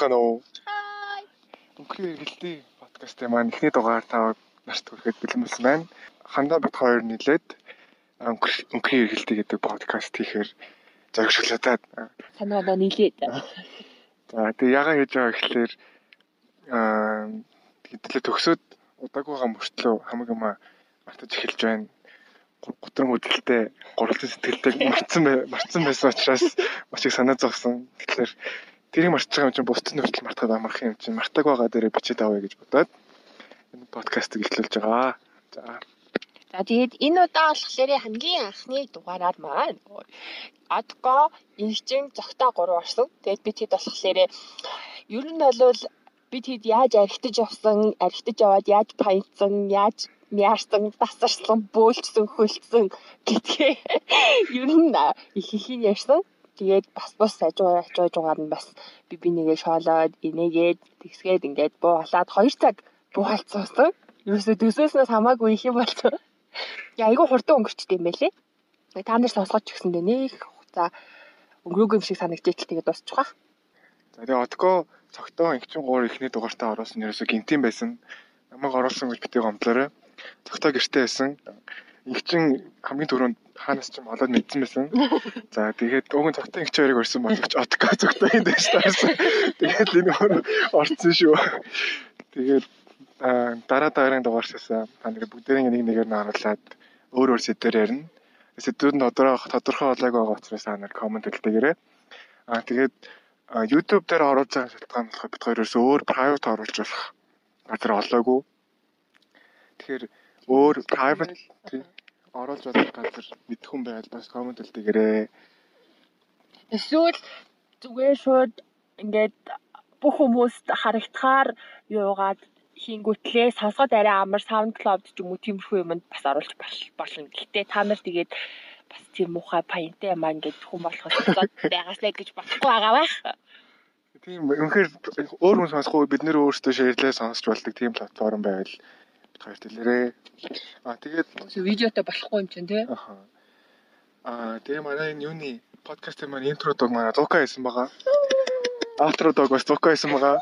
байцгаана уу? Хай. Өнхрийн эргэлтийн подкастын маань эхний дугаар та нарт хүрэхэд бэлэн болсон байна. Хандаа бит хоёр нийлээд өнхрийн эргэлтий гэдэг подкаст хийхээр зоригшлуудаад Санаандаа нийлээд. за тэгээ ягаа хийж байгаа гэхэлэр аа хэдлээ төгсөөд удаагүйгаа мөртлөө хамаг юм мартаж эхэлж байна. Гутран хөдөлтэй, гурвалжин сэтгэлтэй марцсан марцсан байсан учраас маш их санаа зовсон. Тэгэхээр тэрийг марцж байгаа юм чинь бусдын хүртэл мартахад амарх юм чинь мартаг байгаа дээрээ бичиж авъя гэж бодоод энэ подкастыг эхлүүлж байгаа. За За тэгээд энэ удаа болохоор хамгийн анхны дугаараар маань одгоо инжин зогтоо 3 орсон. Тэгээд бид хэд болохоор ер нь бол бид хэд яаж архитаж явсан, архитаж яваад яаж паянцсан, яаж мяарсан, тасарсан, бөөлжсөн, хөлцсөн гэдгээ ер нь их их ярьсан Тэгээд бас бас ажуу ажууж угаар нь бас би бинийгээ шоолоод инээгээд тэгсгээд ингээд буулаад 2 цаг буулцсан. Юусе төсөөснөөс хамаагүй их юм болцсон. Яа айгүй хурдан өнгөрчтэй юм байлээ. Та нар сонсгож ч гэсэндээ нэг хугацаа өнгөрөөгүй юм шиг санагдчих л тэгээд дуусчих واخ. за тэгээ одгоо цогтоо инхчин 3 ихний дугаартаа оруулсан ерөөсө гинтийн байсан. Намайг оруулсан гэж битгий гомдлоорой. Цогтоо гэртээ байсан. Инхчин хамгийн түрүүнд хаанаас ч юм олоод мэдсэн байсан. За тэгээд нь цогтоо инхч хоёрыг орсон боловч одгоо цогтоо энэ дэш таарсан. Тэгээд энэ өөр орцсон шүү. Тэгээд аа, дараа дараагийн дугаарсаас та нэг бүгдээрээ нэг нэгээр нь оруулаад өөр өөр сэдвээр ярина. Сэдвүүд нь тодорхой тодорхой болоогүй байгаа учраас та нар комент хэлдээгээрэй. Аа тэгээд YouTube дээр оруулж байгаа шалтгаан болохоор бид хоёроос өөр private оруулж болох газар олоогүй. Тэгэхээр өөр private оруулж болох газар мэдэх хүн байвал бас комент хэлдээгээрэй. Эсвэл зүгээр шууд ингээд бүх хүмүүст харагдахаар юугаад хийнгүүтлээ сонсгоод арай амар SoundCloud ч юм уу тиймэрхүү юмд бас оруулж бол- болно. Гэхдээ та нар тэгээд бас тийм муухай паянтай юм аа ингээд хүн болохоос болоод байгаасаа гэж бодохгүй байгаа байх. Тийм үнэхээр өөр хүн сонсохгүй бид нэр өөрсдөө шеэрлээ сонсч болдог тийм платформ байвал бид хоёрт хэлээрэй. Аа тэгээд Видеотой болохгүй юм чинь тий. Аа тэгээ манай энэ юуны подкастын маань интро дог манай Зука байсан байгаа. Аутро дог бас Зука байсан байгаа.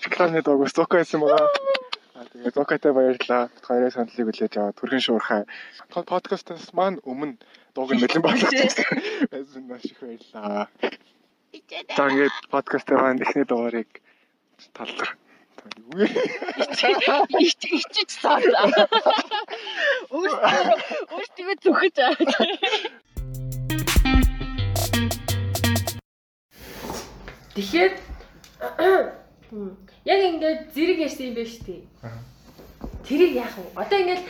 Шоколадны дог бас Зука байсан байгаа. Аа тэгээ Зукатай баярлалаа. Бид хоёрын саналыг хүлээж аваад түрхэн шуурхай. Подкастаас маань өмнө нь нэлээд болгочихсон. Байсан маш их баярлалаа. За ингээд подкастын маань эхний дугаарыг талдар. Үгүй. Ич ичиж цаалаа. Өөртөө өөртөө зүхэж аа. Тэгэхээр яг ингээд зэрэг ярьсан юм байна шүү дээ. Тэрийг яах вэ? Одоо ингээд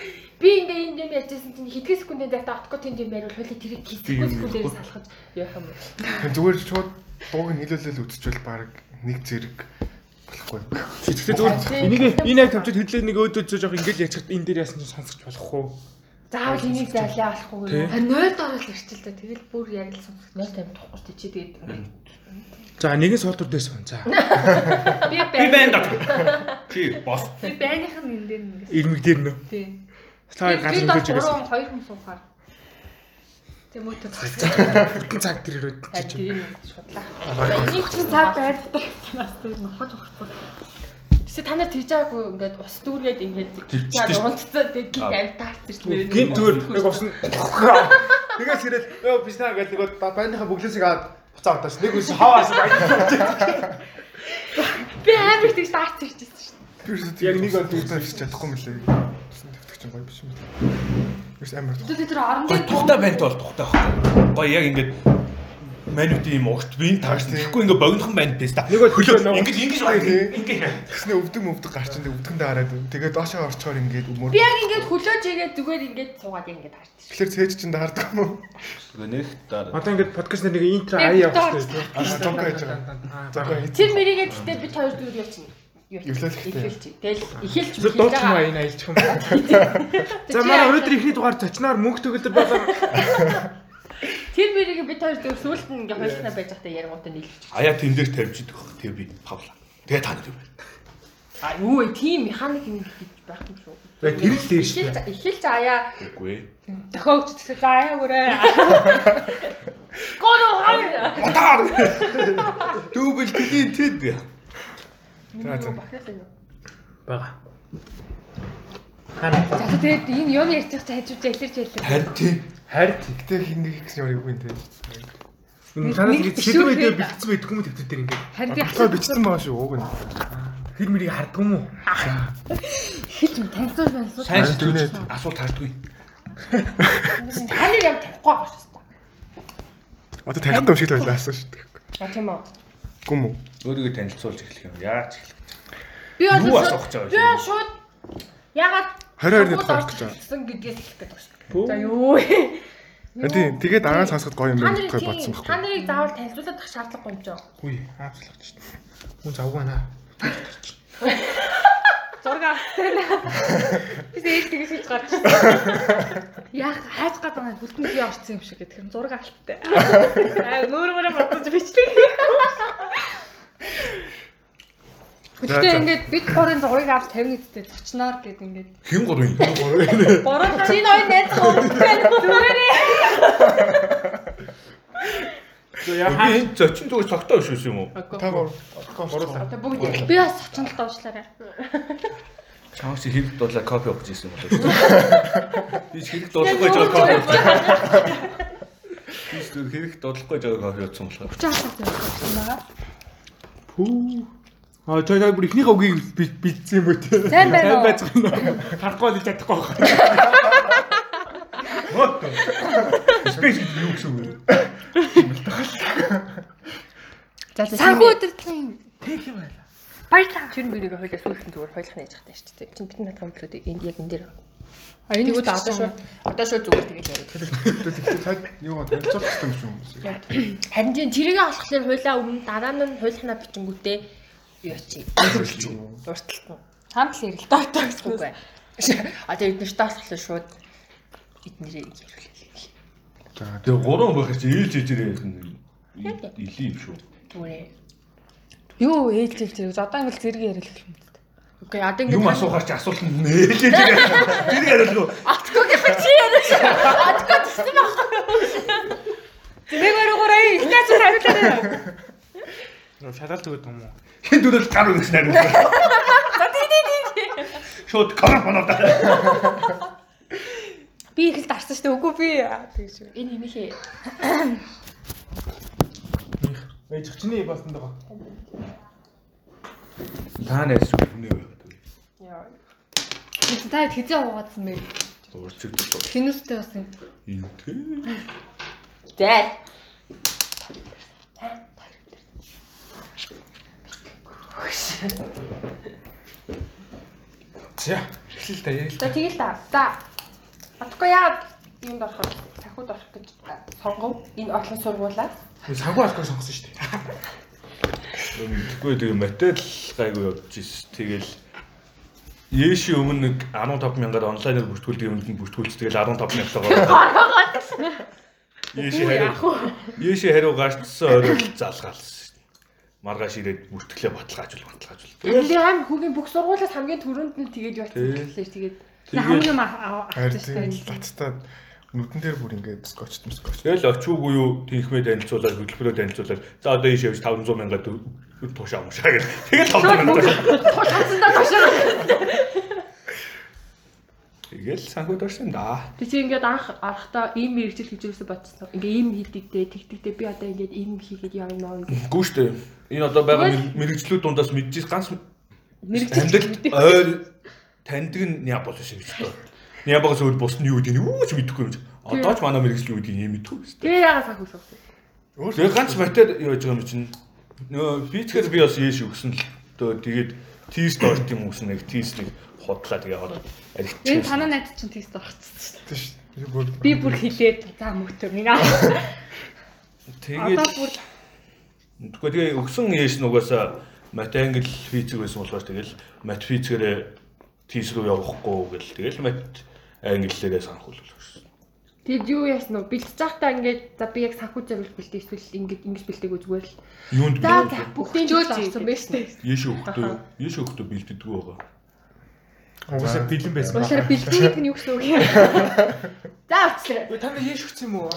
би ингээд энэ юм ярьжсэн чинь хэдхэн секундын дараа отко тэнд юм байвал хойлоо тэрийг хэсэггүй секундээр салгаж явах юм бэ? Зүгээр шууд дууг нь хэлүүлэл үзчихвэл баг нэг зэрэг болохгүй. Тэгэхдээ зүгээр энийг энэ яг тавьчаад хөдлөө нэг өөдөө зөө жоох ингэж яцхад энэ дээр яасан чинь сонсож болохгүй. Заавал энийг зайлаа болохгүй. Харин 0 дорол ярьчихл та. Тэгэл бүр яг л сонсох 0 тавих тухгүй дээ. Чи тэгээд ингээд За нэгэн сордур дээс байна. За. би Би байна. Чи бос. Би байных нь энэ дээр ингээд. Ирмэг дээр нөө. Тий. Та хөлж игээс. 3 2 хүн суухаар. Тэмүүтэ цаас. Бүтэн цаг дээр ирээд Аа чи. тийм шудлаа. Энийг чи цаг байдаг. Нас дээр нохож өгөхгүй. Тэсээ та нар тэгж байгаагүй ингээд ус дүүргээд ингээд шүү. унтцаа тэгээд гинт авь таарч ирсэн. Гинт төр нэг усан. Тэгээс ирээд ёо бисна гэдэг нөгөө байныхаа бүглээсийг аваад буцаа удаас нэг үс хаваас баярлалаа. Би амар их тэгж таарч ирчихсэн шүү. Яг нэг бол дүүрсэн хийж чадахгүй мөлий. Тэвтэг чинь гоё биш юм. Юус амар. дээ. Тэр орон тухтай байна бол тухтай байхгүй. Гой яг ингээд манути юм огт би таарч тэгэхгүй ингээд богинохон байна дэс та. Нөгөө хөлөө нөгөө- ингээд ингэж байна. Ингээд Тэснэ өвдөг мөвдөг гарч ин өвдгөндөө хараад тэгээд доошоо орчхоор ингээд өмөр. би яг ингээд хөлөөж игээд зүгээр ингээд суугаад ингээд таарч ирсэн. Тэгэхээр цээж чинь даардаг юм уу? нэг дараа. Одоо ингээд подкаст нэг интро Би аяа. Аа зонко хийж байгаа. Тэр мэрийгээ гэхдээ бид хоёр дүүр явчихна. Эхэлж. Тэгэл эхэлж Зөв дуучих юм аа энэ аялчих юм. За манай өнөөдөр ихний дугаар зочноор мөнгө төгөлдөр болоо. Тэр мэрийгээ бид хоёр дүүр сүүлд нь ингээд хоёрснаа байж байхдаа ярангуудаа нийлж. Аяа тэн дээр тавьж идэх. Тэгээ би павла. Тэгээ та нар юу байна? А юу вэ? Тийм механик юм гэж байх юм шүү. Тэгээ тэр л дээр шүү Эхэлж дээ. эхэлж аяа Үгүй ээ. дохиогч гэсэн за аяа бүрээ. Гоо хоёр. Дүүбэл тэдийн тэд. За. Бага. Хана. За тэгээд энэ юм байгаа чи хажууд илэрч байлаа. Харин тийм. Харин Тэгтээ хинэг гэсэн юм юу юм те. Танаас ингэ да. бэлдсэн байдаг хүмүүс төвтөр дээр ингэ. Харин Батлаа бичсэн байгаа шүү уг нь. Хэр мэрийг харддаг юм уу? юм танилцуул танилцуул. Сайн Харин түүнээ- асуулт хардгүй. Таны юм тавихгүй байгаа шүү дээ. Одоо танихгүй юм шиг л байлаа асуу шүү дээ. А тийм үү. Гүм үү? Өөрийгөө танилцуулж эхлэх юм. Яаж эхлэх? Би Юу одоо асуух гэж би байгаа юм? шууд ягаад 22-ны тухай гэж гэсэн гэдгээс эхлэх гэдэг байна шүү. За юу. Тийм тэгээд агаан сонсоход гоё юм Та байна гэж бодсон та байхгүй. нарыг заавал танилцуулах шаардлагагүй юм жоо. Хүй, аавчлах гэж байна. Хүн завгүй байна. Зураг авсан. Би ээж тэгэж хийж гарч. Яг хайж гад байгаа бүлтэн би орсон юм шиг гэдэг юм зураг алттай. Аа нүүрмөрө бодож бичлээ. Гэхдээ ингээд бид хорын зургийг авч 50 нийтдээ зочноор гэд ингээд Хэн гурван? бороо чинь хоёр найз зүгээрээ За яа Би энэ зочин зүгээр цогтоо биш юм уу? Та бүгд би бас зочнолд уушлаарай. Чамс хэрэг дуулаа кофе ууж ирсэн юм болоо. Би ч хэрэг дуулахгүй жоо кофе ууж. Би ч зүгээр хэрэг дуулахгүй жоо кофе уусан болохоор. Чаасаа тавьсан байгаа. Пүү. А той той бүр ихнийхээ үгийг бичсэн юм уу те. Сайн байна уу? байна. Харахгүй л чадахгүй байна. Вот. Спейс юу гэсэн үг вэ? За за Санхүү өдөртлийн Тэг юм байна. баярлаа. Тэр мөрийг хоёлаа сүүлхэн зүгээр хоёлох нээж захтай шүү дээ. Чин бидний надад комплект энд яг энэ дээр. А энэ үгүй одоо шууд одоо шууд зүгээр тэгээд яриад. Тэгэхээр цаад юугаа танилцуулах хэрэгтэй юм шүү. Харин тийм тэрийг олохлоор хуйлаа өмнө дараа нь хуйлахнаа бичингүүтээ юу чи дурталтан. Хамт л ярил доотоо гэсэн үг бай. А тэгээд эднэрт олохлоор шууд эднэрээ яриулъя. Тэгээ гурван байх чи ээлж ээжээрээ илий юм шүү. Зүгээр. Юу ээлж ээлж ээлж одоо ингээл зэрэг ярил гэх юм. Окей, одоо ингээд Юм асуухаар чи асуулт нь ээлж ээжээрээ. Тэр яриулгүй. Аткогийн чи яриаш. Атко гэсэн баг. Зэрэг өрөөгөрэй. Ихнээс хариулаарай. Шалгалт өгöd юм уу? Хин дөрөв гар өгсөн нарийн. Шууд камер банаа. Би их л дарсан шүү дээ. Үгүй би тэгж. Энэ хинийхээ. Ээж чиний болсон даа. Та найс үнэ байгаад. Яа. Та хэзээ уугаадсан бэ? Урчиг дуу. Хинүстэй бас юм. Энэ тий. За. За, эхлэл та яа. За тэгэл та. За. Атко яа юунд ороход сахиуд орох гэж сонгов. Энэ орлон сургуулаас. Санхүү алкол сонгосон шүү дээ. Тэгвэл тэгээ материал гайгүй явж ирсэн. Тэгэл Яши өмнө нэг 15 мянгаар онлайнаар бүртгүүлдэг юмд нь бүртгүүлж тэгэл 15 мянгатайгаар. Яши хариу. Яши хариу гарчсан орой залгаалсан. Маргааш ирээд бүртгэлээ баталгаажуул баталгаажуул. Тэгээд аим хүүгийн бүх сургуулиас хамгийн түрүүнд нь тэгээд явчихсан гэхлээр тэгээд Хамгийн юм хэрэгтэй. тийм лацтаа нүдэн дээр бүр ингээд скотч скотч. Тэгэл очивгүй юу тэнхмээ танилцуулаад хөтөлбөрөө танилцуулаад за одоо ийш явж 500 мянга туушаа мушаа гэл. Тэгэл 500 мянга. Тулцсандаа ташаа. Тэгэл санхуд орсон да. Тэг чи ингээд анх арахтаа ийм мэрэгжил хийж юусэн бодсон. Ингээ ийм хийдэгдээ тэгтэгдээ би одоо ингээд ийм хийгээд явна ингээд Үгүй шүү дээ. Энэ одоо байгаа мэр- мэрэгчлүүд дундаас мэдчихс ганц мэрэгжил Амьд ойр таньдаг нь Япон шиг гэж тоо. Японоос өөр бус нь юу гэдэг нь юу ч мэдэхгүй юм. чи. Одоо ч манай мэрэгжил юу гэдгийг юм мэдэхгүй шүү дээ. Тэгээ яагаад сах үсвсэн. Тэгээ ганц матер юу гэж байгаа юм чинь. Нөө физикээр би бас яаш өгсөн л дөө тэгээд тийс доорт юм өгсөн нэг тийс нэг худлаа тэгээ хол аригч. Энэ танаа найз чинь тест орчихсон. Тийш. Би бүр Би бүр хилээд за мөтөр нэг аа. Тэгээд Тэгвэл тэгээ өгсөн яаш нь угаасаа мат англи физик байсан болохоор тэгэл мат физикээр тийс рүү явахгүй гэл тэгэл мат англиэрээ санахулвал гэсэн. Тэгэд юу яасан вэ? Бэлтэж байхдаа ингээд за би яг санхүү зориул бэлтээ эсвэл ингээд ингэж бэлтээгөө зүгээр л. Юунд За за бүгдийн жил орсон байж тээ. Яш өгөхдөө яш өгөхдөө бэлддэггүй байгаа. Угаасаа бэлэн байсан. Уулаараа бэлтээ гэдэг нь юу гэсэн үг юм? За очлаа. Та нар яаш өгсөн юм уу?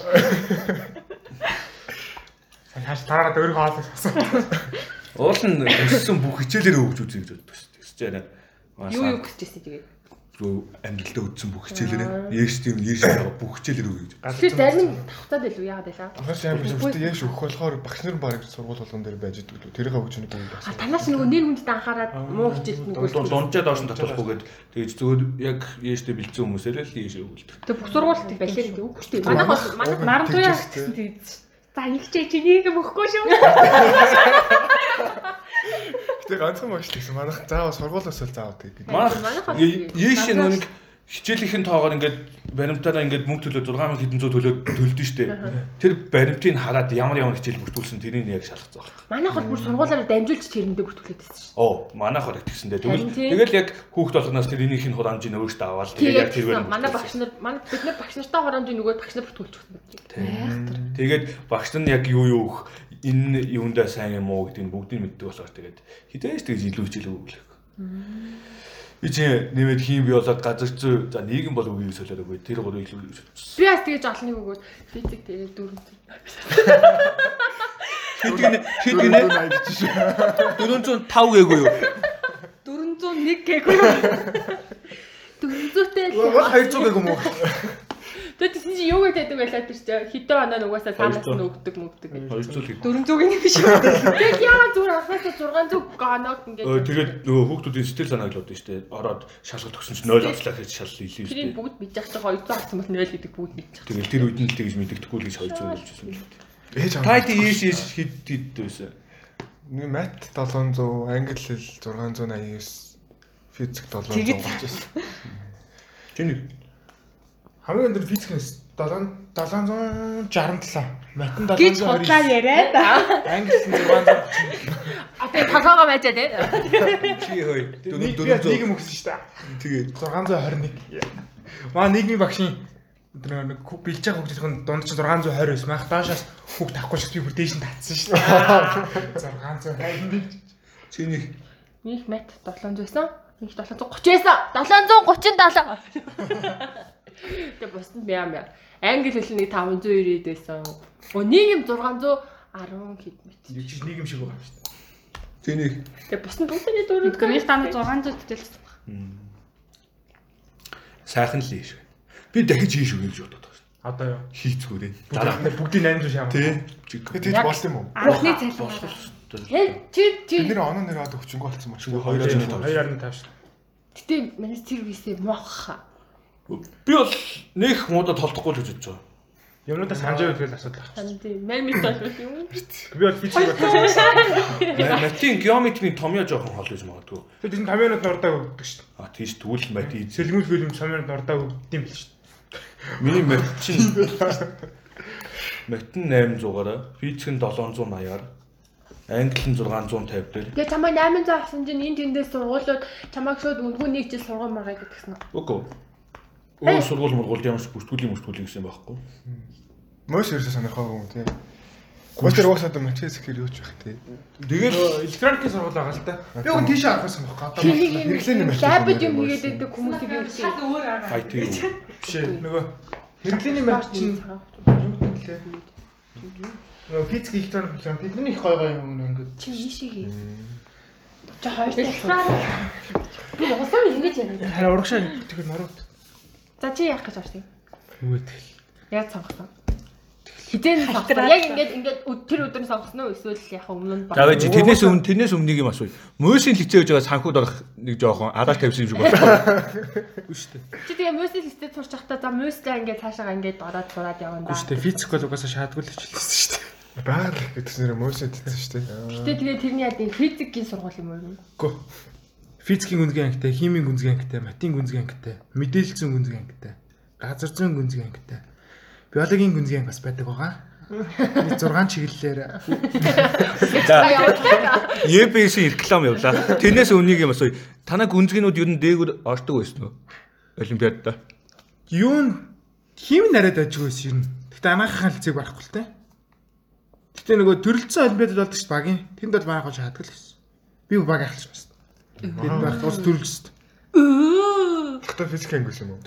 Хааш тараад өөрөө хаалт асуу. Уул нь өссөн бүх хичээлээр өгч үзье гэж боддог шүү дээ. Тэсч арай. Юу юу гэжсэн тэгээд. Амьдралдаа үдсэн бүх хичээлээр яаш тийм яаш бүх хичээлээр өгье гэж. Тэгэхээр зарим тавцаад илүү яагаад байлаа? Анхаас амар зүгтээ яаш өгөх болохоор багш нар баг сургууль болгон дээр байж идэг лөө. Тэрийнхээ өгч нэг юм А байна. танаас нөгөө нэр хүндэд анхаарал муу хичээлд нөгөө Дунджаа доош нь татуулахгүйгээд тэгэж зөвөр яг яаштэй бэлдсэн хүмүүсээр л яаш өгүүлдэг. Тэг бүх сургуульд байлээ гэдэг үг шүү дээ. Манайх бас манайх марантуяа гэсэн тийм. За их чи чи нэг юм өгөхгүй шүү. Гэтэ ганцхан багш гэсэн манайх заавал сургуулиас л заавал тэгээд. Манайх яаш нэг хичээлийн тоогоор ингээд баримтаараа ингээд мөнгө төлөө 6 мянган хэдэн зуун төлөө төлдөн штэ. Тэр баримтыг хараад ямар ямар хичээл бүртгүүлсэн тэрийг яг шалгацсан байна. Манайх бол бүр сургуулаараа дамжуулж тэрэндээ бүртгүүлээд байсан шүү. Оо, манайх хор тэгсэндээ. Тэгвэл тэгэл яг хүүхд болгоноос тэр энийх нь хураамжийг өөртөө аваад Тэгээд тэр тэгсэн. Манай багш нар манай бид нар багш нартай хоромжийн нөгөө багш нар бүртгүүлж өгсөн. Тэгээд багш нар яг юу юу өгөх энэ юундаа сайн юм уу гэдгийг бүгдийг мэддэг болохоор тэгээд хідээж тэгж илүү хичээл өгөх. Би чи нэмээд хийм би болоод газар зүй за нийгэм бол үгүй солиод өгөө тэр гурыг илүү гэж бодсон. Би бас тэгэж олныг өгөөд физик тэгээд дөрөв. Хэд гинэ 405 гээгүй юу? 401 гэгүй. 400-тэй л. Гол 200 гэх юм уу? Тэгээд тийм чи юу гэдэг байлаа тэр чинь хэдэн оноо нугасаа таамаас нь өгдөг мөгдөг гэж. 200 хэд. 400-ийн юм биш үү? Тэгээд яагаад зүгээр ахнаас 600 гаанод Өө ингээд тэгээд нөгөө хүүхдүүдийн сэтгэл санааг л бодсон шүү дээ. Ороод шалгалт өгсөн чинь 0 авчлаа гэж шал илүү шүү тэрийг бүгд мэдчих чад 200 авсан бол 0 гэдэг бүгд мэдчих. Тэгэл тэр үед нь л тэгж мэддэхгүй л гэж 200 хэлчихсэн. Ээж Та хэд ийш ийш хэд хэд байсан? Нэг мат 700, англи хэл 689, физик 700 болж байсан. Тэний Хамгийн өндөр физикээс 7 767. Матин Гэж худлаа 720. яриад. Англи нь 630. А тэгээ толгоогоо байж тээ. чи хөөе. Нэг юм өгсөн шүү дээ. Тэгээд 621. Маа нийгмийн багшийн өдөр нэг бэлж байгаа хүүхдийн дунд чинь 620 байсан. Маах доошоос хүүхд авахгүй шиг би бүр дээш нь татсан шүү дээ. 620. чиний Нэг мат 700 байсан. Нэг 730 байсан. 737. Тэгээ бусд нь яам яа. Англи хэл нэг 590 байсан. Өө нийгэм 610 хэд мэт. Нэг чи нийгэм шиг байгаа шүү дээ. чиний Тэгээ бусд нь бүгдний дөрөв. Гэрэл таны 600 тэтэлсэн. сайхан л ийш. Би дахиж ийш өгье гэж бодоод байгаа шүү. Одоо юу? Хийцгүүрээ. Дараа бүгдийн 800 шаа. Тий. Тэгээд тэгж болт юм уу? Анхны цалин. Чи чи Бид нэр оноо нэр одоо хүчинг болцсон мөн. Чи 2.5. 2.5 шүү. гэтээ манай сервисээ мох. Би бол нэх муудад толдохгүй л гэж бодож байгаа. Юмнуудаа санаж байвал тэгэл асуудал байна. Тийм мэн мэт болов юм. Би бол физик бодсон. Математикийн геометрийн томьёо жоохон хол гэж магадгүй. Тэгээд энэ 50 минут нурдаа өгдөг шүү дээ. А тийш тэгвэл мат. Сэлгүүл фильм 50 минут нурдаа өгдөг юм биш шүү дээ. Миний мат чинь мат нь 800-аараа, физик нь 780-аар, англи нь 650 дээр. Тэгээ чамаа 800 авсан чинь энэ тэндээс сургуулиуд чамааг шууд үнгүү нэг жил сургууль маргаа гэдгсэн. Үгүй. Өөр сургууль мургуул ямар ч бүртгүүлийн бүртгүүлийн гэсэн байхгүй. Мөс ерөөсө сонирхоогүй юм тий. Гүтэр уусаад математик хэр юу ч байх тий. Тэгээд электроникийн сургууль байгаа л да. Би уг тийш байхгүй. Одоо Тэрийг хэрэглээний юм математик лабд юм юм хийгээд байдаг хүмүүсийг юу гэсэн. өөр арга. IT юу? биш. Нөгөө хэрэглээний мат чинь юу гэдэг лээ. Нөгөө физик электроник хэлэн тэдний их гой гой юм ингээд. Чи ийшээ хий. Чи хоёртой. Би уусаа ингэж яриа. Харин урагшаа тэгэхээр норууд. За чи яах гэж байна? Юу гэдэг. Яг сонгосон. Хизээ сонгосон. Яг ингэж ингэж тэр өдөр нь сонгосон уу эсвэл яг өмнө нь За байж тэрнээс өмнө тэрнээс өмнө нэг юм асууя. Мөсийн лицей гэж байгаа санхуд орох нэг жоохон адааш тавьсан юм шиг байна. Үгүй шүү дээ. Чи тэгээ мөсөл листэд сурч байхдаа за мөслөө ингэж цаашаа ингэж ороод сураад явна Үгүй да. шүү дээ. Физик бол угаасаа шаардгүй л хичээлсэн шүү дээ. Баар гэдгс нэр мөсөд дийсэн шүү дээ. Гэтэ тэгээ тэрний яд физикийн сургууль юм уу? Үгүй. Физикийн гүнзгий ангитай, химийн гүнзгий ангитай, математикийн гүнзгий ангитай, мэдээлэл зүйн гүнзгий ангитай, газар зүйн гүнзгий ангитай, биологийн гүнзгий анги бас байдаг байгаа. Би 6 чиглэлээр За ЕБС-ийн реклам явлаа. Тэрнээс өмнөний юм асууя. Танаа гүнзгийнүүд ер нь дээгүр ордог байсан уу? Олимпиадта. юу н химийн нараад ажигүйс юм. Гэтэ анагаахын лицейг барахгүй л те. Гэтэ нөгөө төрөлцсөн олимпиадад болдог шүү багийн. Тэнд бол манайх бол шаарддаг л байсан. Би баг ахлаж байна. Тэнд байх ус төрөлцсөн. Гэхдээ физик анги юм уу?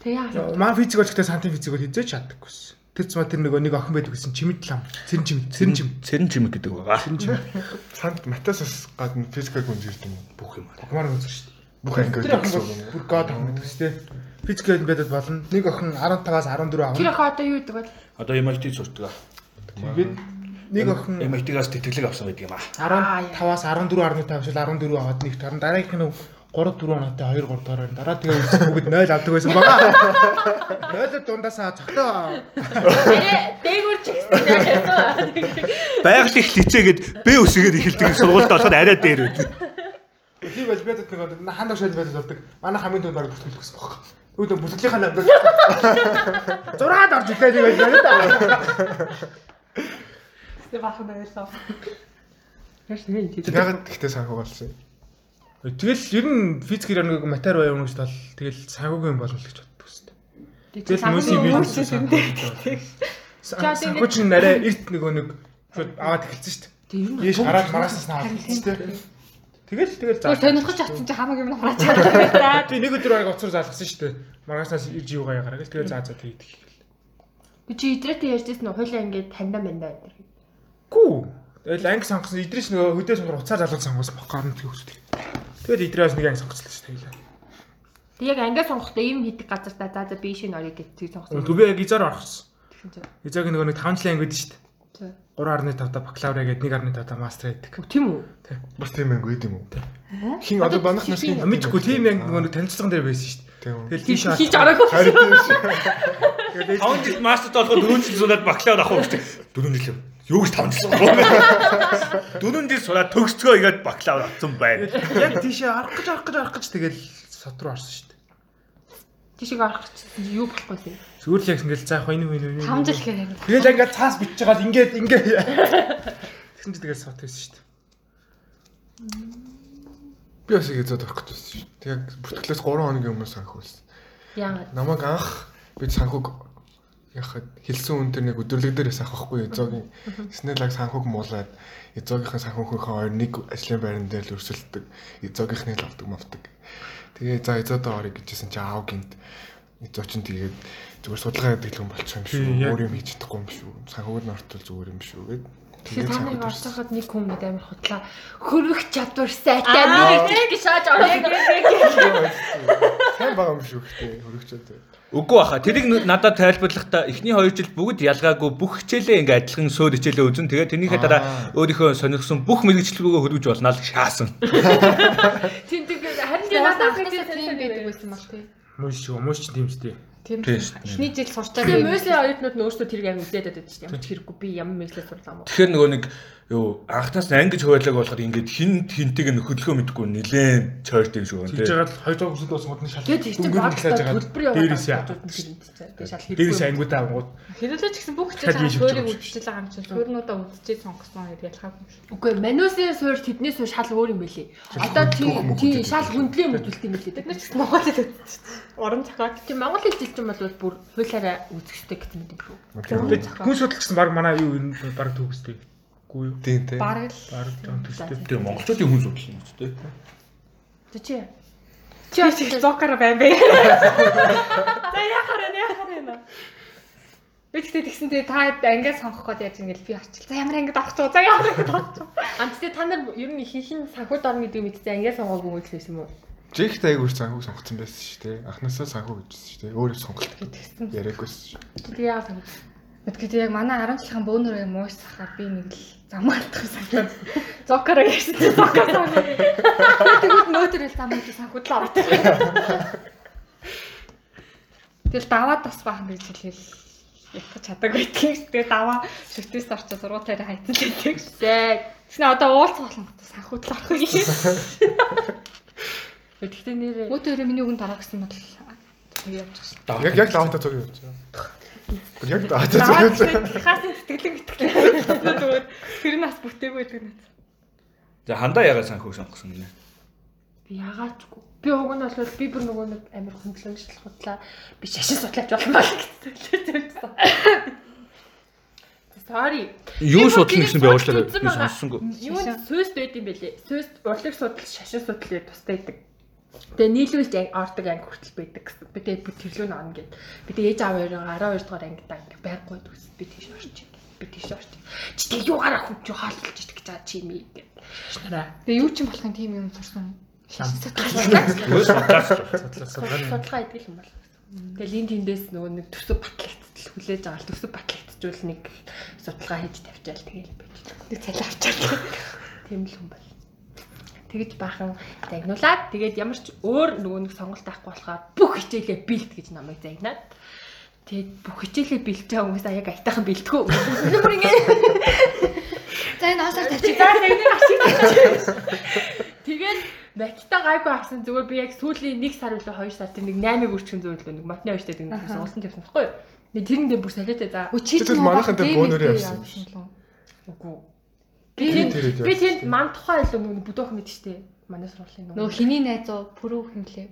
Тэгээ Маа физик бол гэтэ сантим физик бол хизээж чаддаггүйсэн. Тэцмаа тэр нөгөө нэг охин байдаг гэсэн чимэд лам. Цэрэн чимэд, цэрэн чим. Цэрэн чимэг гэдэг байгаа. Цэрэн чим. Санд Матасас гадна физикал гүнж ирдэг юм. Бүх юм. Покемон үзэр шүү дээ. Бүх Тэр охин гэсэн бол үг. бүр god охин байдаг шүү дээ. Физикал олимпиадад болно. Нэг охин 15-аас 14 Тэр авна. охин одоо юу гэдэг вэ? Одоо MIT сурдаг. Тэгээд нэг охин MIT-гаас тэтгэлэг авсан байдаг юм аа. 15-аас 14.5 шил 14 аваад нэг таран дараагийнх нь 3 4 оноотой 2 3 доор дараа тэгээ бүгд 0 авдаг байсан байгаа. 0 дундаасаа цогтоо. Арэ дээгүүр чигсэн. Байгаль их лицээгээд Б үсгээд эхэлдэг сургуульд болохоор арай дээр үү. Тийм олимпиадад нэг хандаа шил олимпиадад болдог. Манай хамгийн түнд баг бүртгүүлэх гэсэн баг. Үүдэн бүтлгийнхаа намд. Зураад орж ирлээ тийм байлаа да. Тэгээ баахан байлаа. Ягаад гэхдээ санхүү болсон юм? Тэгэл ер нь физик нэг матер бай юмш тал тэгэл санхүүгийн болно л гэж боддог дээ. Тэгэл мөсийн бизнес санхүү чинь арай эрт нөгөө нэг аваад эхэлсэн шүү дээ. Ийш хараад мараасаас нь дээ. Тэгэл тэгэл Зүгээр за. сонирхож авсан чи хамаг юм хараач чаддаг. Би нэг өдөр баг уцаар залгасан шүү дээ. Маргаснаас ирж юугаа гэл тэгэл заа заа тэгээд их. Би чи идрэтэй ярьжсэн нь хойлоо ингээд таньда мэнда гэдэг. Гүү. Тэгэл анги сонгосон идрээс нөгөө хөдөө сонгор уцаар залгуулсан сонгосон баг гарна тэг үстэй. Тэгэл идрээс нэг анги сонгоцлоо шүү дээ. Тэг яг ангиа сонгохдоо ийм хийдэг газар та за за би шинэ орё гэж тийг сонгосон. Түбэ яг изаар чинь. Изааг нөгөө нэг 5 жилийн анги байдаг шүү дээ. За. 3.5 та бакалавра гээд 1.5 та мастер байдаг. Тийм үү? Бас тийм анги байд юм уу? Хин одоо банах нас хин Мэдгүй тийм анги нөгөө нэг танилцсан дээр байсан шүү дээ. Тийм. Тэгэл тийш Хийж ороогүй. Харин тийм шүү. Тэгээд 5 жил мастерд болохоор 4 жил суулаад бакалавр авах хэрэгтэй. 4 жил. Юу гэж 5 жил суулаа. 4 жил суулаад төгсгөө игээд бакалавр авсан байна. яг тийшээ арах гэж арах гэж арах гэж тэгэл сот руу орсон шүү дээ. Тишиг арах чинь юу болохгүй юм. Зүгээр л яг ингээл заах энэ энэ энэ. 5 жил гэхээр яг. Тэгэл ингээд цаас бичиж байгаа л ингээд ингээд Тэгсэн чи тэгэл сот байсан шүү дээ. Би бас ингэ зод орох гэж байсан шүү. Тэг бүртгэлээс 3 хоногийн өмнө санхүүсэн. Яагаад? Намайг анх бид санхүүг яхад хэлсэн хүн тэр нэг өдөрлөг дээрээс авах байхгүй эзогийн снэлаг санхүүг муулаад эзогийнхаа санхүүхийнхээ хоёр нэг ажлын байран дээр л өрсөлддөг. Эзогийнхны л авдаг мавдаг. Тэгээ за эзодоо орё гэжсэн чи аав гинт. Эзоо чин тэгээд зүгээр судалгаа л хүн болчих юм шүү. Өөр юм хийж чадахгүй юм шүү. Санхүүг нь ортол зүгээр юм шүү гэд. Тэгээ та нарыг байхад нэг хүн мэд амар хутлаа. Хөрөх чадвар сайтай миний гэж шааж ороод сайн байгаа юм шүү гэхдээ хөрөгчөөд Үгүй баха. Тэрийг надад тайлбарлахдаа эхний 2 жил бүгд ялгаагүй бүх хичээлээ ингээ адилхан суур хичээлээ үзэн. Тэгээд тэрнийхээ дараа өөрийнхөө сонирхсон бүх мэрэгчлэлгүйгээ хөргөж болно л шаасан. тийм тийм харин надад анхнаасаа тийм тийм байдаг байсан баг тий. Мөш шүү, мөш ч тийм шүү. Тийм Тийм тийм. Эхний жил сурчаад Тэгээ мөслийн оюутнууд нь өөрсдөө тэрийг амар үзээд байдаг шүү дээ. Ямар ч хэрэггүй би ямар мөслөө сурлаа мó. Тэгэхээр нөгөө нэг юу анхнаас нь ангиж хуваалаг болохоор ингээд хин хинтийг нь хөдөлгөөн мэдгүй нилээн чойрт юм шүү Тэгж дээ. байгаа л хоёр дахь өсөлт босгоод нь шал. Тэгээ тийч чинь баг дээрээс яваад тэгээ шал Дээрээс хэрэггүй. ангуудаа авангууд. Хэрэлээ ч гэсэн бүх өөрийг өгч үдчихлээ чинь суурнуудаа үдчихээ сонгосон гэдэг ялгаагүй юм шүү. Үгүй манусын суурь тэдний суурь шал өөр юм байлээ. Одоо тийм тийм шал хөндлөн үзүүлдэг юм байлээ. Бид нар ч гэсэн Монгол хэл үдчихсэн. Орон цахаад Тийм Монгол хэл жилчин бол бүр хуулаараа үзэхтэй гэсэн юм дээ. Тэгээд хүн судлалчсан баг манай юу энэ баг төгсдэй. Гүү юу? тийм те бараг л Баг жоон төстэй. Тэгээ монголчуудын хүн судлал юм шүү дээ. Чи чи их зокара бай бай. За яхаараа яхаараа. Би тэгтээ тэгсэн тэгээ та ангиа сонгох гээд яаж ингээл би арчил. За ямар ангид авах ч за ямар ангид авах ч. амтдээ та нар ер нь хин санхуд орно гэдэг мэдээ ангиа сонгоогүй юм байсан юм уу? Жигт айгуур санхүүг сонгоцсон байсан шүү дээ анхнаасаа санхүү гэжсэн шүү дээ өөрөө сонголт Тэгсэн. яриаггүйсэн шүү Тэгээ яа сан. Тэгэхдээ яг манай 10 жилийн бөөнөрөө муусахаар би нэг л зам алдах санаа. Зокара ярьсан чи зокара санаа. Тэгвэл нөөдөр л зам алдах санхудлаа ордог. Тэгэл даваад бас бахан гэж хэлээл ятгах чадаг байдгийг. Тэгээ даваа шүтээс орчоо зургуулаараа хайцсан байдаг. За Тэгснэ одоо уулзах болгонгот санхудлаа авах юм. Тэгэхдээ нэрээ Өөдөө миний үгэн дараа гэсэн бол тэгээ явж байгаа. Яг яг лавта цог явуулж байгаа. Яг явуулж байгаа. Хаасан сэтгэлэн мэтгэлээ. Зүгээр тэр нас бүтээгүй байдаг надад. За хандаа ягаад санхүү сонгосон гинэ. би ягаачгүй. Би уг нь бол би бүр нөгөө нэг амар хөндлөмжлөх худлаа. Би шашин судлаач болмоо гэсэн. Sorry. Юу судлах гэсэн би уучлаарай. Би сонссонгүй. Юу нь сөст байд юм бэлээ. Сөст урлаг судал, шашин судлал тустай байдаг. Тэгээ нийлүүлж ордог анги хүртэл байдаг гэсэн. Би тэгээ бүр тэрлүү наана гэд. Би тэгээ ээж аав хоёроо 12 дугаар ангид анги байхгүй дүүс. Би тийш орчих. Би тийш орчих. Чи тэг юугаараа хүч хаалталж идэх гэж байгаа чи юм ийм гэд. Шнараа. Тэгээ юу ч юм болохын тийм юм сурсан. Судалгаа идэх юм бол. Тэгэл энэ тэндээс нөгөө нэг төсөв батлагдтал хүлээж л төсөв батлагдчихвал нэг судалгаа хийж тавьчаал тэгэл байж. Нэг цалин авчаад. Тийм л юм бол. Тэгэж баахан загнуулаад тэгээд ямар ч өөр нөгөө нэг сонголт авахгүй болохоор бүх хичээлээ бэлт гэж намайг загнаад тэгээд бүх хичээлээ байгаа хүмүүс аяг айтайхан бэлтгэв. Бүр ингэ За энэ асар тавьчих. За тэгээд ашиг Тэгээд матта гайгүй авсан зүгээр би яг сүүлийн 1 сар үлээ 2 сар тэр нэг 8-ыг үрчхэн зөвлөө нэг матны өштэй нэг сонголтын тавьсан байхгүй юу? Тэгээд тэрэндээ бүр солиотой за. Тэгэл манайхан дээр бөөнөрөө явсан. Үгүй. Би Би тэнд ман тухай илүү нэг бүдөөх мэд штэ. Манай сургуулийн Нөгөө хиний найз уу пүрүү хэмлээ.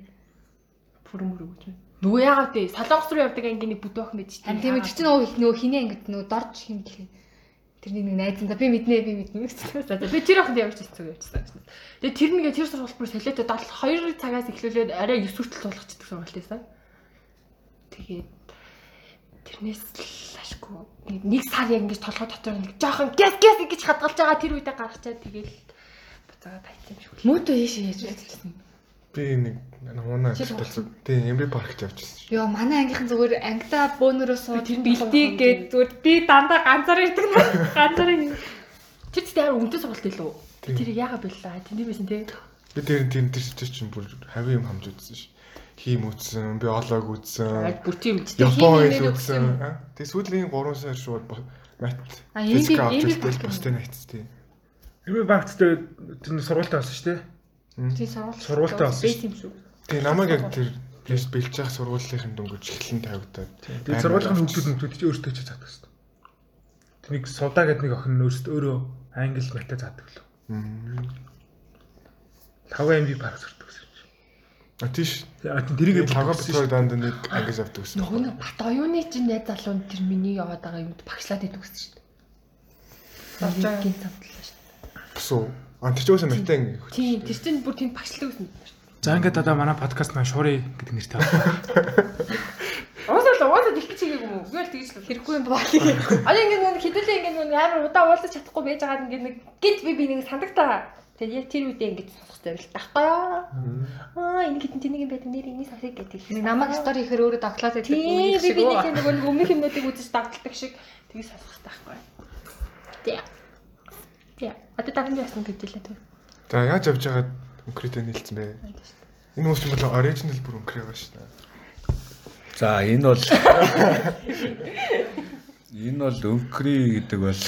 пүрмөр өгч байна. Нөгөө яагаад те солонгос руу явдаг ангийн нэг бүдөөх мэд штэ. Ам тийм ээ чи нөгөө их нөгөө хиний ангид нөгөө дорж хэмлээ. Тэрний нэг найзанда би мэднэ би мэднэ гэсэн. За би тэр охинд явж ирсэн явчихсан. Тэгээ тэр нэгэ тэр сургалт бүр солиотой 72 цагаас эхлүүлээд арай 9 хүртэл суулгачдаг сургалт байсан. Тэгээд тэрнээс л ашгүй нэг- сар яг ингэж толгой дотор нэг жоохон гэс гэс гэж хадгалж байгаа тэр үедээ гаргачаад тэгэл буцаагаад хайсан юм шиг. Мөөдөө ийшээ яаж байсан. Би нэг нуунаа хэлсэн. Тийм MB паркт явчихсан. Йоо манай ангийнхан зүгээр ангидаа бөөнөрөө сууд тэр нь бэлтий гээд зүгээр би дандаа ганцаар ирдэг нэ. Ганцаар ин. Тэр ч амар үнэтэй сургалт илүү. Тийм. Тэр яагаад бэлээ? Тэний байсан те. Би тэр тэр тэр чинь бүр хавийн юм хамж үзсэн ш. Хийм үзсэн, би олоог үзсэн. бүр тийм ч Япон хийм ил нэр өгсөн үзсэн. а? Тэг сүүлийн 3 сар шууд мат. А, энэ би- физик энэ би авч багт бустай найц тий. Эми банкт тэр сургуультай болсон шүү дээ. тий сургууль. Сургуультай болсон шүү. юм шүү. Тэг намайг яг тэр тест бэлж явах сургуулийн дөнгөж эхлэн тавигдаад. Тэр сургуулийн хүмүүс хүмүүс чи өөртөө ч заадаг шүү. Тэнийг сувдаа гэдэг нэг охин өөртөө өөрөө англи математик заадаг лөө. Мм. 5 MB парк сурдаг гэсэн. А тийш. А тэрийг Тавга битгаар данд нэг ангиж авдаг гэсэн. Нөгөө нэг бат оюуны чинь найз залуунд тэр миний яваад байгаа юмд багшлаад идэв гэсэн шүү дээ. Боржогийн цамтлаа шүү. Бусуу. А тэр ч үгүй матан. Тийм, тэр чинь бүр тийм багшлаг гэсэн. За ингээд одоо манай подкаст маань шуурэ гэдэг нэртэй байна. Уусаа уусаа их гэж хийгээгүй юм уу? Би л тэгж л Хэрэггүй юм болоо. Одоо ингээд нэг хэдүүлээ ингээд нэг амар удаа уулзах чадахгүй байж байгаа ингээд нэг гид би би нэг сандагтаа. Тэгээд яг тэр үедээ ингээд сонсох зорилт байхгүй юу? Аа гидэн тэнийг юм байдаг нэр энийг сонсох гэдэг. Нэг намайг стори ихэр өөрөө доглоод байдаг. Тийм би би нэг нэг нэг өмнөх юмнуудыг үзэж дагталдаг шиг тгий сонсох хэрэгтэй байхгүй юу? Тийм. Тийм. Одоо дараа нь яасан гэж хэлээ түр. За яаж явж байгаад өнкритэ нийлцсэн бэ? Энэ хүмүүс ч бол оригинал бүр өнкрэ байгаа шүү дээ. За энэ бол энэ бол өнкри гэдэг бол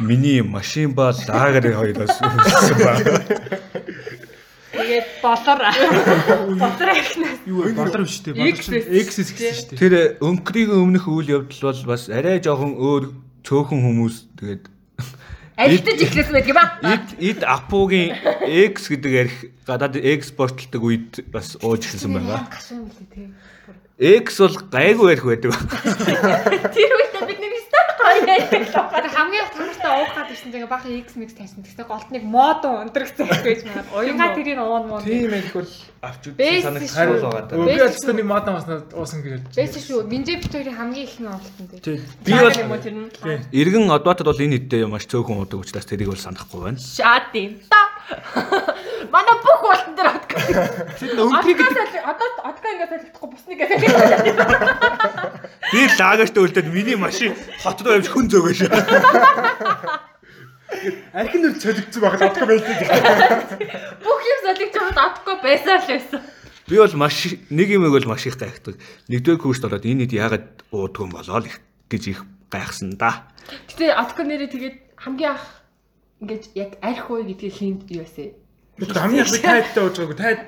миний машин ба лагерын хоёроос үүссэн ба. Тэгээд болор. Болор ихнээс. Юу? Болор биш дээ. X Болор биш. X гэсэн шүү дээ. Тэр өнкрийн өмнөх үйл явдал бол бас арай жоохон өөр цөөхөн хүмүүс тэгээд Альтаж ихлээс байдаг юм аа. Ид ид апугийн X гэдэг ярих гадаад экспортлдог үед бас ууж ирсэн байгаа. Гашуун үлээ тий. X бол гайгүй ярих байдаг. Тэр үедээ бид нэг өстой гоё. Тэр хамгийн тамартай уух гад ирсэн тэгээ бахан X mix тайсан. Тэгсэн голтныг мод ундрагцсан гэж байна. Уянга тэрийг уун муу. Тийм их бол авч үзсэн санаг шүү. хариул байгаа би аль нэг мод ууснаа уусан гэж. Бэс шүү. Минжэ битүүрийн хамгийн ихний уултан дээ. Тий. Би бол юм уу тэр нь? Иргэн Одбатад бол энэ хэдтэй маш цөөхөн уудаг учраас тэрийг бол санахгүй байна. Шат юм та. Манай бүх уултан дээр одг. Тэр өнкри гэдэг одоо одгоо ингээд солихдохгүй бусны гэдэг. Би лагерт үлдээд миний машин хот руу явж хүн зөөгөөш. архин нэр цолигдсон байхад одох байлээ. Бүх юм солигч чамд одгоо байсаар л байсан. Би бол маш нэг юм бол маш их гайхдаг. Нэгдүгээр курст ороод энэ хэд яагаад уудгүй юм болоо л их гэж их гайхсан да. Гэтэ одгоо нэрээ тэгээд хамгийн анх ингээд яг арх уу гэдгийг хийнд юу вэ? Тэр хамгийн их тайдтай ууж байгаагүй. Тайд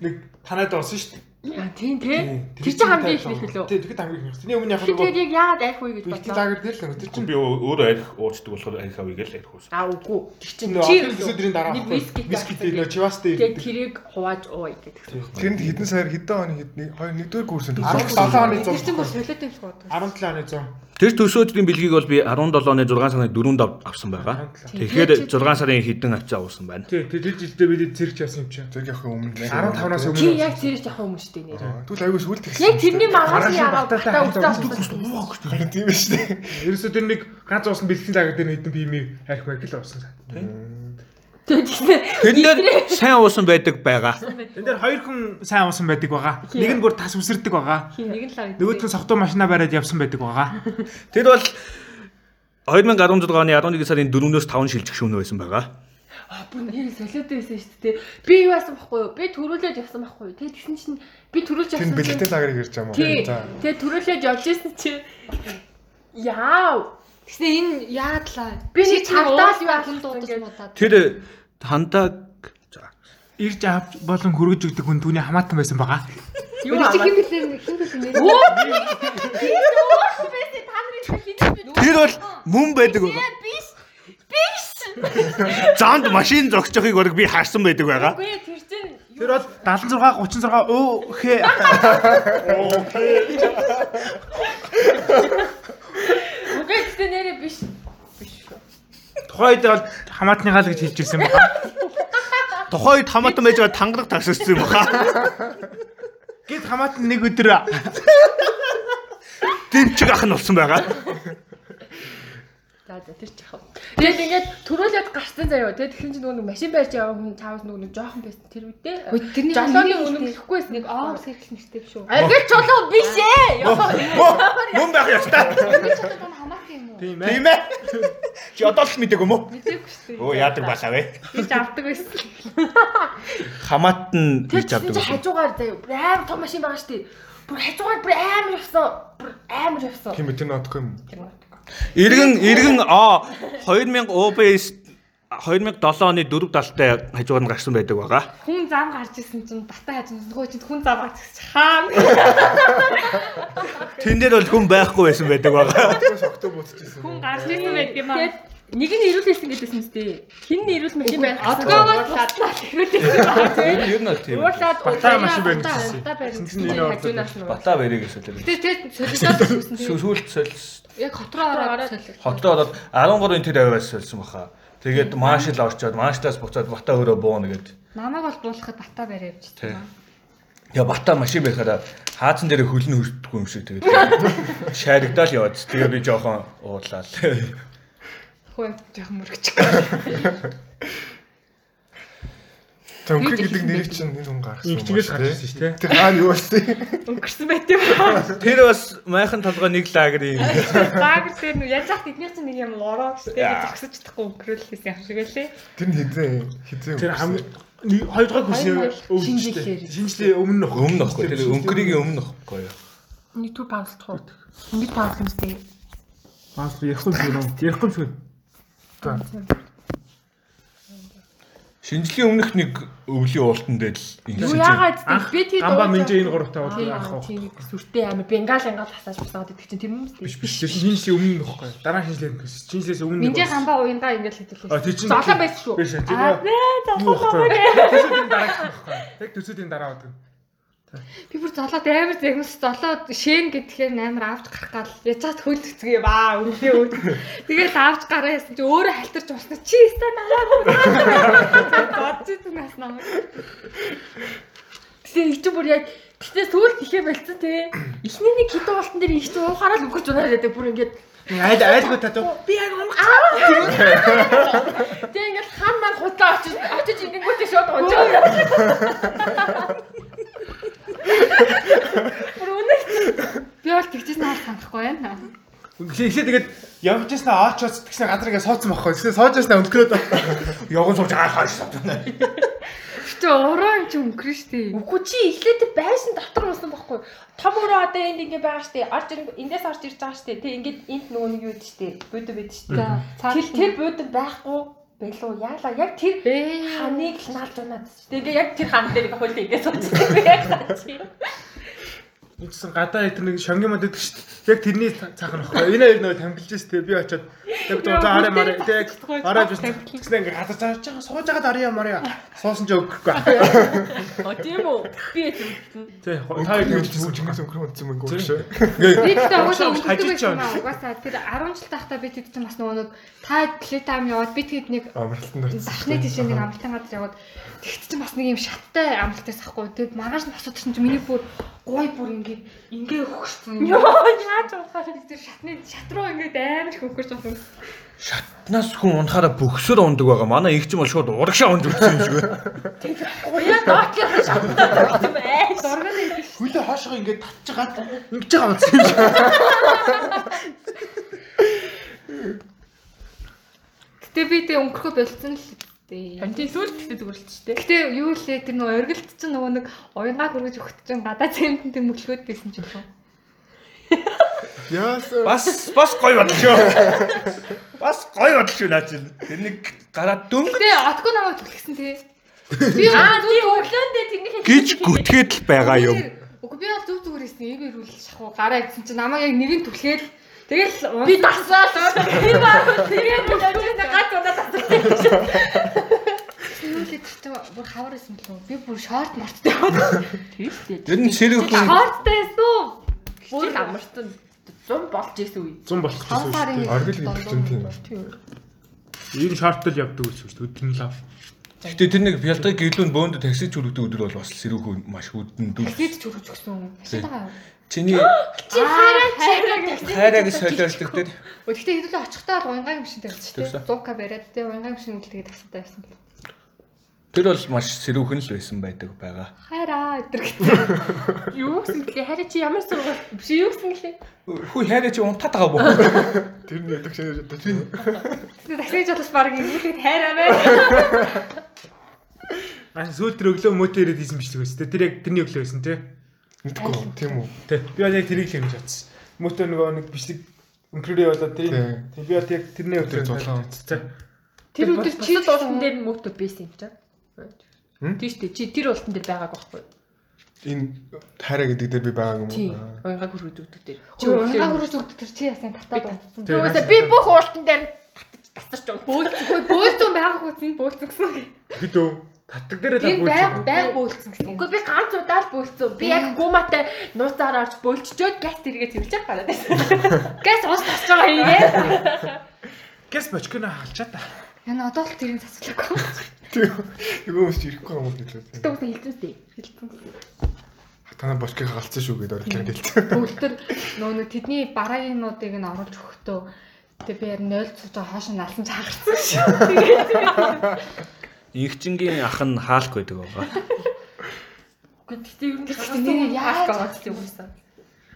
нэг танаад уусан шүү дээ. Аа тийм тий. Тэр чинь хамгийн их нэх лөө. Тий, тэгэхэд хамгийн их. Тэний өмнө яг Тэр нөгөө тэгээд яагаад арх үе гэж бодлоо. лагер дээр л нөгөө тэр чинь Би өөрөө арх уурчдаг болохоор арх авъя гэж арх уусан. Аа үгүй. Тэр чинь нөгөө өдрийн дараа нэг виски виски дээр нөгөө чивастай Тэгээд тэрийг хувааж ууя гэдэг. Тэрэнд хэдэн сар хэдэн оны хэдний хоёр нэгдүгээр курсэнд 17 оны Тэр чинь бол 100. солиотой юм шиг боддог. 17 оны 100. Тэр төсөөдрийн бэлгийг бол би 17 оны 6 сарын 4-нд авсан байгаа. Тэгэхээр 6 сарын хэдэн авчаа уусан байна. Тий, тэр жилдээ бид зэрэг явсан юм чинь. зэрэг явах өмнө 15-наас Чи өмнө. яг тэр жахаа өмнө штэ нэр. Тэгвэл аягүй сүлд тэгсэн. Яг тэрний маргааш яагаад батаа хамт үздэг Харин тийм биш үү? Ерөөсөө тэр нэг ганц уусан бэлтгэл лагер дээр хэдэн бимийг арх барь л уусан. Тэр дээр сайн уусан байдаг байгаа. Энд дээр хоёр хүн сайн уусан байдаг байгаа. Нэг нь бүр тас үсэрдэг байгаа. Нэг нь лав. Нөгөөдх нь согтуу машина бариад явсан байдаг байгаа. Тэр бол 2016 оны 11 сарын 4-өөс 5 шилжих шөнө байсан байгаа. Аа бүр нэр солиотой байсан шүү дээ. Би юу яасан байхгүй юу? Би төрүүлээд явсан байхгүй юу? Тэгээд тэгсэн чинь би төрүүлж Тэр явсан бэлтгэл лагерыг ирж байгаа юм уу? За. Тэгээд төрүүлээд явж исэн чи яав. Тэгснэ энэ яадлаа. Би нэг цагдаа л юу ахсан дуудаж модаад. Тэр хандаг за Ирж авч болон хүргэж өгдөг хүн түүний хамаатан байсан байгаа. Юу чи хин бэлээ хин бэлээ. Тэр бол мөн байдаг байгаа. Биш. Биш. Занд машин зогсохыг бол би харсан байдаг байгаа. Үгүй тэр чинь Тэр бол 76 36 өө хэ үгүй ээ нэрээ биш. тухайд бол хамаатныгаа л гэж хэлж ирсэн байгаа. Тухайд хамаатан байж байгаа тангараг тагссан юм баха. Гэт хамаатан нэг өдөр Дэмчиг ах нь болсон байгаа. За за тэр чихав. Тэгээд ингээд төрүүлээд гарсан заяа. Тэгээд тэгсэн чинь нөгөө машин барьж яваа хүн чаавс нөгөө нэг жоохон байсан тэр үедээ. Тэрний Жолооны үнэмлэхгүй байсан. нэг оомс хэрэг нэртэй биш үү? Аргыг чулуу биш ээ. Мөн байх ёстой. Хамаатай юм уу? тийм ээ. Тийм ээ. Чи одоо л мэдээг юм уу? Мэдээгүй шүү. Оо яадаг балаа вэ? Би ч авдаг байсан. Хамаат нь Тэр хийж авдаг чинь байсан. хажуугаар заяа. Амар том машин байгаа шүү дээ. Бүр хажуугаар бүр амар явсан. Бүр амар явсан. Тийм ээ тэр нотгүй юм. Иргэн иргэн а 2000 OBS 2007 оны 4 далтай хажуугаар нь гарсан байдаг байгаа. Хүн зам гарч исэн чинь бата хажин нөгөө чинь хүн зам гарч ирсэн хаан. Тэн дээр бол хүн байхгүй байсан байдаг байгаа. Хүн гарч исэн байт юм аа. Нэг нь ирүүлсэн гэдээсэн үстэй. Хин нь ирүүл машин байх. Отгоогоос шатлаа ирүүлсэн байгаа тийм. Ер нь тийм. Уурлаад Бата машин барьж Тэгсэн чинь энэ бол хажуунаас нь. Бата барыг эсвэл. Тэр тэр солиотой гэсэн тийм. Сүүлд солис Яг хотроо ороод солио. Хотоо ороод 13-ын тэр авиас солисон баха. Тэгээд маашл орчоод maaшлаас буцаад бата өөрөө бууна гэд. Намайг бол буулахад бата барь явж байгаа. Я бата машин байхаараа хаацан дээр хөлн хүртдэггүй юм шиг тэгээд шааригдаал яваад. Тэгээ би жоохон уурлаа Хөө жоохон мөрөгч. За өнгөр гэдэг нэрийг чинь энэ хүн гаргасан. Игчгээс гарч ирсэн шүү дээ. Тэр хаана юу вэ? Өнгөрсөн байт юм аа. Тэр бас майхан толгой нэг лагер юм. Заагэр дээр нүү яаж яах тэдний чинь нэг юм ороо штэ гэж зогсож чадахгүй өнгөрүүлсэн юм шиг байлээ. Тэр нь хизээ хизээ. Тэр хам хоёр дахь хоёр шинжилгээр. Шинжлээ өмнө нөх. Өмнө нөхгүй. Тэр өнгөрийн өмнө нөхгүй. Нэг түр паузлах уу? Ингэж паузлах юм сте. Баас ярихгүй юм? Ярихгүй шүү. Шинжлэхийн өмнөх нэг өвлийн уултан дээр л Юу ингэж яагаад би тийм гамба минжээ энэ гуравтаа бол Тийм анх уу. тийм сүртэй амар бенгал ангал хасааж босоод идэх чинь тэр юм уу? Биш биш. Шинжлээ өмнө нөхгүй. Дараа шинжлээ нөхөс. Шинжлээс өмнө. Минжээ гамбаа уяндаа ингэж А хэдүүлээ. тэр чинь Золон байсан шүү. Биш нэ Юу золоо. байхгүй. Төсөөдийн дараа гэх байхгүй. Яг төсөөдийн дараа байдаг. Би бүр золоод амар загнус золоод шэн гэхээр амар авч гарах гал яцаад хөл цэцгээ баа өвлөө өвд. Тэгэл авч гараа ясан чи өөрөө халтарч уусна чи намаа. Бодож исэн нас намаа. Тэгээ их ч бүр яг гэтээ сүүл ихэ болцсон те. Эхний нэг хитэн уултан дээр их ч уухаараа л үгэж унаад байдаг бүр ингээд Айл айлгуу татуу. Би яг унах. тэгээ ингээд хан маань худлаа очиж очиж идэнгүүтээ шууд унжаа. Бүр үнэ Би бол тэгчихсэн аа санахгүй байна. Эхлээ тэгээд явж яснаа аачаас тэгсэн газар ингээ суудсан байхгүй. Тэгсэн сууж яснаа өнгөрөөд явган сууж аа хааш. Чи ураа юм чи өнгөрөн штий. Үгүй чи эхлээд байсан дотор уусан байхгүй. Том өрөө одоо энд ингээ байгаа штэ. Орж эндээс орж ирж байгаа штэ. Тэг ингээд энд нөгөө нэг юу. Бөдө бэд штэ. За Тэр тэр бөдө байхгүй байлуу яалаа яг тэр ханыг л наалж унаад. Тэгээ яг тэр хан дээр хөл ингээ сууж байгаа. Яг чи. Ингэсэн гадаа тэр нэг шонгийн мод гэдэг шүү дээ. Яг тэрний цаах нь баггүй. Энэ хоёр нөгөө тамхилж шүү дээ. Би очиод яг за арай мараа тэг арай биш. Тэгснэ ингээ хадаж авч байгаа сууж байгаад арай мараа. Суусан ч өгөхгүй. О тийм үү. Би хэлсэн. Тэ Та яг ингэж чингээс өнгөрөн утсан мөнгө үү. Би тэгтээ угаасаа Хажиж байсан. Угаасаа тэр 10 жил тахта би тэд чинь бас нөгөө нэг та плетам яваад би тэгэд нэг Амралтанд очсон. сашны тийш нэг амралтын газар яваад тэгт чинь бас нэг юм шаттай амралтаас ахгүй. Тэгэд маргааш нь асуудсан чинь миний бүр гой бүр ингээ ингээ хөгшсөн. Йоо яаж ухаар. Тэр шатны шат руу ингээ амар их хөгөрч байгаа. Шатнаас хүн унахаараа бөхсөр ундаг байгаа. Манай их ч юм бол шууд урагшаа унж өгсөн юм шиг байна. Уяа доктор шаттай юм ээ. Дурган байдаг ш. Хөлөө хоошоо ингээ татж гаад ингэж байгаа юм шиг. Гэтэ би тэг өнгөрөхө болцсон л дээ. Хантин сүүл зүгэлч штэ. Гэтэ юу лээ тэр нөгөө оргилт чинь нөгөө нэг уянгаа хөргөж өгт чинь гадаа цемтэн тэр мөглөөд байсан ч юм уу. Яасан. Бас бас гоё бодлоо шүү. Бас гоё бодлоо наа чинь. Тэр нэг гараад дөнгө Гэтэ отго намайг түлхсэн тий. Би Аа би өглөөндөө тэрний гэж гүтгээд л байгаа юм. Үгүй би бол зүг зүгээр хэлсэн. Эвэр үл шахуу гараа гэсэн чинь намайг яг нэгэн түлхээд тэгэл би дасаа л. Би баа тэгээд өглөөндөө гат удаа дасаа. юу л тэр чинь бүр хавар байсан болов уу? Би бүр шорт марттай. Тийм шүү. Тэр нь хүн Шорттай байсан уу? Бүр амарсан. 100 болж ирсэн үе. 100 болох гэсэн. сарын Оргил гэдэг чинь тийм. Тийм. Ийм шортл явдаг гэсэн шүү дээ. Өдөр нь лав. Гэтэ тэр нэг бялтыг гэрлүүн бөөнд таксиж хүрэгдэг өдөр бол бас сэрэг хүн маш хүдэн дүүл. Тэд ч өргөж өгсөн. Хашаа байгаа. Чиний Чи хайраа чиг. хайраг солиордог тэр Гэхдээ хэдүүлээ очихдаа л уянгагийн машин тавьчих тий. Тавьсан. 100к бариад тий уянгагийн машин үлдгээд тастай байсан. Тэр бол маш сэрүүхэн л байсан байдаг байгаа. Хайраа өдр гэдэг. Юу гэсэн гэлээ хараа чи ямар сургууль биш юу гэсэн гэлээ. Хүү хайраа чи унтаад байгаа боо. Тэр нь яддаг шинэ тийм. Тэгээ таксиж болоос баг ингэхэд хайраа бай. Аа сүүл тэр өглөө мотор ирээд хийсэн бичлэг байсан. Тэр яг тэрний өглөө байсан тий. Мэдгүй тийм үү. Тий. Би яг тэрийг л хэмж чадсан. Мотор нөгөө нэг бичлэг өнкрөө болоод Тий. тий би яг тэрний өглөө Тэр зулаан. Тий. Тэр өдөр чи уултан дээр мөтө байсан юм чам. Хм? Тийм шүү дээ. Чи тэр уултан дээр байгааг байхгүй. Энэ тайра гэдэг дээр би байгаа юм Тийм. уу? Уянгааг хүргдэг дээр. Чи уянгаа хөрөж өгдөг тэр чи ясаа татаад байна. Тий. Юугасаа би бүх уултан дээр татчих жоо. Бөөлцгүй бөөлцөн байгаагүй чинь бөөлцөн гэсэн. бид өө татдаг дээрээ Энэ та байг бөөлцөн гэсэн. Үгүй би ганц удаа л бөлцсөн. Би яг гуматай нууцаар орж бөлччөөд газ тэргээ тэрвэж байгаа байсан. Гэс ус тасч байгаа хийгээ. Гэс бочконо халчаа та. Яна одоо л тэрийг. Юу юм чи ирэхгүй юм хэлээ. Тэгтээ үгүй хэлцэнтэй. Хэлцэн. Танаа бочкийг галцсан шүү гэдэг орхиод хэлсэн. Төвлөр нөө нэг тэдний бараагийнуудыг нь оруулж өгөхдөө тэг би яг 0 цуж байгаа хоошо налсан ч хагарсан шүү. Инхчингийн ах нь хаалх байдаг байгаа. Тэгтээ ер нь нэр яах байгаа ч юм уу.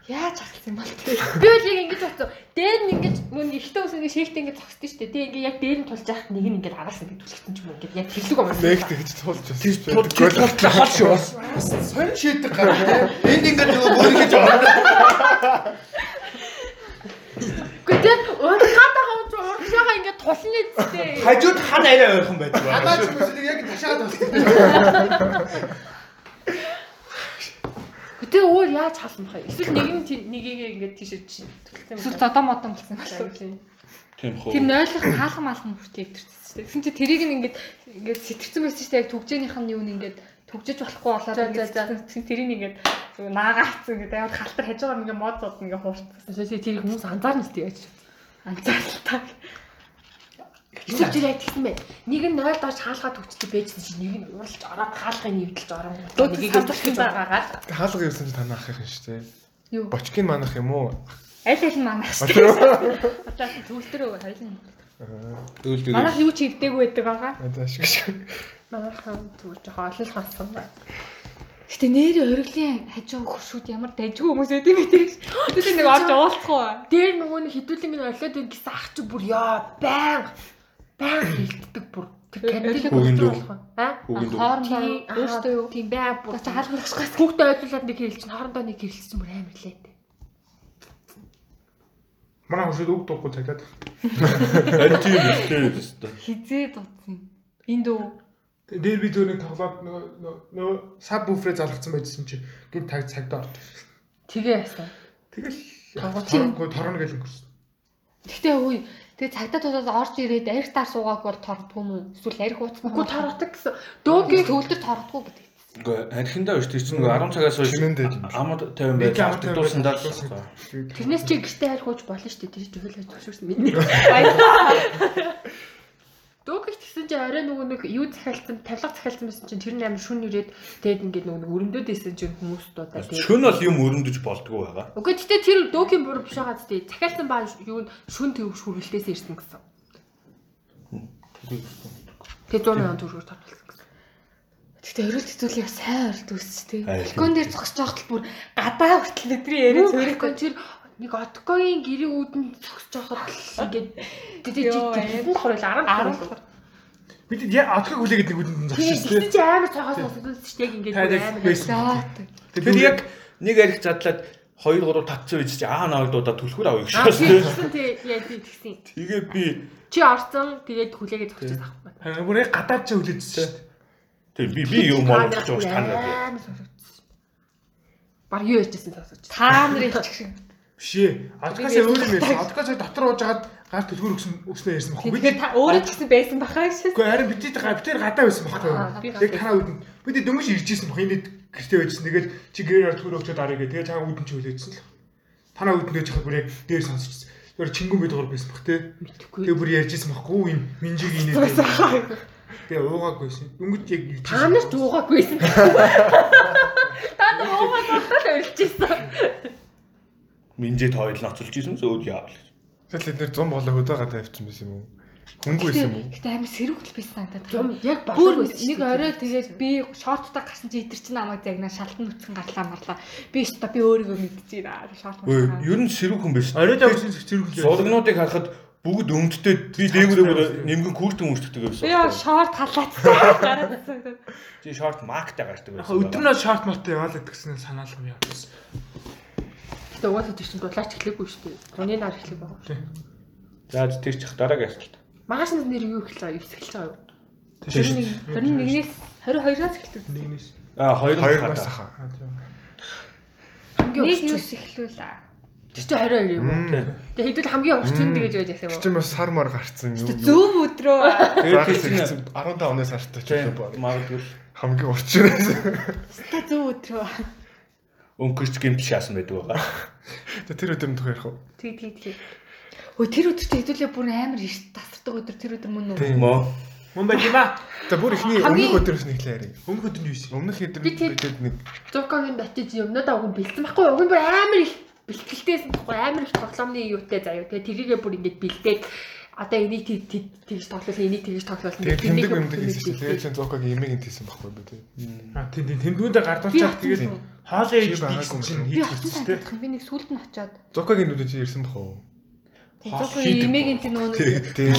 Яаж хагалсан юм бол тэр. Би бол яг ингэж бодсон. Дээр нь ингэж мөн ихтэй ус ингэ шийхтэй ингэ зогсдөө шүү дээ. Тэг ингэ яг дээр нь тулж яхад нэг нь ингэ агаасан гэж түлхсэн ч юм уу ингэ яг хэллэг юм. Нэгт гэж тулж. Тэр тулж хал шүү бас. Сонь шийдэг гараа. Энд ингээд нөгөө бүр гэж байгаа. Үгүй тэг уурхаад байгаа юм чи уурхшаага ингэ тулны зүтэй. Хажууд хан арай ойрхон байдаг байгаа. Анаач хүмүүсийг яг ташаад байна. Гэтэ өөр яаж халах вэ? Эсвэл нэг нь тий- нэгийг ингэ тийшээ чинь Эсвэл зодоо модон болсон байна. Тийм хөө. Тэр нойлох хаалхан маалхан хүртэл өвдөрсөн шүү дээ. Тэгсэн чи тэрийг нь ингээд ингээд сэтгцэн байсан шүү дээ. Яг түгжээнийх нь юу нь ингээд түгжиж болохгүй болоод ингээд тэрийг ингээд зөв наагаацсан ингээд яваад халтар хажуугаар ингээд мод зод ингээд хуурцсан. Эсвэл тэр хүмүүс анзаарна шүү дээ яаж. Эсвэл тэр яг тэгсэн бай. Нэг нь 0 доош хаалгаа төгчдөг байжсэн чинь нэг нь уралж ороод хаалгыг нэвдэлж орон. Нэгийг төгчж байгаагаар. Хаалга ирсэн чи танаа ах юм шүү дээ. Юу? Бочкийн манах юм уу? Аль аль нь манах шүү дээ. Одоо төвлөрөө хоёлын. Дүүл дүүл. Манайх юу ч ирдээгүй байдаг байгаа. Аа шиг шиг. Манайхан зүгээр жоохон олол хасан байна. Гэтэ нэрээ ориглын хажуу хөршүүд ямар дайжгүй хүмүүс байд юм бэ. Тэр нэг орж уулзахгүй. Дээр нөгөө нэг хідүүлэг нь олоод ин гэсэн ах чи бүр яа баян баян хилддэг бүр. Тэр дүү. Аа? Хоорондоо өөртөө юу? Тийм бай бүр. За хаалгахсгаас Хүүхдээ ойлуулад нэг чинь хоорондоо нэг хэлсэн бүр амар лээ. Манай хөшөд үг дуухгүй цагтаад. Харин тийм үстэй өстой. хизээ дуудсан. Энд үү? Дээр би зөв нэг тоглоод нөгөө нөгөө- саб буфрээ залгацсан байжсэн чи гинт таг орж ирсэн. Тэгээ яасан. Тэгэл Торгоцын. торгоо торно гэж өнгөрсөн. Гэхдээ үгүй тэгээ цагтаа тусаад орж ирээд арх таар суугааг бол тордгүй юм уу? Эсвэл арх ууцсан Үгүй торгодог гэсэн. Дөөгийн төвлөр тордгүй гэдэг. Үгүй архиндаа биш тийм нэг 10 цагаас хойш амд 50 байж дурсандаа л тэрнээс чи гэртээ хайр хууч болно шүү дээ. Тэр чинь хөл хаж шүүрсэн миний. Дөөгийг тэгсэн чи арай нөгөө нэг юу захиалсан, тавилга захиалсан байсан чинь тэр нь амар шүн ирээд тэгээд ингээд нөгөө исэн чинь хүмүүс дуудаа тэгээд Шүн бол юм өрөндөж болдгоо байгаа. Үгүй гэхдээ тэр дөөгийн буруу биш байгаа зү. Захиалсан баа юу шүн төвш хүргэлтээс ирсэн гэсэн. Тэгээ 100 сая төгрөгөөр татуулсан гэсэн. Гэхдээ өрөөлт хэзүүлээ сайн оролт үүсч тээ. Балкон дээр зогсож бол бүр гадаа хүртэл өдрийн яриа Зөвхөн цөөрөхгүй. тэр нэг откогийн гэрийн үүдэн зогсож байхад л ингээд тэгээ Йоо, тэр давхар байл 10 10 давхар. Бид яа отгоо хүлээгээд нэг үдэнд Тэгээ зогсчихсон тийм. тэгсэн чи амар цаагаас сонсогдсон шүү дээ ингээд амар. Тэгэхээр яг нэг арх задлаад 2 3 татсан үед чи аа наагдуудаа түлхүүр авъя гэж тийм шээ. тэгсэн тий яа тий тэгсэн. Тэгээ би Чи орсон тэгээд хүлээгээд зогсож юм. Харин бүр яг гадаад ч хүлээдсэн шүү дээ. тэг би би юм уу гэж байгаа. Амар сонсогдсон. Баг юу яжсэн сонсож. Та нарын их шиг. Биш ээ. Откоос өөр юм ярьсан. Откоос дотор ууж хагаад гар төлхөр өгсөн өснөө ярьсан баггүй. Тэгэхээр та өөрөө ч гэсэн байсан бахаа шүү. Гэхдээ харин бид тэр бид тэр гадаа байсан баггүй. Яг танаа үдэнд бид дөнгөж ирж исэн баг. Энд гэртээ байжсэн. Тэгээд чи гэрээр төлхөр өгчөөд арай гэ. Тэгээд цаага үдэн чи хүлээдсэн л. Танаа үдэндээ чахад бүр яг дээр сонсчихсон. Тэр чингүн бид дугаар байсан баг те. Мэдхгүй. Тэгээ бүр ярьжсэн баггүй юм. Минжиг инээд. Тэгээ уугаагүйсэн. Дөнгөж яг ирж Та нар ч уугаагүйсэн. Та нар уугаагаа өрөлжсэн. Минжэд хоёул ноцолж исэн зөөд яа. Тэгэл эдгээр 100 болоо хөдөө гадаа явчихсан байсан юм уу? Хөнгүү байсан юм уу? Гэхдээ амар сэрүүгэл байсан надад. Юм яг Бүр нэг орой тэгээд би шорттой гарсан чи идэр чинь намайг загнаа шалтан нүцгэн гарлаа марлаа. Би өстө би өөрийгөө мэдчихээн. Шорт Өө муу. ер нь сэрүүх хүн биш. Оройд авсан зэрэг Суулгнуудыг харахад бүгд өмдтэй би дээгүүрээ нэмгэн күртэн Би яа байсан. шорт халаацсан гараад. Чи шорт мактай гардаг байсан. өдрнөө шорт мотой яваалаа гэсэн санаалга юм явсан. Гэтэ угаасаа тийч дулаач эхлэхгүй шүү дээ. Таны нар эхлэх байгаа. За тэр чих дараагийн асуулт. Магаш нэр юу эхэлж байгаа юу эхэлж байгаа юу? Тийш. 21-ээс 22-аас эхэлдэг. Нэгнээс. А хоёр Хоёр нь бас хата. хаа. Хамгийн юус эхлүүлээ. Тэр чинь 22 юм уу? Тэгээ хэдүүл хамгийн урчин гэж байж яасан юм уу? Чи бас сар мар гарцсан юу? Зөв өдрөө. Тэр чи 15 оноос хартаа ч чинь юм магадгүй хамгийн урчин байсан. Та зөв өдрөө. Өнгөрч гэмт шаасан байдаг байгаа. Тэгээ тэр өдөр нь тох ярих уу? Тэг тэг тэг. Өө тэр өдөр чи хэдүүлээ бүр амар эрт тасардаг өдөр тэр өдөр мөн үү? Тийм. Мо Мөн байх юм аа. За бүр ихний өмнөх өдрөөс нэг л ярив. Өмнөх өдөр нь юу юм? Өмнөх өдөр Би тэр- бидэд нэг Зукагийн батиж юмнуудаа уг нь бэлдсэн байхгүй юу? Уг нь бүр амар их бэлтгэлтэйсэн байхгүй амар их тоглоомны юутай заяа. Тэгээ тэрийгээ бүр ингэж бэлдээд одоо энийг тэг- тэг- тэгж тоглуулсан, энийг тэгж тоглуулсан. тэгээ Тэрнийхээ тэмдэг юмдаг хийсэн чинь бэлдээд. тэгээ чин зокагийн имийг хийсэн байхгүй юу тий. Аа тийм тийм тэмдгүүндээ гардуулчаад тэгээд хоолоо ээж байгаагүй чинь тээ. санагдах. Би нэг сүлд нь очиод. Зокагийн нүдэн чи ирсэн бах уу? Зөвхөн имэгийн тийм нөгөө нэг тийм.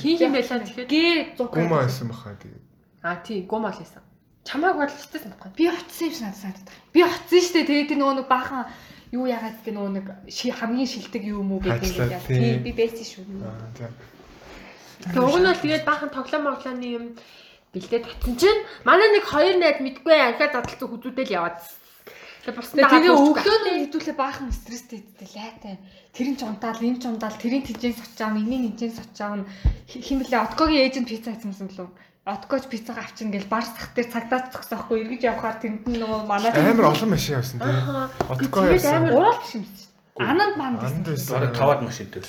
Хин хин байлаа тэгэхээр. гээ зуг. Гума байсан баха тэгээ. Аа тий, гомол хийсэн. Чамааг бол ч гэсэн байхгүй. Би очсон юм санагдах. Би очсон шүү дээ. Тэгээд нөгөө нэг баахан юу ягаад гэдэг нөгөө нэг хамгийн шилдэг юм уу гэдэг юм. тий. Тийм би байсан шүү. Аа за. Тэгээ уг нь бол тэгээд баахан тоглоом моглооны юм бэлдээд татсан чинь манай нэг хоёр найз мэдгүй архиад задлцсан хүзүүдэл яваад. Тэгээ бусдаа Тэгээ өглөө нь хэдүүлээ баахан стресстэй идтэй лайтай. Тэр нь ч унтаал, энэ ч унтаал, тэрийн тижээс очаав, энийн тижээс очаав. Хин блэ откогийн ээжэнд пицца хийсэн юм лөө. Откоч пиццаг авчин гэл бар сах дээр цагдаад зогсоохгүй эргэж явхаар тэнд нь нөгөө манай Амар олон машин явсан тий. Аа. Откоо Тэгээд явсан. амар ураал биш юм шиг. Ананд манд Анд байсан. байсан. бараг таваад машинтай.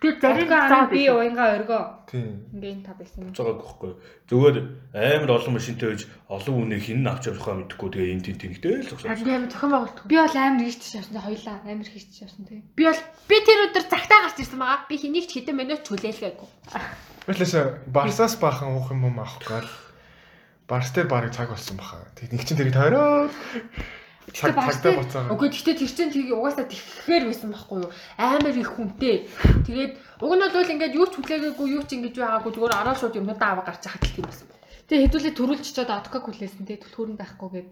Тэр зарим анаа би уянга өргөө. Тий. Ингээл та байсан. Цогоог гэхгүй. Зүгээр амар олон машинтай байж олон үнэ хин авч явахаа мэдэхгүй тэгээ энэ тийм тэнгтэй л зогсоо. Харин амар зохион байгуулалт. Би бол амар хийж шавсан. Хоёлаа амар хийж шавсан тий. Би бол би тэр өдөр цагтаа гарч ирсэн байгаа. Би хэнийг ч хэдэн минут хүлээлгээгүй. Мэтлээс Барсаас баахан уух юм уу аахгүй л. Барс дээр барыг цаг болсон баха. Тэг нэг чин тэрийг тойроод цагтаа дээр- буцаагаа. Үгүй гэхдээ тэр чинь тийг угаасаа тэххээр байсан байхгүй юу? Амар их хүнтэй. Тэгээд уг нь бол ингээд юу ч хүлээгээгүй юу ч ингэж байгаагүй зүгээр ороо шууд юмнуудаа аваа гарч хахад тийм байсан. Тэгээ хэдүүлээ төрүүлж чад отког хүлээсэн тий төлхөөрн байхгүйгээд.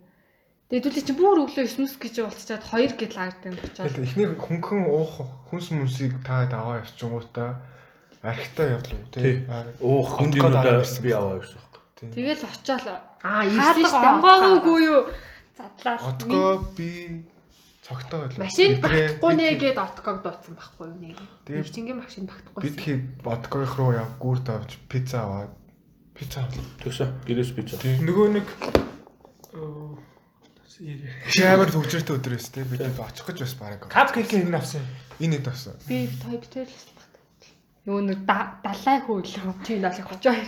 Тэгээ хэдүүлээ чи бүр өглөө 9 гэж болчиход 2 гэл аагдан очиод. Тэгэл ихний хөнгөн уух хүнс мүнсийг та аваа явчихгуудаа архитаа явлаа Тий. Уух хүн Откоо дараа юмудаа би аваа тий. Тэгэл очиод Аа, ирсэн шүү дээ. онгоогоогүй юу? Задлаа. Откоо би цогтой байл. Машин багтахгүй нэ гээд отгог дууцсан байхгүй юу нэг. Тэгээ- Эрчингийн машин багтахгүй. Бид хий бодгоих руу яв гүрд авч пицца аваад пицца. Төсөө гэрээс бич. Нөгөө нэг Шаамар төвчөртэй өдрөөс те бид очих гэж бас бараг. капкейкийн энэ авсан. Энэ хэд авсан? Би той битэр л Нөгөө нэг да- далай хөөлөө. Тийм уу. Жоо.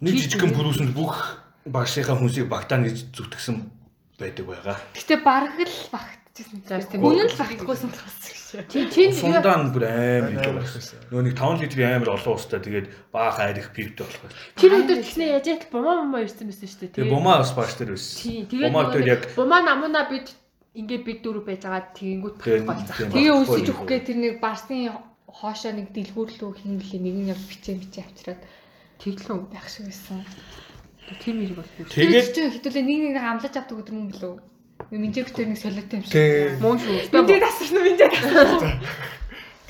Нэг жижигхэн producer бүх багшийнхаа хүнсийг багтаана гэж зүтгэсэн байдаг байгаа. Гэтэ бараг л багтчихсан. За, тийм. Үнэн л багтахгүйсэн бас гэж. Тийм тийм Сундаа нь бүр амар их байсан. Нөгөө нэг 5 литрийн амар олон уустай тэгээд баах айрах пивтэй болох байсан. тэр өдөр тэгснэ яаж яа бумаа бумаа ирсэн байсан шүү дээ. Тэгээ бумаа бас багш дээр байсан. Тийм тэгээд Бумаа дээр яг бумаа намуна бид ингээд бид дөрөв байж байгаа тэгэнгүүт багцах. тийм. Тэгээ үсэж өгөх гээ тэр нэг барсын хоошоо нэг дэлгүүрлүү хинглээ нэг нь бичээ бичээ авчираад Тэглэн байх шиг байсан. Тийм хэрэг бол биш. тэгээд чи хэдүүлээ нэг нэг амлаж авдаг өдөр мөн билүү? Минжээ битэр нэг солиотой юм шиг. Мөн шүү. Минжээ тасарна минжээ тасарна.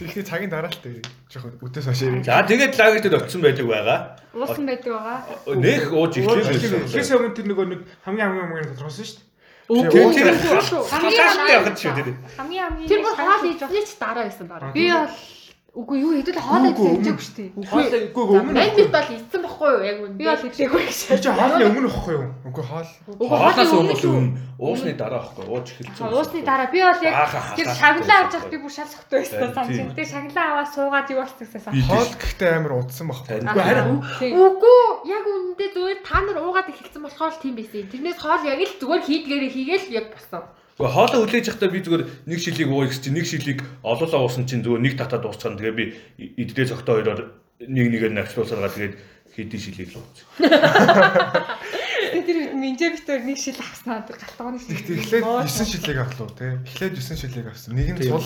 Тэгэхээр цагийн дараа л дээ. Жоохон өдөөс хойш ирээ. за тэгээд лагер дээр очсон байдаг байгаа. Уусан байдаг байгаа. Нэх ууж Ихээс байсан. өмнө тэр нөгөө нэг хамгийн хамгийн хамгийн тодорхойсон шүү дээ. Үгүй Тэр тэр явах шүү дээ. Хамгийн хамгийн тэр бүр хоол идснээ ч дараа байсан баг. би бол Үгүй юу хэдүүл хоолой хэлээгүй шүү дээ. Хоолой үгүй өмнө. Мань бид бол эцсэн бохгүй юу яг үнэ. Би бол хэлээгүй гэж. Тэр чинь хоолны өмнө бохгүй юу? Үгүй хоол. Хоолоос өмнө өмнө уусны дараа бохгүй ууж эхэлсэн. Уусны дараа би бол яг тэр шагналаа авч явах би бүр шал сөхтэй байсан сан чинь. Тэгээ шагналаа аваа суугаад юу болчихсон гэсэн. Хоол гэхдээ амар удсан бохгүй. Үгүй харин. Үгүй яг үнэндээ зүгээр та нар уугаад эхэлсэн болохоор тийм байсан. Тэрнээс хоол яг л зүгээр хийдгээрээ хийгээл яг болсон. Гэхдээ хоолоо хүлээж явахдаа би зүгээр нэг шилийг ууя гэж чинь нэг шилийг олоолаа уусан чинь зүгээр нэг татаад уусчихсан. Тэгээ би иддээ зөгтөө хоёроор нэг нэгээр навчлуулсараа тэгээд хэдийн шилийг л ууц. Тэр үед минжээ битэр нэг шил авснаа тэр галтгооны шил. Тэгт эхлээд 9 шилийг авлаа те. Эхлээд 9 шилийг авсан. Нэг нь цул.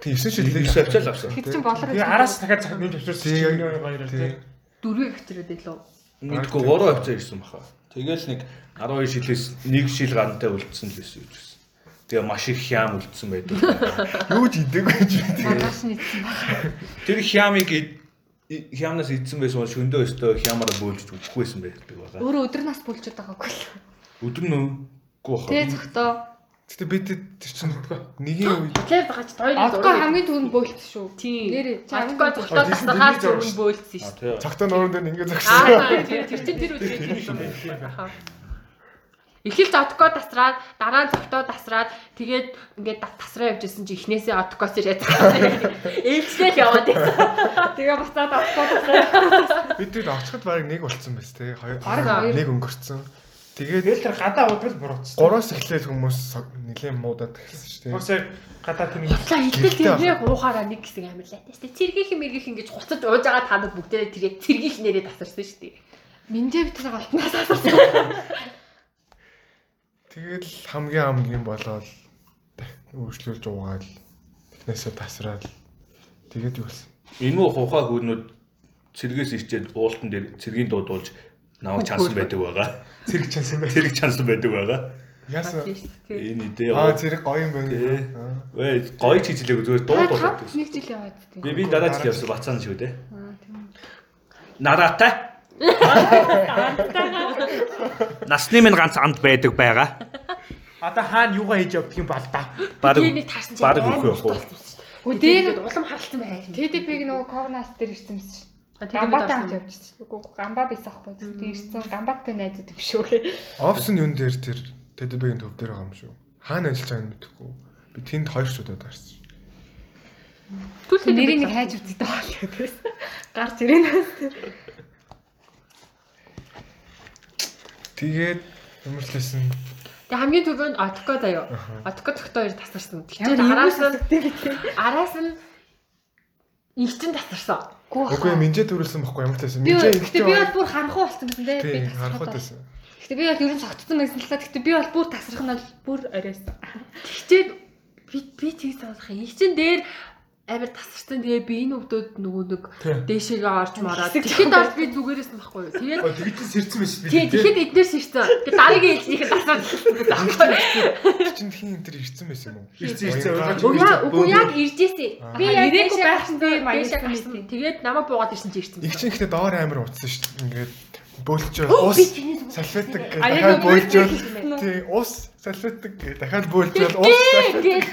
Тэг 9 шилийг авчаал авсан. Хэд ч болор. Тэгээ араас дахиад цаг нэг авчирсан чинь Тийм. нэг баяраар тий. Дөрвийг авчираад илүү. Нэгдгүй 3 авчаа ирсэн баха. Тэгэл нэг 12 шилээс нэг шил гантай үлдсэн л байсан гэж байсан. Тэгээ маш их хям үлдсэн байдаг. юу ч идээгүй ч баг. Тэр хямыг хямнаас идсэн байсан бол шөндөө өстөө хямаараа бөөлж өгөхгүйсэн байдаг байгаа. Өөрөө өдөр нас бүлчээд байгаагүй л. Өдөр нөхгүй Тэ баха. зөвхтөө. Гэтэ бид тэр чинь нэгийн үед Хотлоор байгаа ч тойлоо. Одко хамгийн түрүүнд бөөлсөн шүү. тийм. Нэр чамдгаа тогтоод тийм, өмнө бөөлсөн шүү. цагтаа нуурын дээр ингэ зогсон. Аа тийм тэр чинь тэр үеийн юм. Эхэлж отко тасраад дараа нь цогтоо тасраад тэгээд ингээд тасраа явж исэн чи эхнээсээ откоос ирээд ээлжлэл яваад байсан. тэгээ буцаад одко тасаа. Бид тэр очиход баг нэг болцсон байс те. Хоёр нэг өнгөрцөн. Тэгээд Тэгэл тэр гадаа удвал буруутсан. гураас эхлээд хүмүүс нэлээд муудаад эхэлсэн шүү дээ. Хосоо гадаа тэр нэг За идэл тэргээ хуухаараа нэг хэсэг амар лайтаа шүү дээ. Цэргийнх мэргийнх ингэж хуцаж ууж байгаа та нар бүгдээрээ тэргээ цэргийнх нэрээ тасарсан шүү дээ. Минжээ битэр голтнаас асуусан. Тэгэл хамгийн хамгийн болоод өөрчлөлж уугаал технээсээ тасраад тэгээд юу болсон. Энэ муу хухаа хүүнүүд цэргээс ирчээд уултан дээр цэргийн дуудуулж намайг чансан байдаг байгаа. Цэрэг чансан бай. Цэрэг чансан байдаг байгаа. Яасан. Энэ идэ Аа яа. цэрэг гоё юм байна. Аа. Вэ гоё ч хийлээг зүгээр дуудуулдаг. Та нэг жил яваад тийм. Би би дараа жил явсан бацаан шүү дээ. Нараатай. Насны минь ганц анд байдаг байгаа. одоо хаана юугаа хийж явдаг юм бол да. Баг баг өгөх явах уу? Үгүй Тэгээд дээр улам харалтсан байх. TDP-г нөгөө Когнас дээр ирсэн юм шиг. Гамбат хамт явж ирсэн. Үгүй гамбаа байсан хгүй. Тэгээд ирсэн гамбаттай найзууд юм шүү. Офс нь юун дээр тэр ТДБ-ийн төв дээр байгаа юм шүү. Хаана ажиллаж байгааг мэдэхгүй. Би тэнд хоёр ч удаад гарсан. Түлхээ Нэрийг нэг хайж үздэг л гэдээс. Гарч ирэнээс. Тэгээд юмрлээсэн. Тэг хамгийн түрүүнд отко заяа. Отко тогтоо хоёр тасарсан. Тэгэхээр араас нь араас нь их чин тасарсан. Үгүй минжээ төрүүлсэн байхгүй ямар ч байсан. Минжээ гэхдээ би бол бүр харанхуй болсон гэсэн дээ. Би бол. байсан. Гэхдээ би бол ер нь цогцсон байсан л та. Гэхдээ би бол бүр тасрах нь бол бүр оройсон. Тэгчээд би би тийг санах юм. Их чин дээр амар тасарсан. Тэгээ би энэ өвдөд нөгөө нэг дээшээгээ орж мараад. Тэгэхэд бол би зүгээрээс нь байхгүй юу. Тэгээд тэгж сэрсэн байсан би. тий тэгэхэд эднэр ширсэн. Тэгээ дараагийн ээлжнийх нь тасаад эхэлсэн. Чин тхийн энэ төр ирсэн байсан юм уу? Ирсэн, ирсэн, үгүй яг иржээсэй. Би яг ирээгүй дээшээ байсан би дээшээ маяг гарсан. Тэгээд намайг буугаад ирсэн чи ирсэн. Их чин ихтэй доор амар утсан шүү дээ. Ингээд бөөлжөө Өө, ус би чиний зүг- салфетик дахиад үү? Тий ус салфетик дахиад бөөлжөө ус салфетик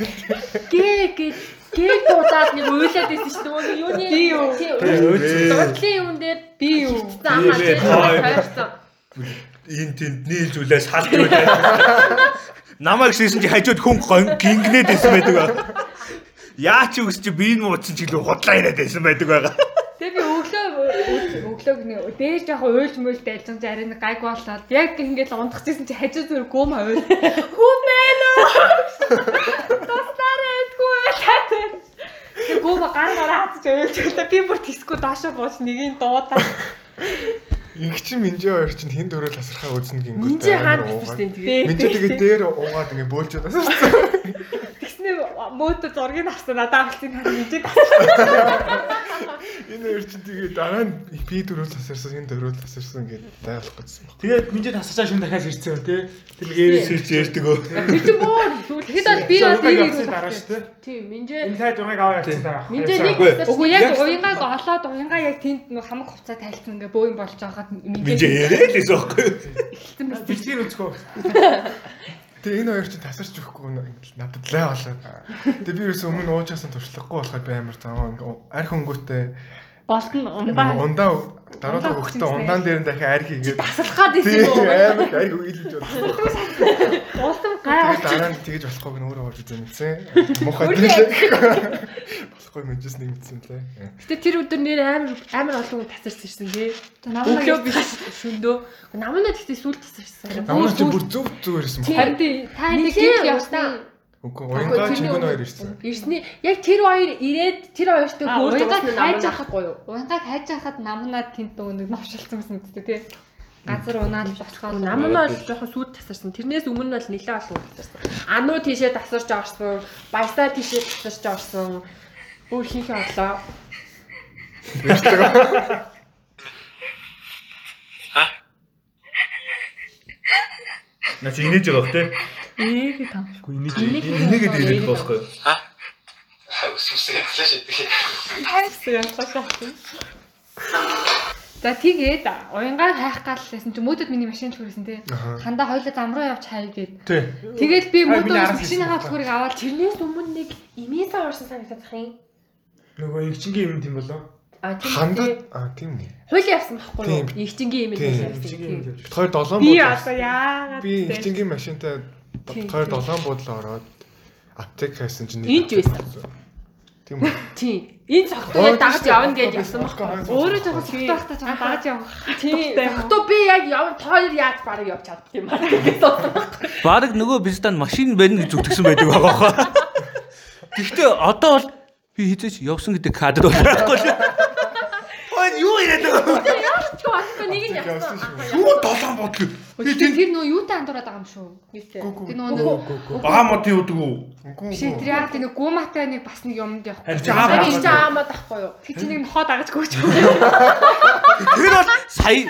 гээ гээ гээ дуудаад нэг уйлаад байсан шүү дээ. Юуны Би юу? Дуудлын юм дээр Би юу? тойрсон. энэ тэнд нийлж үлээ салж үлээ. Намайг шийсэн чи хажууд хүн гингнээд байсан байдаг ба. Яа ч үгс чи би энэ муучин чиглүү худлаа яриад байсан байдаг байгаа. Тэгээ би өглөө өглөөг нэг дээр жоохон уйлж мөйл арай нэг гайг болоод яг ингээд ундахчихсан чи хажуу зүр гүм байна уу? Тастараа эдгүй таатай. Гүм гар гараа хатж уйлж өгдөө би бүр тисгүй доошоо бууж нэгийг дуудаа. Инг чи минжээ хоёр чинь хэн дөрөөл тасархаа үзнэ гингүүт Минжээ хаан гэсэн тэгээ. Минжээ тэгээ дээр уугаад ингээ бөөлжөө тасарсан Тэгснээр мөөтө зургийг авсан надад авчихсан харин мэдээд энэ хоёр чинь тэгээ дараа нь би дөрөөл тасарсан хэн дөрөөл тасарсан гэдэг дайлах гэсэн баг Тэгээд минжээ тасачаа шүн дахиад үү те. Тэр нэг ээрээс Сэрч ярьдаг өө. Тэр чинь боо тэгэхэд бол би бол би дэрийг явсан дараа шүү дээ. тийм минжээ Энэ цайд угааг аваа явсан дараа. минжээ нэг Үгүй. яг уянгааг олоод уянгаа яг тэнд нэг хамаг хувцас тайлцсан ингээ бөөм болж байгаад Минь яриад байсан байхгүй юу? Бичгээр үзэхгүй. Тэгээ энэ хоёр чинь тасарч өгөхгүй надад лай болоод. Тэгээ би ерөөсөө өмнө уужаасан туршлагагүй болохоор би амар таа арх өнгөтэй болтон ундаа ундаа дараа хөхтөө ундаан дээр нь дахиад арх хийгээд таслах гад тий исэн юм. амар арх үйлж байна. уултан гай Тэгээ дараа нь тэгэж болохгүй гэн өөрөө болж үзэнсэн. Мохоо дийлээ. Болохгүй мэдээс нэг мэдсэн лээ. Гэтэ тэр өдөр нэр амар амар олон хүн тасарч ирсэн тий. Өглөө биш шөндөө. Намнаа тэгтээ сүүл тасарсан. Намайг чи бүр зөв зүгээр ирсэн харин та Нэг юм явсан Үгүй уянгаа өмнө- хоёр ирсэн. Ирсний яг тэр хоёр ирээд тэр хоёртой хөөрж уянгаад уусна хайж намнаа авах- ахгүй юу? уянгааг хайж хахад намнаа тэнд нөгөө нэг новшилсан гэсэн үгтэй тий газар унаал болохоо Намнаа бол жоохон сүйд тасарсан. Тэрнээс өмнө бол нэлээд олон хүн тасарсан. Ануу тийшээ тасарч орсон. Баясаа тийшээ тасарч орсон. Өөр хийхээ орлоо. Наа чи инээж байгаа бох те. ээ там Инээгээд ирээд босхгүй юу? хайсан ялгаа шахсан За тэгээд уянгааг хайх гал лсэн чи мөдөд миний машин төрсэн тий. Хандаа хоёлоо зам руу явж хай гээд. Тэгээд би араас машиныхаа төлхөрийг аваад Тэрнээс өмнө нэг имээсээ орсон санагдах юм. Нөгөө игчингийн юм тийм болоо. А тийм Хандад а тийм үү. Хууль явсан байхгүй юу? Игчингийн имэйл Тийм. явсан. Игчингийн юм явж. Хоёр долоон би одоо яагаад Би инженгийн машинтай хоёр долоон буудлаа ороод аптек хайсан чинь Энд ч байсан. Тийм үү. Тийм. Энэ цогтойг дагаж явна гэж явсан байхгүй юу? өөрөө жоохон сүртэй байхдаа жоохон дагаж явах. Тийм. Цогтой би яг явна тоор яаж барыг явж чаддаг юм аа гэж бодсон. Бараг нөгөө бистан машин байна гэж зүтгэсэн байдаг байгаа хаа. Гэхдээ одоо бол би хизээч явсан гэдэг кадр байхгүй л. Ой юу яриад байгаа. Чи одоо нэг нь явсан. Юу долоон бодлоо. Би Тэр тэр нөө юутай андуураад байгаа юм шүү. Нийтээ. Тэр нөө аа мод юу гэдэг үү? Үгүй биш тэр яг тэр нэг гуматай нэг бас нэг юмд явах. Харин Аа жаа биш аамаад ахгүй юу? Тэр чинь нэг нохоо дагаж гүйч. Тэр бол сая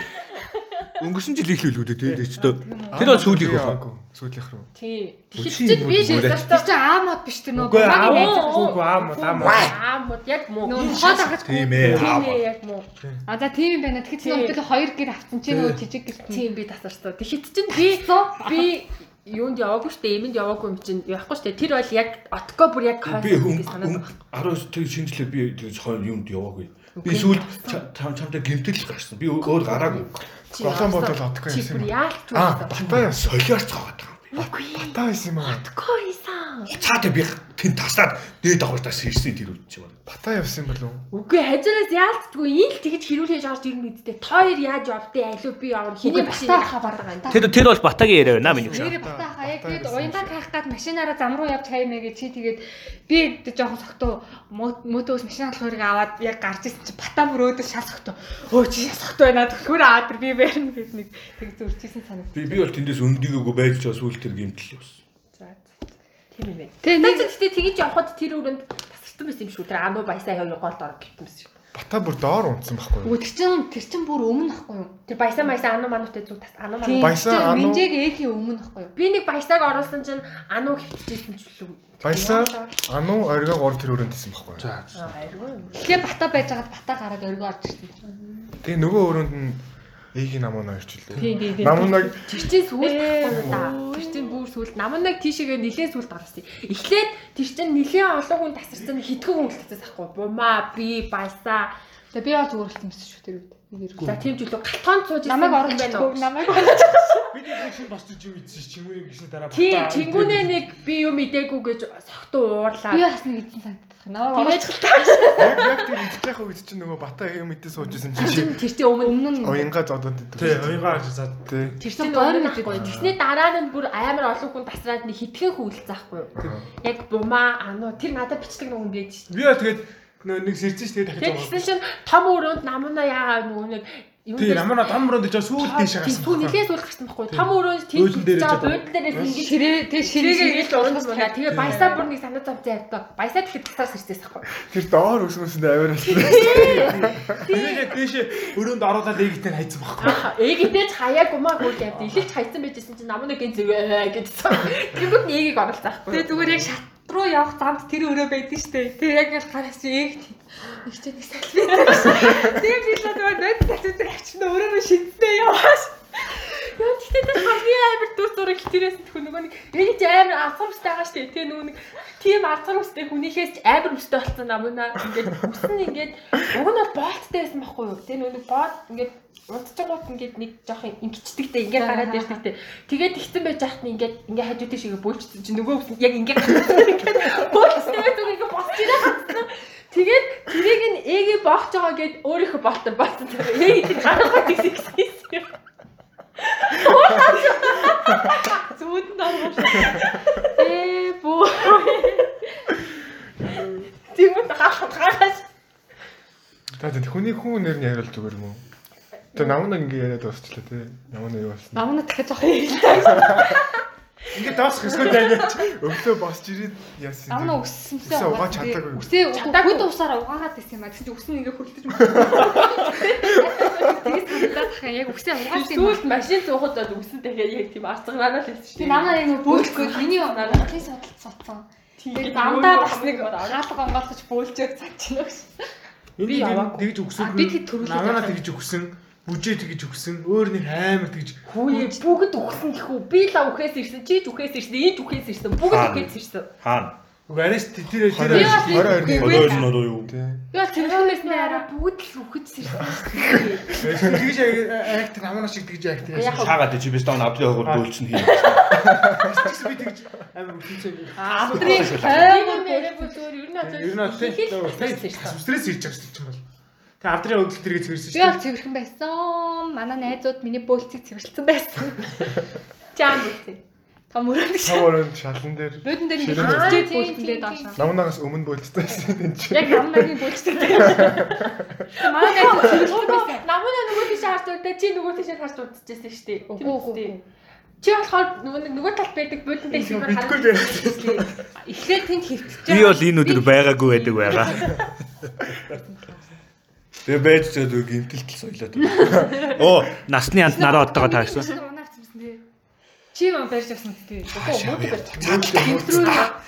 өнгөрсөн жил их л үлдээ тэгээд ч тоо. Тэр бол сүүлийнх байна. Сүүлийнх рүү. Өчиг Тэгэхээр би уу? Тэр чинь аамод биш тэр Үгүй аа гумагийн найз. үгүй аа мод аа мод. Яг муу. Нөө нохоо дагаж Тийм ээ. Тийм ээ яг муу. А за тийм юм байна. Тэгэхээр чи Тийм. нөө би хоёр гэр авсан чи нөө жижиг гэр. Тийм би тасарсан. Тэгэхэд чинь би би юунд яваагүй штэ, эмэнд яваагүй юм чинь явахгүй штэ. Тэр бол яг отко бүр яг Би концепт хүн гэж санаад байна. 19 тэг шинжлээ би хойно юмд яваагүй. Би сүүл чам чамтай гимтэл гарсан. Би өөр гараагүй. Чи Голон бодол отко Чи байсан бүр юм. яалч Аа, байсан. батаа яасан. Солиорч байгаа юм. Батаа байсан юм аа. Отко исан. Цаатай би тэн таслаад дээд давхартаас ирсэн тэр үуч юм. Батаа явсан юм болов уу? Үгүй хажуураас яалтчгүй энэ л тэгж хэрүүлж орж ирнэ гэдэгтэй. Тоор яаж явдیں۔ Алуу би явна. Хиний батаа хаа баргаа юм. Тэр тэр бол батагийн яриа байна миний Нэр бата хаяа тэгээд уянгаа хайх гад машинаараа зам руу явж хаймаа гэж чи тэгээд би жоохон согтоо мөтөөс машин алхуурыг аваад яг гарч ирсэн чи бата бүр өөдөө шал согтоо. Өө чи согтоо байна төлхөр аваад тэр би барина гэд нэг тэг зурчихсан санаг. Би би бол тэндээс өндөгөөгүй байж чаа сүүл тэр гимтэл явсан. Тийм юм байна. Тэгээ Нэг гэхдээ тэгж явхад тэр өрөнд тасарсан байсан юм шүү. Тэр ануу баясаа хоёр голд орох гэсэн юм шүү. Батаа бүр доор унтсан байхгүй юу? Үгүй тэр чин тэр чин бүр өмнө ахгүй юу? Тэр баясаа баясаа ануу мануутай зүг тас Тийм. мануу. Баясаа, ануу- Минжээг ээхийн өмнө ахгүй юу? Би нэг баясааг оруулсан чинь ануу хөвтөжсэн ч үлээ. Баясаа ануу оргоо гор тэр өрөөнд исэн байхгүй юу? За. Аа хайргүй. Тэгэхээр бата байж байгаад бата гараад өргөө орж ирсэн. Тэгээ нөгөө өрөөнд нь Эгийн намаа хоёр ч лээ. тий, тий. Намунаг Тэр чинь сүулт гарсан да. Тэр чинь бүр сүулт. Намнаг тийшээгээ нилээн сүулт гаргасан. Эхлээд тэр чинь нилээн олон хүн тасарсан хэдхэн хүн үлдсэн байхгүй. Бумаа, би, баясаа. Тэгээ би бол зүгээр л юмсэн шүү тэр үед. Нэг За тийм ч үлээ галтгоонд сууж ирсэн Намайг оруулж байна уу? намайг оруулж. Бид нэг шин босч юм ийдсэн чимүүний гişний дараа. Тий, чингүнээ нэг би юм идээгүй гэж согтуу уурлаа. Би бас нэг эзэн санагдах. Намайг оруулж. яг яг тэр идчих үед чинь нөгөө бата хэм мэдээ сууж исэн тэр чинь чинь тэр чинь өмнө Өмнө нь оянга зодод иддэг. Тий, оюугаа харж за. Тий. тэр чинь чинь гойр өөрөө мэдээд байхгүй. Тэгсний дараа нь бүр амар олон хүн тасраад нэг хитгэн үлдсэн байхгүй юу? Яг бумаа, ануу тэр надад бичлэг нэг юм байж шин. Би яа тэгээд нэг дээ дахиж Тэгээд байгаа. тэгсэн чинь том өрөөнд намна яагаад нөгөө нэг юм Тий, намаа том руу дэж сүүл дэше гарсан. Сүү нилээс үл гарсан байхгүй. Том өрөөнд тийм дээр жаа ч дээрээс ингэж ширээ тэг ширээгээ ингэж уурдсан байна. Тэгээ баясаа бүр нэг санаа зов зайртаа. Баясаа тэгэхэд тасаас ирчихсэн байхгүй. Тэр доор өснөсөнд авирсан. Тэгээд яг дэше өрөөнд оруулаад эгтэй хайцсан байхгүй. Ээgiтэй ч хаяаг умаа хөл явд. Эхэлж хайцсан байжсэн чинь намна гин зүгээ гэдсэн. Тэгвэл нэгийг оруулсан байхгүй. Тэгээ зүгээр яг шат руу явах замд тэр өрөө байдаг штэ. Тэр яг л гараас яг нэг ч нэг салфи. Тэгээ би л зүгээр бод татдаг авчихна өрөө рүү шидтэй явааш. Яа тэгтээ тэр хамгийн амар дүр зураг хитэрээс тхүү нөгөө нэг ээж амар алхам өстэй байгаа дээ. Тэгээ нөгөө нэг тийм алхам өстэй хүнийхээс ч амар өстэй болсон намна ингээд өснө ингээд уг нь бол боолттой байсан байхгүй юу. Тэгээ нөгөө боол ингээд унтчихгууд ингээд нэг жоох ингэчдэгтэй ингээд гараад ирдэг те. Тэгээд ихсэн байж яхад нь ингээд ингээд хажууд тийшээ бөөлчсөн чинь нөгөө өснө яг ингээд ингээд бөөлчсөн гэдэг ингээд босч хатсан. Тэгээд тэрийг нь ээгээ боохж байгаа гэд өөрийнхөө боолтон болсон. Ээгээ тэр гаргаад ирсэн юм. Зүуд нэрвш. Ээ бөө. Хахах хахаш. Та тэр хүний хүн нэр нь яриул зүгээр юм уу? Тэр намнаг ингэ яриад дуусчлаа тий. Намнаг юу болсон? Намна дахиад жоох юм. Ингээд доосх эсвэл дайгаач. Өглөө босч ирээд яасан. Намна өссөнсөө Үсээ угааж чадаагүй. Үсээ Чадаагүй. угаагаад усаараа угаагаад байсан юм а. Тэгсэн чинь үс нь ингээ хөлдөж мөн. Тэгээд санагдах яг үсээ угаасан юм. Сүүлд машин цуухад бол үсэн дахиад яг тийм арцгаанаа л хэлсэн шүү Би намаа яг бөөлгөө миний онлайн судалт цуцсан. Тэгээд дандаа бас нэг хаалга онгоолгож бөөлжөөг цаачна гэж. Би яваагүй. тэгж өгсөн. Би тэгэд төрүүлээд Намаа тэгж өгсөн. Бүжээ тэгж өгсөн. Өөр нэг амар тэгж Хөөе бүгд үхсэн гэхүү. Би л үхээс ирсэн, чи ч үхээс ирсэн, энэ ч үхээс ирсэн, бүгд үхээс ирсэн. Хаана? Уг арайс тэр тэр Хорой бас хорой үгүй. орны. Одоож нь одоо юу? Тий. Бол тэрхүүнээс нэ арай бүгд л үхэж ирсэн. тэгж акт намаа шиг тэгж акт Яг яасан. Шаагаад чи бис тав авдрын хогор бөөлчн хий. Тэгсэн би тэгж амар үхэлцээ. Авдрын хайр мэрэг зүгээр ер нь одоо Ер нь. Стресс ирж байгаа юм бол. Тэгээ авдрын өгдөл тэргээ цэвэрсэн би бол цэвэрхэн байсан. Манай найзууд миний бөөлцийг цэвэрлсэн байсан. Жаам үхсэн. Том өрөөнд шиг. Таварын шалан дээр Бөөдөн дээр нэг Тийм, дээр тийм, доош. намнагаас өмнө болцсон энэ чинь. Яг намнагийн бөөлцтэй. Манай найзууд цэвэрлсэн байсан. Намаа нөгөө тийш харж удаа чи нөгөө тийш харж удажсэн шүү дээ. Үгүй үгүй. Чи болохоор нөгөө нэг нөгөө талд байдаг харж итгэхгүй удажсэн. Эхлээд тэнд хөвтөж Би бол энэ өдөр байгаагүй байдаг байгаа. Тэгээ байж ч одоо гимтэлтэл соёлоод. Оо, насны анд нараа цэвэрсэн тий. Чи юм барьж авсан тий.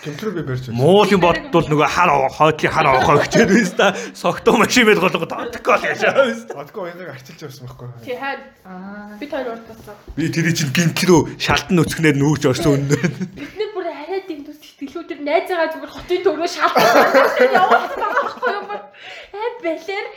Тэмтрүү би барьж. Муул юм бодвол нөгөө хар хойтлын хар авах хичээд байсан та согтуу машин мэд голго додгоо л яшаа байсан. Одгүй оянгаг арчилж явсан байхгүй. Чи хайр Аа. бид хоёр урдсан. Би тэр чинь гимтэл рүү шалтан нүцгнээр нүүж орсон үнэ. Бидний бүр арай дэм сэтгэлүүд төр найзаагаа зүгээр хотын төрөө шалтгаан явуулсан байгаа байхгүй юу? Аа бэлэр.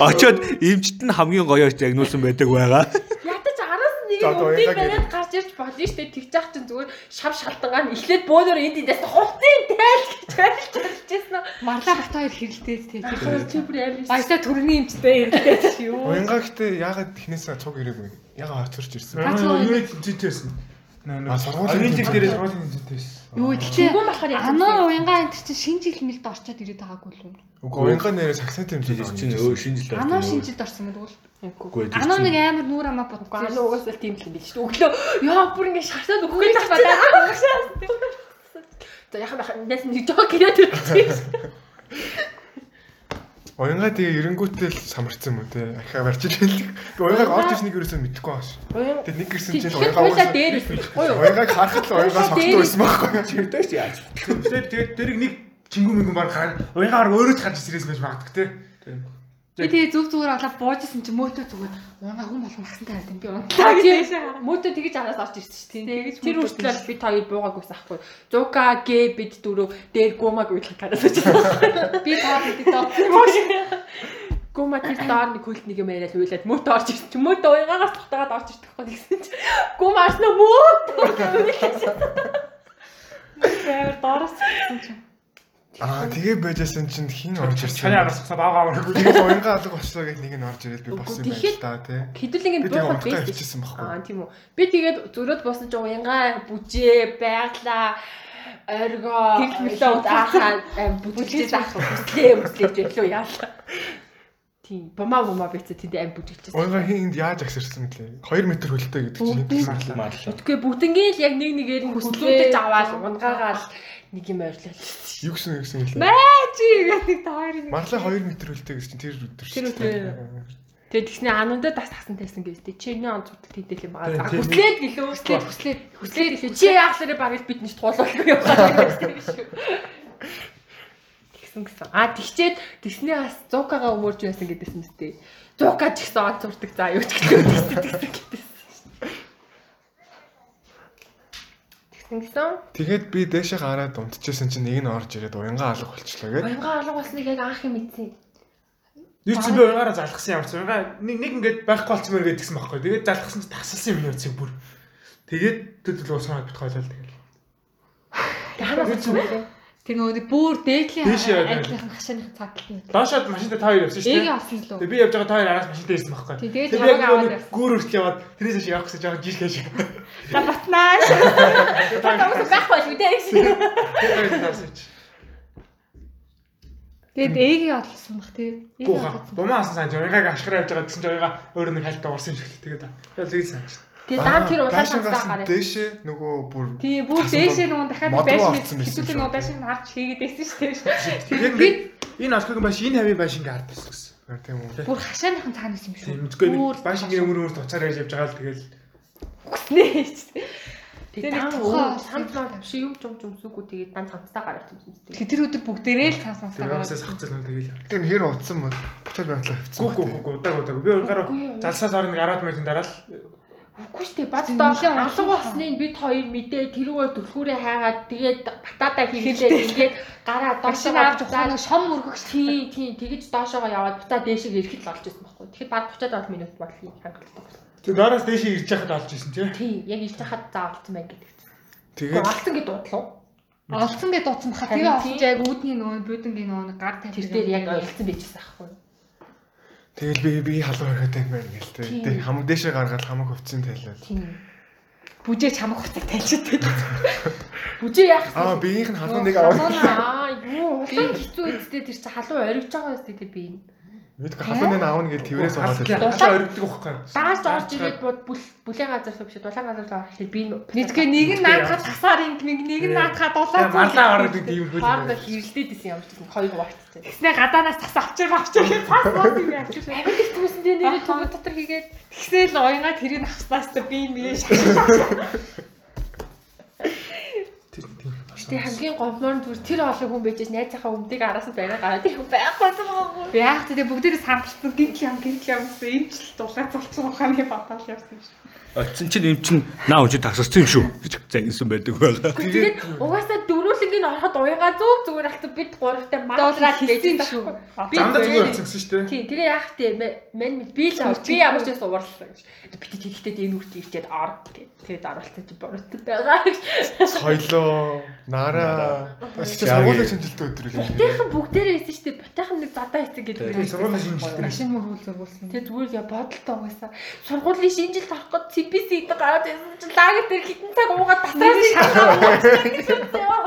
Очоод эмчт нь хамгийн гоёор диагнозсан байдаг байгаа. Ядаж араас нэг яг бариад гарч ирж болно шүү дээ. Тэгж яах чинь зүгээр шав шалтгаан эхлээд бөөнөр энд эндээс хувцын тайл гэж байлж хэлжсэн. Марлаа бат хоёр хэрэлдээд тий. Чи бүр амар. Баясаа төрний юмчтэй хэрэлдээд юу. Оянга гэхдээ яагаад технээсээ цуг ирээгүй. Яагаад хоцорч ирсэн. Юу зүйтэйсэн. А, сургуулийн тэмцээн. дээр сургуулийн зүйтэйсэн. Юу гэхдээ Тэгвэл болохоор яах вэ? Анаа уянгаа энэ чинь шинэ жил мэлд орчоод ирээд байгаагүй л үү? Үгүй оянга нэрээ саксны тэмцээн. чинь өө шинжилгээ. Анаа шинэ жилд орсон гэдэг бол. Үгүй Анаа нэг амар нүүр амаа бодсон. анаа угаасаа тийм л биш үү? Өглөө яа бүр ингэ шарсаад өгөх гэж байна. За яхаа яхаа нэг жоо гэрээд ирчихсэн. Оянга тэгээ эренгүүтэл самарсан юм уу те. Ахаа барчиж хэлдэг. Оянгаг орж ирснийг ерөөсөө мэдэхгүй байгаа ш. Тэр нэг гэрсэн чинь оянга хойлоо дээр ирсэн байхгүй юу? Оянгаг харахад л оянгаа согтуу байсан байхгүй юу? Чирдэж яаж? Тэгээд тэгээд тэрийг нэг чингүү мингэн баг хаа уягаар өөрөө ч гарч ирээс байж магадгүй те. Би тэгээ зүг зүгээр болоо буужсэн чи мөөтөө зүгээр унгаа хүн болгон хасан тавиад юм би унтаа Та гэж мөтө тэгэж араас орж ирсэн шүү дээ. Тэгэж Тэр үртэл бид хоёр буугаагүйс ахгүй. Зука гэ бид дөрөв дээр гумаг үйлх гараас очсон. Би таа бид тоо. Гума тэр доор нэг хөлт нэг юм яриад уйлаад мөтө орж ирсэн. чи Мөтө уягаагаас тогтоод орж ирдэг байхгүй гэсэн чи. Гума арснаа мөтө. Тэгээр доороос гэсэн чинь. Аа тэгээ байжсэн чинь хин орж ирсэн. Чаны араас цаа баага авах Тэгээ уянга алга болчлоо гэж нэг нь орж ирээд би болсон юм байна да тий. Хэдүүлэн Би ингэ унтгаа байсан. явчихсан байхгүй. Аа тийм үү. Би тэгээд зөрөөд босон ч уянгаа бүжээ байглаа оргоо Гэрэл мөлөө аахаа бүжиж заах хүслээ хүслээ гэлөө яалаа. Тийм бума бума бицээ тэнд аим бүжиглчихсэн. Уянга хин энд яаж агсарсан мөлий? 2 м хөлтэй гэдэг чинь юм байна. Марлаа. Үгүй бүгднгийн л яг нэг нэгээр нь хүслүүдэж аваад унгаагаал нэг юм ойрлоо. Юу гэсэн юу гэсэн хэлээ. Чи гэдэг та хоёрын Марлаа 2 м хөлтэй гэж чинь тэр өдөр Тэр шүү өдөр. дээ. Тэгээд тэгснэ анундаа тас тасан тайсан гэж дээ. Чиний он зүтэл хийдэл юм байгаа. Хүслээд гэлөө хүслээд хүслээд хүслээд гэлээ. Чи яахлаарэ багт бид нэг туулахгүй яваа гэсэн шүү. Тэгсэн гэсэн. А тэгчээд тэгснээ бас зукагаа өмөрж байсан гэдээсэн мэт. Зука ч гэсэн он зурдаг за юу ч гэсэн тэгсэн гэдээсэн. Тэгсэн гэсэн. Тэгээд би дээшээ гараад унтчихсан чинь нэг нь орж ирээд уянга алга болчлоо гээд. Баянгаа алга болсныг яг анх юм мэдсэн. Юу ч би уягаараа залгсан ямар ч уягаа нэг нэг ингээд байхгүй болцсон мөр гэдгсэн байхгүй. Тэгээд залгсан чи тасалсан юм яцэг бүр. Тэгээд төдөл уусгаад бит хойлол тэгэл. Танаас ч тэр нөгөө бүр дээдлийн ангилын хашааны цагт юм. Доошоод машинтай та хоёр явсан шүү дээ. авсан лөө. Тэгээд би явж байгаа та хоёр араас машинтай ирсэн байхгүй. Тэгээд яг нөгөө гүүр хүртэл яваад тэрээс хойш явах гэсэн жоохон жилхэж. За батнаа. Тамаас байхгүй шүү дээ. Тэгээд эгийн авсан бах тий. Гууха. авсан. Бумаа асан санаж уягааг ашгараа явж байгаа гэсэн чи уягаа өөр нэг хальтаа урсан юм шиг л тэгээд. Тэгээд тэгээд санаж. Тэгээ даа тэр улаан гасан гараад. дээшээ нөгөө бүр Тий, бүр дээшээ нөгөө дахиад байшин байсан шүү. нөгөө байшин харж хийгээд байсан шүү дээ. Ингээд энэ олхог байш энэ хавийн байш ингээ ард байсан гэсэн. Тийм үү. Бүр хашааныхан цаанаас юм шүү. Үгүй нэг байшингийн өмөр өмөр туцаар яаж явж байгаа л тэгэл Нээч. Тэгээ нэг уу самт маа тавши юм юм юм зүггүй тэгээд дан цамцтай гараад юм зү. Тэгэхээр тэр өдөр бүгдээрээ л цаан цаан тэр яваасаа сахацал нү тэгэл. Тэр хэр утсан мод буцаад байглаа Гүү хөвцөн. гүү гүү удаг удаг. Би гараа залсаас орно 10 минутын дараа л Үгүй шүү дээ. Бат Зөв доо алга болсныг бид хоёр мэдээ тэрүүгээр түлхүүрээ хайгаад тэгээд батадаа хийлээ ингээд гараа доошоо авч ухаана шом өргөх тий тий тэгэж доошоогоо яваад буцаа дээшээ ирэхэд л олж ирсэн байхгүй. Тэгэхэд баг 30 минут боллоо хангалттай. тэр доороос дээшээ ирж яхад олж исэн тий. Тий яг ирж хахад заавалцсан байг гэдэг. Гэхдээ Тэгээд олсон гэд дуудлаа. Олцсон гэж дуудсан баха. Тэгээ олж яг үүдний нөгөө бүүдэнгийн нөгөө гар тавь. Тэр дээр яг ойлцсон байжсэн аахгүй. Тэгэл би би халуун орхиод юм байна гэл Тийм. тээ. Тэг хам дээшээ гаргаад хамаг хөвцөн тайлаад. Тийм. бүжээ чамаг хуцаг тайлчихдээ. Бүжээ яах вэ? Аа биеийнх нь халуун нэг аваад. Аа юу улаан хэцүү үстэй тэр чи халуун оригж байгаа үстэй тэр би. Бид халуун нэг аавна гэж тэрээс аваад Хасаа байлаа. өргөдөг байхгүй. Даас орж ирээд бүлээн газар биш дулаан газар руу орохлоо би Нийтгээ нэг нь наадхад хасаар инг нэг нэг нь наадхад Тэгээ дулаа. марлаа ороод тийм хөл. хоорондоо хэрэлдээд исэн юм чинь хоёр гуйцтай. Тэснэ гадаанаас тас авчир авчир гэж цаас бод юм авчир. Амин их түүсэн дээр нэрээ түг дотор хийгээд Тэгснэ л уянгаа тэрийг авснаас би нээ шашаа. Гэтэ хамгийн гомдмоор нь тэр олон хүн байж найзынхаа өмдөг араас нь байгаа гараад их байхгүйсэн байгаа. Би яах вэ бүгдээрээ самбарсан гинтл ям гинтл ямсан энэ ч л дулаа цолцсон ухааны бодол явсан шүү. Очсон чинь юм чинь наа уншид тасарсан юм шүү. За ингэсэн байдаг байгаа. Тэгээд угаасаа дөрүүлэг нь ороход уяга зүг зүгээр алт бид гуравтай хийсэн байсан шүү. Би зүгээр- болсон шүү дээ. Тий, тэгээ яах вэ? Мен би л авч би ямар ч юм суурлаа гэж. Би тэгэхдээ энэ үрт ирчээд ор. Тэгээд чи буруу байгаа. Соёлоо, нараа. Чи сургуулийн шинжилтийн өдөр үү? Бутайхан бүгдээрээ хэлсэн шүү дээ. Бутайхан нэг задаа хийсэн гэдэг. Тийм сургуулийн шинжилтээр. Машин мөргүүл зургуулсан. Тэгээ зүгээр я бодолтой угаасаа сургуулийн шинжилт авах гэж CPC гэдэг гараад байсан чинь лагер дээр хитэн цаг уугаад татраас шалгаа.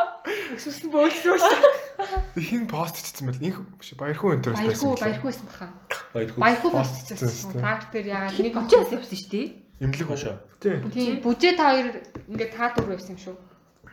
Өсвсөн бөөлсөө. Хин пост хийсэн байл. Инх биш баяр хүн өнтөрөөс Баярхуу байсан. баярхуу байсан баха. Баяр хүү. Баярхуу Пост хийсэн. Лагер дээр яагаад нэг Очоос явсан шүү дээ. Имлэг Хошоо. Тийм. Тийм бүжээ та хоёр ингээд та дөрөв байсан юм шүү.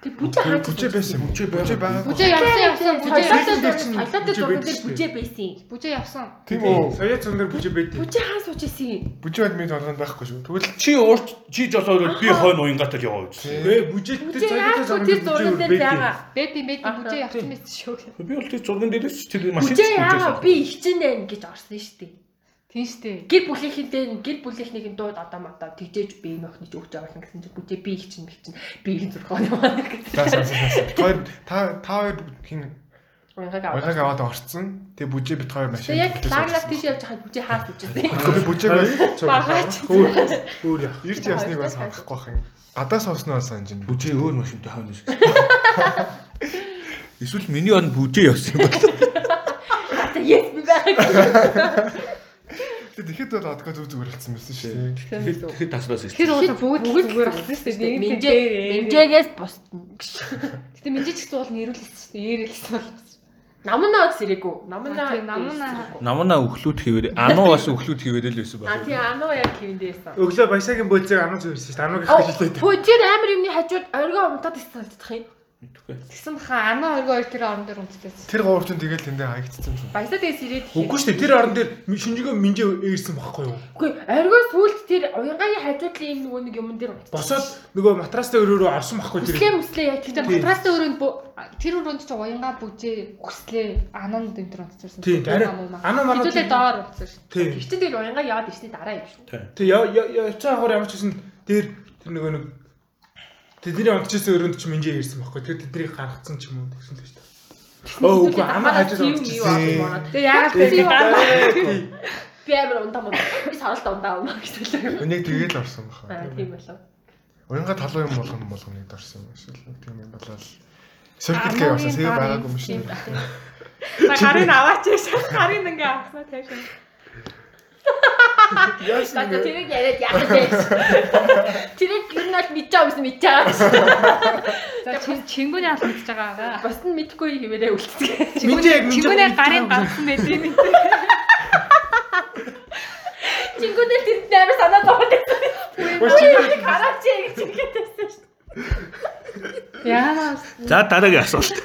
Тэг бүжээ хаач Бүжээ байсан юм. Бүжээ Бүжээ байгаа. Бүжээ явсан явсан. Бүжээ Хоёлоо дээр чинь бүжээ зурган дээр бүжээ байсан. бүжээ явсан. Тийм үү. Сая цундэр бүжээ байдیں۔ Бүжээ хаа сууж исэн юм. Бүжээ бод минь толгонд байхгүй шүү. Тэгвэл Чи уурч чи жолоод би хойно уянгатал яваа гэж. Ээ бүжээтэй Бүжээ цагаатай яах вэ тэр зурган дээр байгаа. Бэби бэби Аха. бүжээ явсан мэт шүү. Би бол тэр зурган дээрээс тэр машин Бүжээ яага би ихчин байна гэж орсон шүү дээ. Тийм штэ. Гэр бүлийнхэнтэй гэр бүлийнхнийхэн дууд одоо мадаа тэгжээж би энэ охины ч өгч байгаа гэсэн чинь бүжээ би ихчин мэгчин би их зурхаа яваа гэсэн. Хоёр та та хоёр хин Уянгааг аваад. Орцсон. Тэгээ бүжээ бит хоёр машин. Тэгээ яг лаглаг тийш явж байхад бүжээ хаа сууж исэн. Гэхдээ би бүжээг Багаач. Өөр яах. Ирт ясныг бас харахгүй байх юм. Гадаа сууснаа санаж байна. бүжээ өөр машинтай хойно шүү. Эсвэл миний он бүжээ явсан юм бол. За yes би байгаа. Тэгээ тэгэхэд бол одгоо зүг зүгээр болсон байсан шүү дээ. Тэгэхээр таслаас шүү. Тэр уула бүгд зүгээр болсон штэ. Нэг нь Минжээ минжээгээс бусна. Гэтэ минжээ ч гэсэн уул нэрүүлсэн штэ. Eerэлсэн бол. Намнаа гэж сэрээгүй. Намнаа. Намнаа. Намнаа өглүүд хийвэр ануу бас өглүүд хийвэрэл байсан А байна. тий ануу яг хэвэндээсэн. Өглөө баясагийн бөөцөг ануу зүрсэн шүү дээ. Анууг их хэлээд. Хөө тэр амар юмны хажууд оргоо унтаад ирсэн санагдах юм. Тэгсэн баха анаа өргөө хоёр тэр орон дээр унтчихсан. Тэр гуравч нь тэгэл тэндээ хаягдсан юм. Баясаа дээс ирээд Үгүй шүү дээ. Тэр орон дээр шинжигөө минжээ eerсэн байхгүй юу? Үгүй оргоо сүулт тэр уянгагийн хажуудлын юм нөгөө нэг юмн дээр унтчихсан. Босоод нөгөө матрастай өрөөрөө орсон байхгүй тэр. Үслээ мүслээ яг Гэтэ тийм. матрастай өрөөнд тэр өрөөнд ч уянга бүжээ хүслээ ананд энэ төр унтчихсан. Тийм, арай анаа манай Хэдүүлээ доор унтчихсан шүү. Тийм. Ихтэй тэгэл уянгаа яваад ирсний дараа юм шүү. Тэг яа явцаа хавар ямар ч гэсэн дээр тэр нөгөө нэг тэдний онцчсэн өрөөнд ч минжээ ирсэн байхгүй. Тэр тэднийг гаргацсан ч юм уу гэсэн л шүү дээ. Оо үгүй амаа хажууд тийм юу онцчсэн. аа. Тэгээ яагаад тэр гараа. Би амар ундаа мод. Би саралт ундаа юм гэсэн. Энийг тэгэл орсон Аа баха. тийм болов. Уянга талуу юм болгоно болгоныг орсон юм шиг л тийм юм болол. Сөргөлгээ явсан сэг байгаагүй юм шиг. Гарын аваач яаш. Гарын ингээ авснаа таашаа. Яасан тэр яриад яах вэ? Тэр ер нь бол мэдээ юмс мэдээ. За чингүний аль мэдж байгаа. Бас нь мэдгүй хэмээрээ яг минжээ. Чингүний гарын ганцсан байт юм. Чингүнэл тэр амар санаа зовоод байсан. Үгүй хараач гэж хэлээдсэн шүү. Яана. За дараагийн асуулт.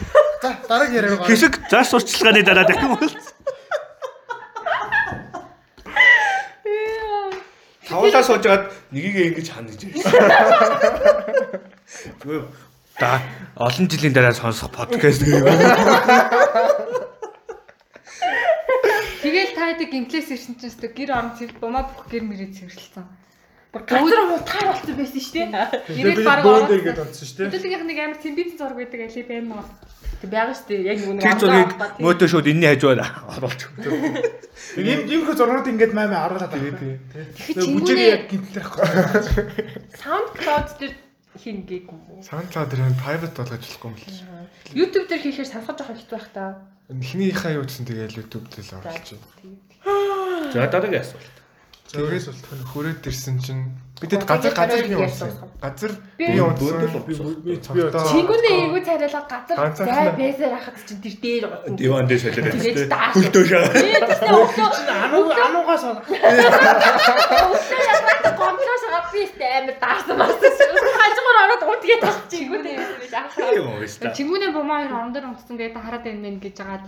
За дараагийн яриаг. Хэсэг зар сурчлагын дараа дахин бол Тавлаа суужгаад нэгийг ингэж хана гэж ярьсан. Да олон жилийн дараа сонсох подкаст гэв. Тэгэл та хэд гимплээс ирсэн чинь өстө гэр орон цэвэр бумаа бүх гэр мэрээ цэвэрлсэн. Газар утгаар болсон байсан шүү дээ. Гэрээ баг орон. Хөдөлгөөнийх нэг амар цэмбиц зураг байдаг али байна уу? Тэг байгаа шүү дээ. Яг нэг Тэр зургийг мөөдөө шууд энэний хажууд оруулж. Ийм ийм хөө зурнууд ингэж маа маа оруулаад байгаа. тий. Тэгэхээр чингүний яг гинтлээ байхгүй. Sound Cloud дээр хин гээгүй юм уу? SoundCloud дээр private болгож болохгүй юм л. YouTube дээр хийхээр санахаж жоох ихтэй байх та. Эхнийхээ юу гэсэн тэгэл YouTube дээр л оруулж байна. За дараагийн асуулт. Тэгээс бол хүрээд ирсэн чинь бидэд газар газар юм болсон. Газар би унтсан. би цогтоо. Чингүний эйгүү царайлаа газар зай байсаар хахад чинь тэр дээр утсан. Диван дээр солиод байсан. өглөө Ануу ануугаас гомдлоос авби амар даарсан шүү. Хажуугаар ороод утгээд тах чингүний гэж анхаа. Юм уу ста. чингүний бумаа хоёр орон дээр унтсан гэдэг хараад байна мэн гэж хагаад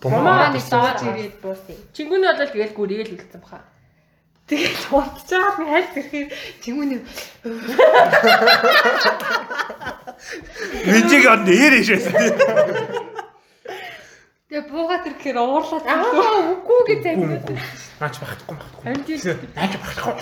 Бумаа нэг доош ирээд буусна. Чингүний бол тэгэл гүрээл үлдсэн баха. Тэгээд унтчихад би хайлт ирэхээр чингүний Минжиг он нэрээ шээсэн. тэгээ буугаад ирэхээр уурлаад Аа үгүй гэж загнаад. наач багтахгүй багтахгүй. Харин тийм Наач багтахгүй.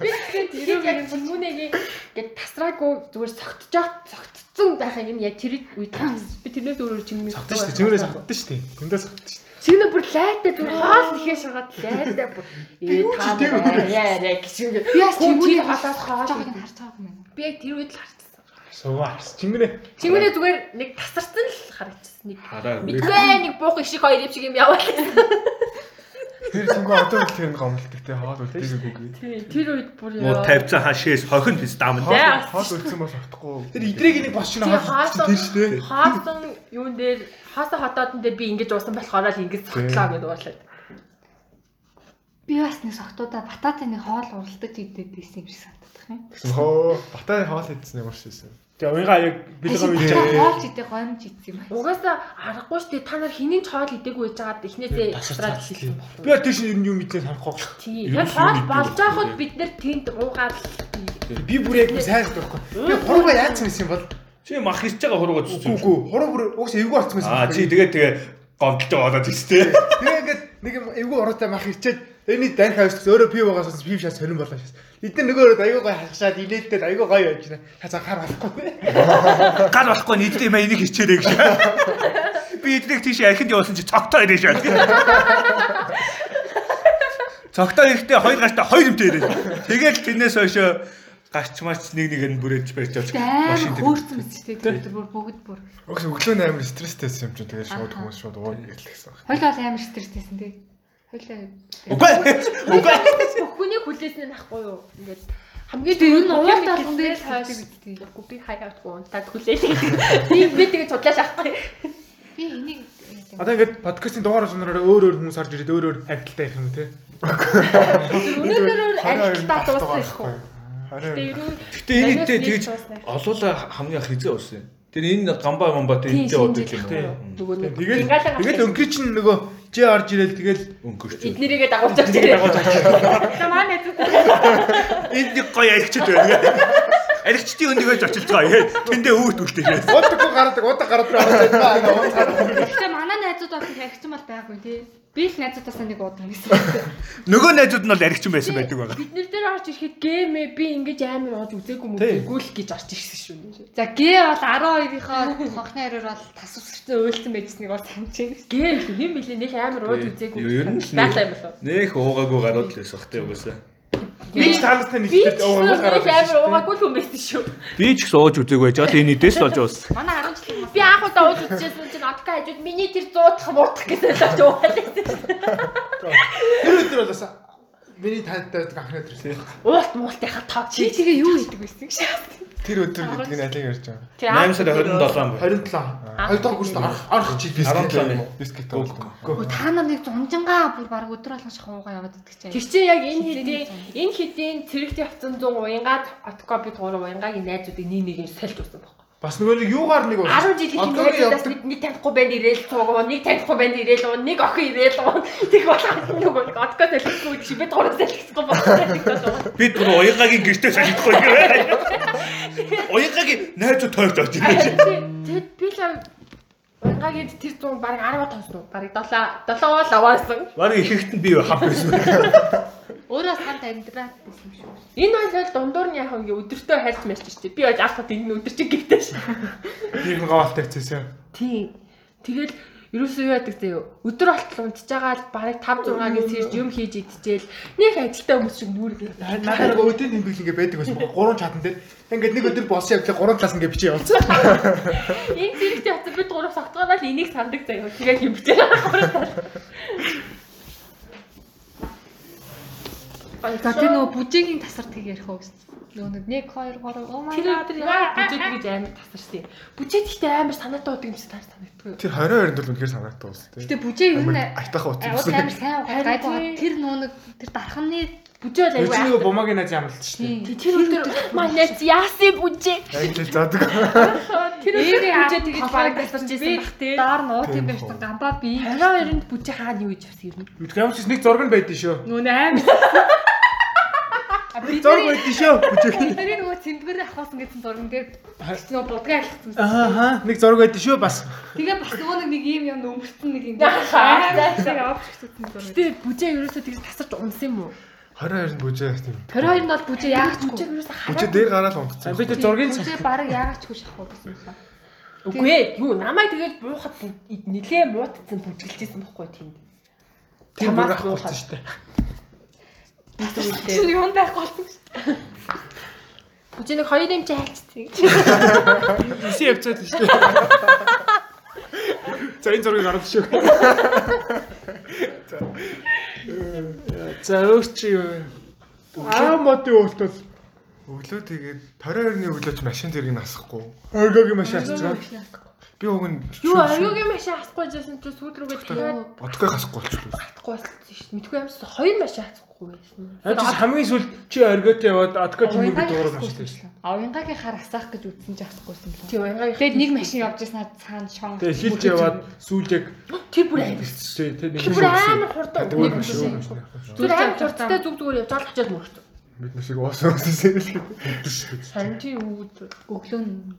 би тэгээд яг чингүнэгийг гээд тасраагүй зүгээр согтжоо согтцсон байх юм яг тэр үед би тэрнээс өөрөөр чингүний Согтсон шүү дээ. Цэврээс согтсон шүү дээ. Тэндээс согтсон шүү дээ. Чингүний бүр лайтай бүр хоол нэхээ шагаад лайтай бүр ээ та яа яа гэсэн би бас халаас хоолойг хоол нь харж байгаа юм. би яг тэр үед л харчихсан. Суугаарс. Чингэнэ. Чингүний зүгээр нэг тасарсан л харагдсан нэг. Мэдгүй нэг буух ишиг хоёр юм шиг юм яваа. Тэр чингөө одоо л тэр гомдолтой те хоол үлдээгээгүй. Тий, тэр үед бүр Муу тавьцаа хашээс хохин тэс дам. Хоол Яа. хоол үлдсэн бас автахгүй. Тэр идрэг нэг бос шинэ тий хаа. хаасан Тэр шүү дээ. хаасан юун дээр хаасан хотоодон дээр би ингэж уусан болохоор л ингэж цогтлоо гэдээ уурлаад. Би бас нэг согтуудаа бататын нэг хоол уралдаж идээд байсан юм шиг санагдах юм. Хоо батаа хоол хийдсэн ямар шээсэн. Тэгээ уянга яг бэлгэн Би хийж хоолч идэх гомж идэх юм байна. Угаасаа аргагүй шүү дээ. Та нар хэнийг ч хоол идээгүй байж байгаад эхнээсээ тасраад хэлсэн. Би тийш ер нь юм мэдээ санахгүй шүү. Тийм. Яг хоол болж байхад бид нэр тэнд уугаад Би бүр яг сайн л байхгүй. Би хурууга яатсан байсан бол Чи мах хийж байгаа хуруугаа үгүй зүссэн. үгүй хуруу бүр угс эвгүй орцсон байсан. Аа чи тэгээ тэгээ гомдолж байгаа болоод тийстэй. Тэгээ ингээд нэг юм эвгүй ороотой мах ирчээд энэ дань хавьс өөрөө пив байгаас пив шас сонирн болоо шас. Эдгээр нөгөөрөө аягүй гоё хашаад инээлтэй аягүй гоё байж байна. Хацаа хар болохгүй. Гал болохгүй нийт юм энийг хичээрэй гэж. Би эднийг тийш архинд явуулсан чи цогтой ирэх шээ. Цогтой ирэхдээ хоёр гартаа хоёр юмтай ирэх. Тэгэл тэрнээс хойшоо гарч марч нэг нэг нь бүрэж барьж авч Амар хөөрцөн мэт шүү дээ. Тэр бүр бүгд бүр. Угс өглөө амар стресстэйсэн юм чинь тэгээд шууд хүмүүс шууд ууг гэлсэн. Хойлоо амар стресстэйсэн тий. Хойлоо. Үгүй. Үгүй. Бүхний хүлээсэн нь ахгүй юу? Ингээд хамгийн Тэр түрүүнд нь уул талхан дээр хойш дээр гэдэг. Үгүй би хаяатгүй унтаад хүлээлээ. Би би тэгээ судлаач авахгүй. Би энийг Одоо ингээд подкастын дугаар сонороо өөр өөр хүмүүс орж ирээд өөр өөр хайрталтай их юм те. Өнөөдөр арилтаа дууссан их ерөө Гэтэ энэ дэ тэгж олоола хамгийн хизээ усан. Тэр энэ гамбаа гамбаа тэр энэ удаа юм уу? нөгөө нэг Тэгэл ингаалаа тэгэл өнгөр чинь нөгөө жи орж ирээл тэгэл Өнгөрч. эднэрийгээ дагуулж байгаа. За манай зүг Энд нэг гоё аригчд байна. Аригчдын өндөгөө ч очилж байгаа. Тэндээ өвөт үлдээ. удахгүй гарадаг удаа байна. Гэтэ манай найзууд бол хэрэгцэн бол байгаагүй тий. Би их найзуудаасаа нэг уудсан гэсэн. Нөгөө найзууд нь бол аригчин байсан байдаг байгаа. Бид нэр дээр орж ирэхэд гэмээ би ингэж амар оож үзээгүй мөгөөгүй л гэж орж ирсэн шүү. За гээ бол 12-ийнхоо хонхны хараар бол тас усрцэн уйлсан байжсныг бол санаж байна. Гэм хэм билээ нэг амар ууж үзээгүй. Ер нь л юм болов. Нэх уугаагүй гарууд л байсан хтэй угаасаа. Би ч тааластай Би нэгтэй ч уур гараад амар уугаагүй л хүн байсан шүү. Би ч гэсэн ууж үзээгүй байж байгаа. Энэ дэс л болж уус. Манай 10 жил Би анх удаа ууж үзчихсэн чинь отка хажууд миний тэр 100 муутах гэсэн л очиж уугаад. Тэр өдөр болоос миний таадтай анхны өдөр. Уут муултынхаа тоо чи тэгээ юу хийдэг байсан гэж шээ. тэр өдөр гэдэг нь алиг ярьж байгаа. Тэр 8 сарын 27 байна. 27. Хоёр дахь курст арах арах чи дискет. Бискет Гол. уулгүй. Өө та нар нэг зунжангаа бүр баг өдөр болгон шахуугаа яваад идэх чинь. Тэр чинь яг энэ хэдийн энэ хэдийн цэрэгт явцсан 100 уянгаад отко бид гурав уянгагийн найзуудыг нэг нэгээр сольж усан баг. Бас нөгөө нэг юугаар нэг 10 жилийн явдаг. бид нэг танихгүй байна ирээл цугаа, нэг танихгүй байна ирээл уу, нэг охин ирээл уу. Тэг болгоо нөгөө отко солихгүй чи бид гурав солихгүй байна. Бид бүр уянгагийн гэртээ солихгүй юм. Уянгагийн найзууд тойрч ирсэн. Тэгэд би л уянгагийн тэр 100 баг 10 тонсон. Баг 7 7 уул аваасан. Бараг нь би хав байсан. Өөрөө санд амьдраад байсан юм шүү. Энэ бол дундуур нь яг ингээ өдөртөө хайлт мэлч штеп. Би бол алхад энэ өдөр чи гівтэй ш. нэг гавалтай хэвчээсээ. Тийм. Тэгэл ерөөсөө юу яадаг зөө өдөр болтол унтж байгаа л барыг 5 6-гийн сэрж юм хийж идчихэл нэг ажилтаа хүмүүс шиг нүүрэг. Надад нөгөө өдөрт хэмбэл ингээ байдаг байсан. Гурван чадан дээр. Ингээд нэг өдөр болсон явдлаа гурван талаас ингээ бичиж явуулсан. Энэ зэрэгтэй хацаа бид гурав согтгооноо л энийг сандаг заяа. Тэгээд хэмбчээ. За тэр нөгөө бүжээгийн тасар тийг ярих уу гэсэн. Нөгөө нэг 1 2 3 oh my Тэр god. өдөр яа бүжэд гэж амар тасарсан. Бүжэд ихтэй амар санаатай удаг юм чи таар санагддаг. Тэр 22-нд бол үнэхээр санаатай ус тий. Гэтэ бүжээ юу нэ? Айтайхан утсан амар сайн гайд байгаа. Тэр нөгөө нэг тэр дарханы Бүжээ л аягүй. нөгөө бумагийн найз ямлалт шүү дээ. Тэр өдөр манай яасын бүжээ. Яг л задаг. Тэр өдөр бүжээ тэгэж бараг тасарч ирсэн бах тий. доор нуут юм байж та гамбаа би. 22-нд бүжээ хаана юу гэж ирсэн юм. Ч нэг зураг нь байдсан шүү. Нөгөө амар Зураг байдсан шүү. Тэр нөгөө цэмбэр ахвасан гэсэн зурган дээр нөгөө будгаа алхсан. Аа нэг зураг байдсан шүү бас. Тэгээ бас нөгөө нэг нэг юм юм өнгөрцөн нэг юм. Хаа, Амар авч гэсэн зураг. Гэтэ бүжээ ерөөсөө тэгж тасарч унсан юм уу? 22-нд бүжээ тийм. Тэр хоёр нь бол бүжээ ч Бүжээ ерөөсөө Бүжээ хараа. дээр гараад унтцсан. Би тэр зургийг бүжээ баг яагаад ч хөө шахах гэсэн юм байна. Үгүй ээ. Юу намайг тэгээд буухад нилээ муутцсан бүжгэлжсэн байхгүй тийм зураг буухад. авчихсан шүү дээ. Чи юунд байх болсон гэж. Бүжээ нэг хоёр юм чи хайцсан. Иси явцаад шүү. За энэ зургийг гаргав шүү. За өөр чи юу вэ? Аа мод юу болтол Өглөө тэгээд 22-ны өглөөч машин зэрэг насахгүй. Оргогийн машин авчихсан. Би уг нь Юу аюугийн машин авахгүй жисэн чи сүүл рүүгээ тэгээд Одгой хасахгүй болчихлоо. авахгүй болсон шүү дээ. Мэдгүй юмс хоёр машин авахгүй байсан. Чи хамгийн сүүл чи оргот яваад адка чимэг дуурах машин байсан. Авингагийн хар асаах гэж үзсэн ч авахгүйсэн л. Тийм аяга Тэгээд нэг машин явж яснаа цаана шон. Тэгээ хилж яваад сүүл яг тэр бүр амар. тий тэр нэг Тэр бүр амар хурдан нэг машин, шүү. Тэр амар хурдтай зүг зүгээр явж ч очиод мөрч. Бид нэг шиг уусан уусан л. Харин тийм үүд. өглөө нь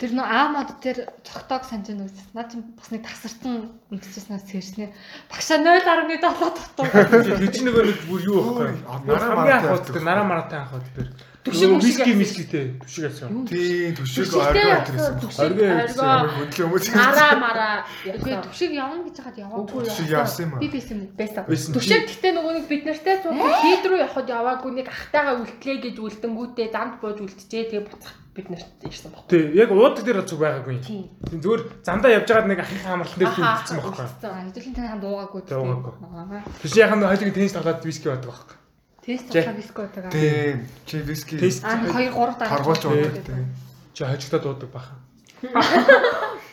Тэр нөө аамад тэр цогтоог санаж нүгс. Наа чи бас нэг тасарсан мэдчихснаас сэрснээр багшаа 0.7 тогтоо. Тэр чинь нөгөө нэг бүр юу байхгүй. Нараа мараатай анх удаа нараа маратай анх удаа тэр. Мишиг виски мискитэй түшиг яасан. Тийм явсан, өдрөөсөн. түшиг Оргоо оргоо. Хөдлөө хүмүүс. Нараа мараа. Үгүй түшиг явна гэж хаад яваа. Үгүй Төшөг явсан юм Би аа. бисэн юм. Байсан. Түшиг гэхдээ нөгөө нэг бид нартай цуглаа хийд рүү явхад яваагүй нэг ахтайгаа үлдлээ гэж үлдэнгүүтээ замд бууж үлдчихээ тэгээ буцах бид нарт ирсэн баг. Тий, яг уудаг дээр зүг байгаагүй. Тийм. Зүгээр замдаа явж байгаад нэг ахын хамарлан дээр зүгдсэн байхгүй. Хэдүүлэн тань ханд уугаагүй. Уугаагүй. Аа. Тэр чинь яхаа хоёулын тенс тоглоод виски бадаг байхгүй. Тест Жи. тоглоо бискотага. Тийм. Чи виски. Тест. Аа 2 3 дараа. Таргуулж уудаг. Тийм. Чи хожигдоод уудаг баха.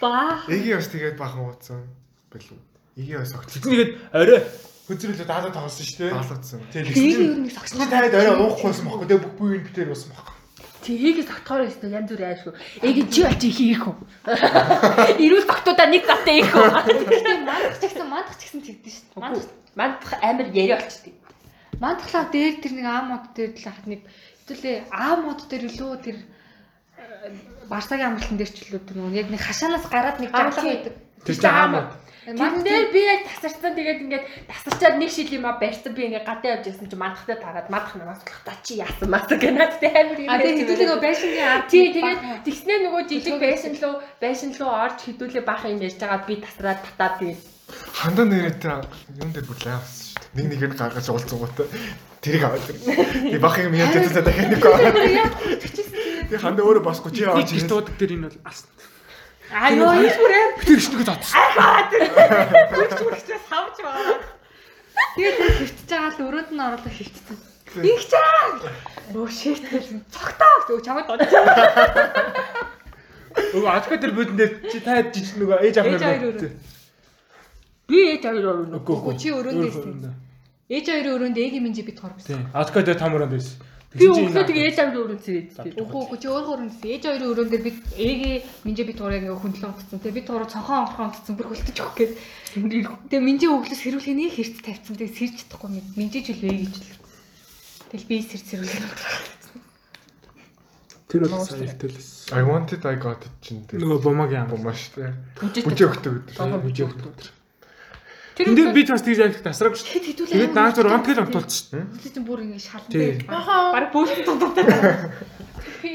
Баа. Эгийн бас тэгээд бахан ууцсан. Билүү. Эгийн бас огт Тэднийгээд орой хөзрөлөө даадаа тоглосон шүү дээ. даалгацсан. Тий, Тэгээд ер нь чинь таад орой уухгүйсэн байхгүй. Тэгээ бүх бүвийн битээр уусан байхгүй. Тгийгээс тогтохоор өстой янз бүр аашгүй. Эгэ чи очи хийх үү? Ирүүл тогтуудаа нэг завтай ийх үү? Тэгээд мандах ч гэсэн мандах ч гэсэн тэгдэж шүү дээ. Мандах Мандах амар яриа болчихдээ. мандаглаа дээр тэр нэг аа мод дээр л ах нэг хэвлээ аа мод дээр лөө тэр э, Барсагийн амралтан дээр ч лөө тэр нэг хашаанаас гараад нэг жаглаг байдаг. Тэр чинь аамаа. Тэрэн дээр би яг тасарсан тэгээд ингээд тасарчаад нэг шил юм а барьсан би ингээд гадаа явж ясан чи мандахтай тараад мандах намаас болох та чи яасан маса гэнэ тэ амар юм. А тэр хэдүүлээ нөгөө байшингийн ард Тий тэгээд тэгснээ нөгөө жижиг байшин лөө байшин лөө орж хэдүүлээ бах юм ярьж байгаа би тасраад татаад тэгээд Хандаа нэрээ юм дээр бүр лайвсан шүү дээ. Нэг нэгээр гаргаж уулзсангуудаа тэрийг аваад. Би бах юм яаж ядсан дахиад нэг аваад. Би хандаа өөрөө басгүй чи Нэг аваад гэрт ирсэн. уудаг дээр энэ бол алс. Аа ёо энэ бүр амар Тэр ихнэгэ зодсон. савж байгаа. Тэгээд тэр хөвтөж байгаа л өрөөнд нь оруулаад хөвтсөн. Их чаа. Оо шийт гэсэн. Цогтоо гэж чамд бодож. Өө адка тэр бүдэн дээр чи та жижиг нөгөө ээж авмаар. өрөө. Би ээж хоёр өрнө. Үгүй чи өрөөнд байсан. Ээж хоёрын өрөөнд эгийн минь бит хор. Тийм. Адка дээр тамранд байсан. Би өглөө тэгээ ээж хоёр өрнө зэрэг. Үгүй үгүй чи өөр өрөөнд. Ээж хоёрын өрөөнд дээр би эгийн минь бит хорыг ингээ хөндлөн утсан. Тэгээ бит хороо цонхон онхон утсан бүр хөлтөж өгөх гээд. Тэгээ минь өглөөс хэрүүлээ нэг хэрц тавьсан. Тэгээ сэрж чадахгүй. Минь ч л вэ гэж л. Тэгэл би сэрж сэрүүлээ. Тэр бол сайн ихтэлээс. I wanted I got it чинь тэр. Нөгөө бомагийн ам. Бумаш тэ. Бүжиг. Бүжиг өгдөг Бүжиг өгдөг. Тэр Энд бид бас тэгж айлт тасраг шүү. Тэгэд хэдүүлээ. Тэгээд наад зур онтгөл шүү. Хэдүүлээ чинь бүр Тий. дээр. Бараг бөөсөн тутдаг. би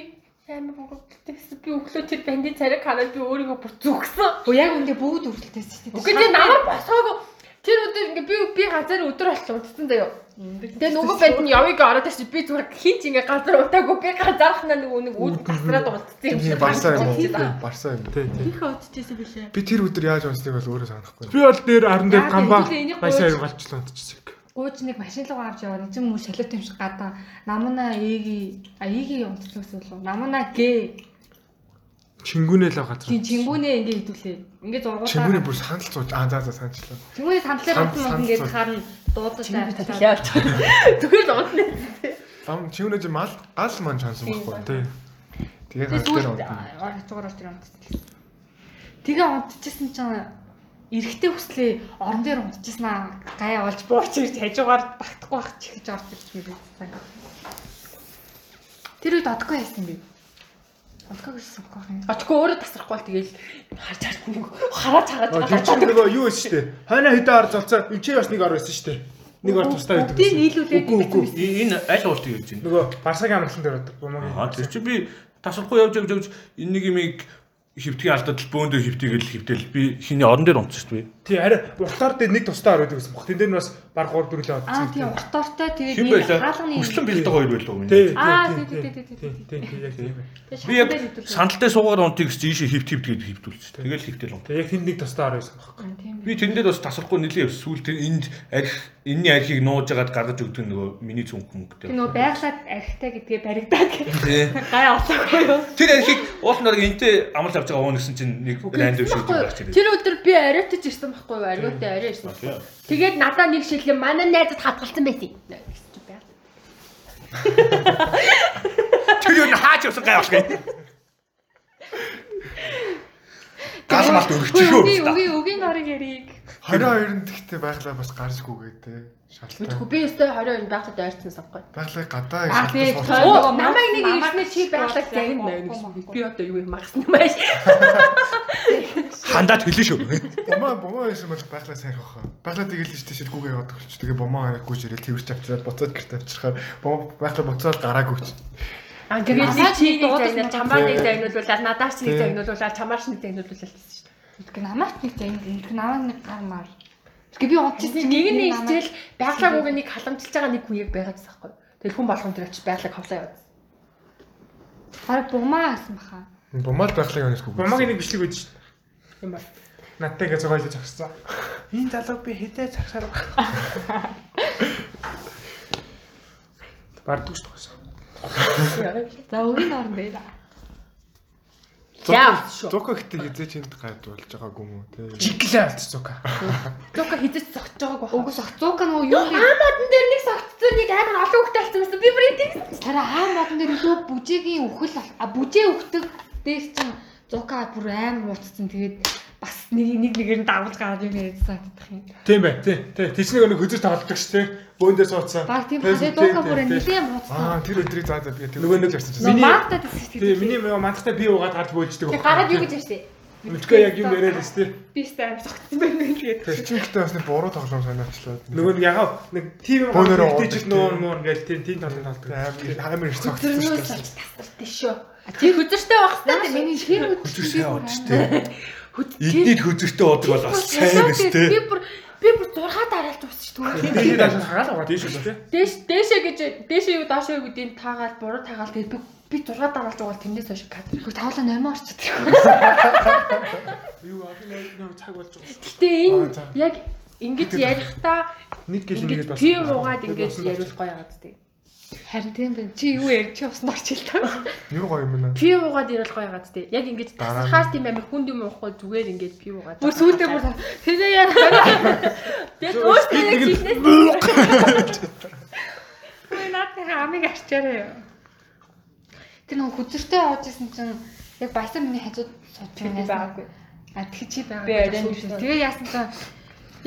амар гонгодтэйсэн. Би өглөө тэр бандын царайг хараад би өөрийгөө бүр зүгсэн. Өө яг үндэ бүгд шүү дээ. Үгүй тэгээ намайг босоогүй. Тэр өдөр ингээ би би газар өдөр болчихсон удсан заяа. Тэгээ нөгөө банд нь гэж ороод ирсэн. Би зүгээр хин ч ингээ газар удаагүй. Би газархнаа нөгөө нэг үүд тасраад удсан юм шиг. барсаа юм Барсаа юм. Тий, тий. Их удчихсан билээ. Би тэр өдөр яаж унсныг бол өөрөө санахгүй. Би бол дээр аран дээр Яа, гамбаа хэдүүлээ энийг баясаа гуйж- галчлаа онтчихсан. Гууч нэг машин руу авч яваа. Нэг юм шалуу юм шиг гадаа. Намна эги а эги юмцлаас болов. Намна гэ. Чингүнээ л газар. Тийм чингүүнээ ингээ хэдүүлээ. Ингээ зургуулаа. Чингүний бүр санал сууж аа за за санчлаа. Чингүүний сандлаар Санд- утсан санд ингээ харна дуудаж. Зүгээр л унтна. Лам чингүний чинь мал гал маань чансан байхгүй. Тий. Тэгээд Тэгээ хажуугаар орж ирэн унтсан. Тэгээ унтчихсан чинь эргэтэй хүслээ орон дээр унтчихсан аа гаяа олж бууч ирж хажуугаар багтахгүй байх чихэж орж ирж мэрэг. Тэр үед одгоо яасан би. Гэсэн гоо юм. Очгүй өөрөө тасрахгүй бол тэгээл харж нэг хараад хараад Тэр чинь нөгөө юу вэ шүү дээ. Хойно хэдэн ор золцоо. Эвчээ бас нэг ор байсан шүү дээ. Нэг ор тустай байдаг. Бүгдийг нийлүүлээд Энэ аль уултыг ярьж байна? Нөгөө Барсагийн амралтан дээр байдаг бомагийн. Аа тэр чинь би тасрахгүй явж явж явж энэ нэг юмыг хөвтгийн алдаад л бөөндөө хөвтгийг л хөвтөл би хиний орон дээр унтсан шүү дээ. Тий арай уртаар дээр нэг тусдаа ороод байсан баг. Тэн дээр нь бас баг 3 4 лээ Аа тийм уртаартай тэгээд нэг байлаа? хаалганы Хүслэн бэлдэг хоёр байлаа миний. Тий. Аа тий, тий тий тий, тий тий тий. тий, тий, яг тийм. Би яг сандалтай суугаар унтыг гэж ийшээ хөвт хөвт гэж хөвтүүлчих. Тэгэл хөвтөл унт. Яг тэнд нэг тусдаа ороод байсан баг. Тийм. Би тэндээ бас тасрахгүй нэлээ сүүлд энд арх энэний архийг нууж агаад гаргаж өгдөг нөгөө миний цүнх мөнгөтэй. Тэр нөгөө байглаад архтай гэдгээ баригдаад Тий. гай олоогүй юу? Тэр архийг уулнаар энтэй амлал авч байгаа уун гэсэн чинь нэг рандом шиг ирээ. Тэр өдөр би ариутаж ирсэн байхгүй юу? Ариутай арай ирсэн. Тэгээд надад нэг шилэн манай найзад хадгалсан байсан. Тэр юу н хаач явсан гай болох юм. Гал малт өргөчих юу? Үгүй үгүй үгийн норыг яриг. 22-нд гэхдээ байглаа бас гарчгүй гэдэг шалтгаан. Би өстой 20 байхад ойрцсон санахгүй. Байглаа гадаа той- Оо, Намайг нэг ирснээр чи байхлаа намайг загин байна гэсэн. намайг Би одоо юу юм магсан юм байна. Хандаад хэлэн шүү. Бомоо бомоо байсан бол байглаа сайн хаа. Байглаа тэгэл л штэ шилгүүгээ яваад өгч. Тэгээ бомоо хараа гүйж ирэл тэрч авчираад буцаад гэрт авчирхаар бомоо байглаа буцаад гараагүй ч. Аа тэгээд Намайг чи нэг дуудаж загнал мод- чамаа нэг Тий. загнуулуулаад надаас нэг Тий. загнуулуулаад чамааш нэг загнуулуулаад гэсэн шүү дээ. Тэгэх намайг нэг зэн нэг намайг нэг гар мар. Тэгэх би унтчихсан Нэг нь нэг хичээл байглаагүйг нэг халамжилж байгаа нэг хүн яг байгаад байсан байхгүй. Тэгээд хүн болгон тэр очиж байглаг хавлаа яваад. Хараг бумаа гэсэн баха. Бомоо байглаа юунесгүй. Бумагийн нэг бичлэг өгч шин. юм байна. Надтай ингээ зогоолж зогссон. Энэ залуу би хэдэ цагсаар баг. Бардгүй шүү дээ. За үгийн норн дээр. Яа. Зука гэхдээ хизээч энд гайд болж байгаагүй юм уу те. Жиглээ алдчихсан. Зөка хизэж зогсож байгааг байна. Угс огцуука нөгөө юу юм. Аа модон дээр нэг согтцоо нэг амар олон хөлтэй алсан байсан. Би бүр энийг Тараа аа модон дээр илүү бүжээгийн үхэл а бүжээ үхдэг дээс чинь зука бүр амар ууцсан. Тэгээд бас нэг нэг нэгээр нь дагуулж гараад юм ярьсан чадах юм. Тийм бай. Тий. Тий. Тэчнийг өнө хөзөр тоглож байгаа шүү дээ. Бөөндөө суудсан. Баг тийм Тий, хадаа тий, зука тий, бүр тий. нэлээд Аа тэр өдрийг заа заа би тэр Нөгөө нэг ярьсан чинь. Миний- маадад гэсэн Тий, миний мөө мантахтай би уугаад гарч бөөлждөг. тэг гараад юу гэж ярьсан. Үлчгээ яг юм яриад л тий. би сте амар зогцсон байна тэгээд. Тэр чинь гэхдээ бас нэг буруу тоглоом санаачлаа. Нөгөө нэг ягаа нэг тим Бөөнөрөө хэвтэйч уудаг, нуун тий. муун гээл тийм тийм тоглоом тоглодог. амар их цогцсон Хөдөрнөөс шүү олж тасартай шүү. Чи хөдөртэй байх хэрэгтэй. миний хэр Хөзөр Эднийд хөзөртэй одог бол бас сайн биз Би тээ. бүр би бүр 6 дараалж уусч түгэл. Дээшээ дааш хагаал аваад дээш шүү дээ. Дээш дээшээ гэж дээшээ юу доошоо юу гэдгийг таагаал буруу таагаал тэгээд би би 6 дараалж угаал тэрнээс хойш кадр. Хөө тавлаа нормоо орчод. Юу аа нэг цаг болж байгаа. Гэтэ энэ яг ингэж ярихдаа Нэг гэл ингэж ингээд бас. пив уугаад ингэж яриулах гоё яагаад тээ. Харин тийм байна. Чи юу ярьж чи усан орч ил таа. Юу гоё юм бэ? Пив уугаад яриулах гоё яагаад тээ. Яг ингэж тасахаар тийм амар хүнд юм уухгүй зүгээр ингэж пив уугаад. Бүр сүүлдээ бүр тэгээ яа. Тэгээд өөртөө яг хийнээс Ой наадны хамыг арчаарай. Тэр нэг хүзэртэй аваад исэн чинь яг баясаа миний хажууд сууж би байгаагүй. А тэг чи байгаа. Би арай нэг шүү. Тэгээ яасан чинь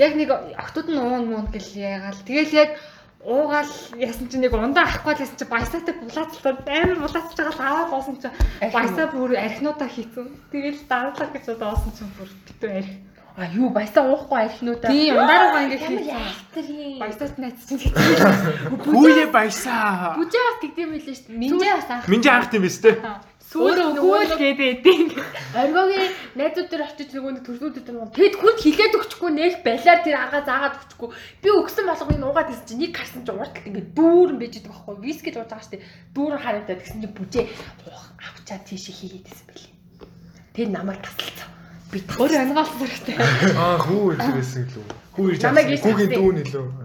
яг нэг октод нь уун муун гэл ягаал. Тэгэл яг уугаал яасан чинь нэг ундаа авахгүй л яасан чинь баясаатай булаацлаа амар булаацж байгаа л аваад уусан чинь баясаа бүр архинуудаа хийцэн. Тэгэл дарлаа гэж удаасан чинь бүр битүү арх. А юу баясаа уухгүй архинуудаа. Тийм ундаараа ингэ юм. Баясаат найз чинь. Хүүе баясаа. Бүжээ бас тэгдэм байлээ шүү дээ. Минжээ бас анх. Минжи анх тийм биз дээ. Өөрөө өгөөл гэдэг эдийн. Оргогийн найзууд дээр очиж нөгөө нэг төрснүүд дээр нөгөө тэгэд хүнд хилээд өгчихгүй нэл балиар тэр агаа заагаад өгчихгүй. Би өгсөн болгоо энэ уугаад ирсэн чинь нэг гарсан чинь урт ингээд дүүрэн байж байгаа байхгүй. Виски л ууж байгаа дээ. Дүүрэн харагдаад гэсэн чинь бүжээ авчаа тийшээ хийгээд байсан байлээ. Тэр намайг тасалцсан. Би Өөрөө ангаалсан хэрэгтэй. Аа хүү ирж байсан гэлөө. Хүү ирж Намайг Хүүгийн дүүн илүү.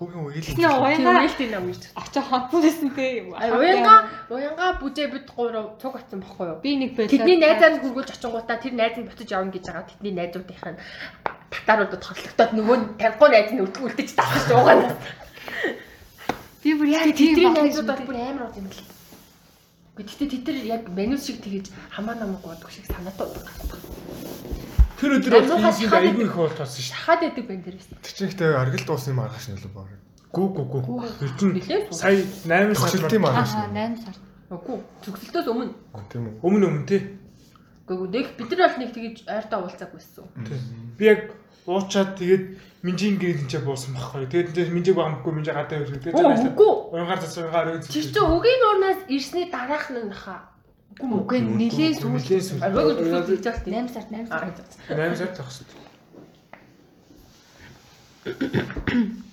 Хүүгийн үйл. Тэний уянга нээлтийн нам гэж. очоо байсан те. Уянга уянга бүжээ бид гурав цуг атсан байхгүй юу? би нэг байлаа. Тэдний найзаар хөргүүлж очингуудаа тэр найз нь буцаж явна гэж байгаа. Тэдний найзуудынх нь татааруудад хорлогдоод нөгөө нь тавгүй найз нь үлдэж таах шүү угаана. би бүр яг Тэдний найзууд бол бүр амар уу юм л. Гэхдээ тэд тэр яг менюс шиг тэгэж хамаа намаг уудаг шиг санаатай уудаг. Тэр өдөр айгүй их бол тоосон шүү. Шахаад байдаг бэн дээрээс. Тэгчэнхтэй аргил дуусны маргааш нэлээ баг. Гүү гүү гүү. Тэр чинь сая 8 сар Төгсөлтийн маргааш. Аа 8 сар. Үгүй зөвлөлтөөс өмнө. Тийм үү. өмнө өмнө тий. Үгүй нэг бид нар бол нэг тэгэж ойртоо уулзааг байсан. Би яг уучаад тэгээд минжийн гэрэл энэ буусан байхгүй. Тэгээд энэ минжиг багамгүй минжиг гадаа ирсэн. Тэгээд үгүй. уянгаар өгч. Тэр чинь үгийн нуурнаас ирсний дараах нь наха. Үгүй сүүл. Нилээ сүүл. Аргыг зөвлөлт хийж байгаа тийм. 8 сар 8 сар. 8 сар тахсан.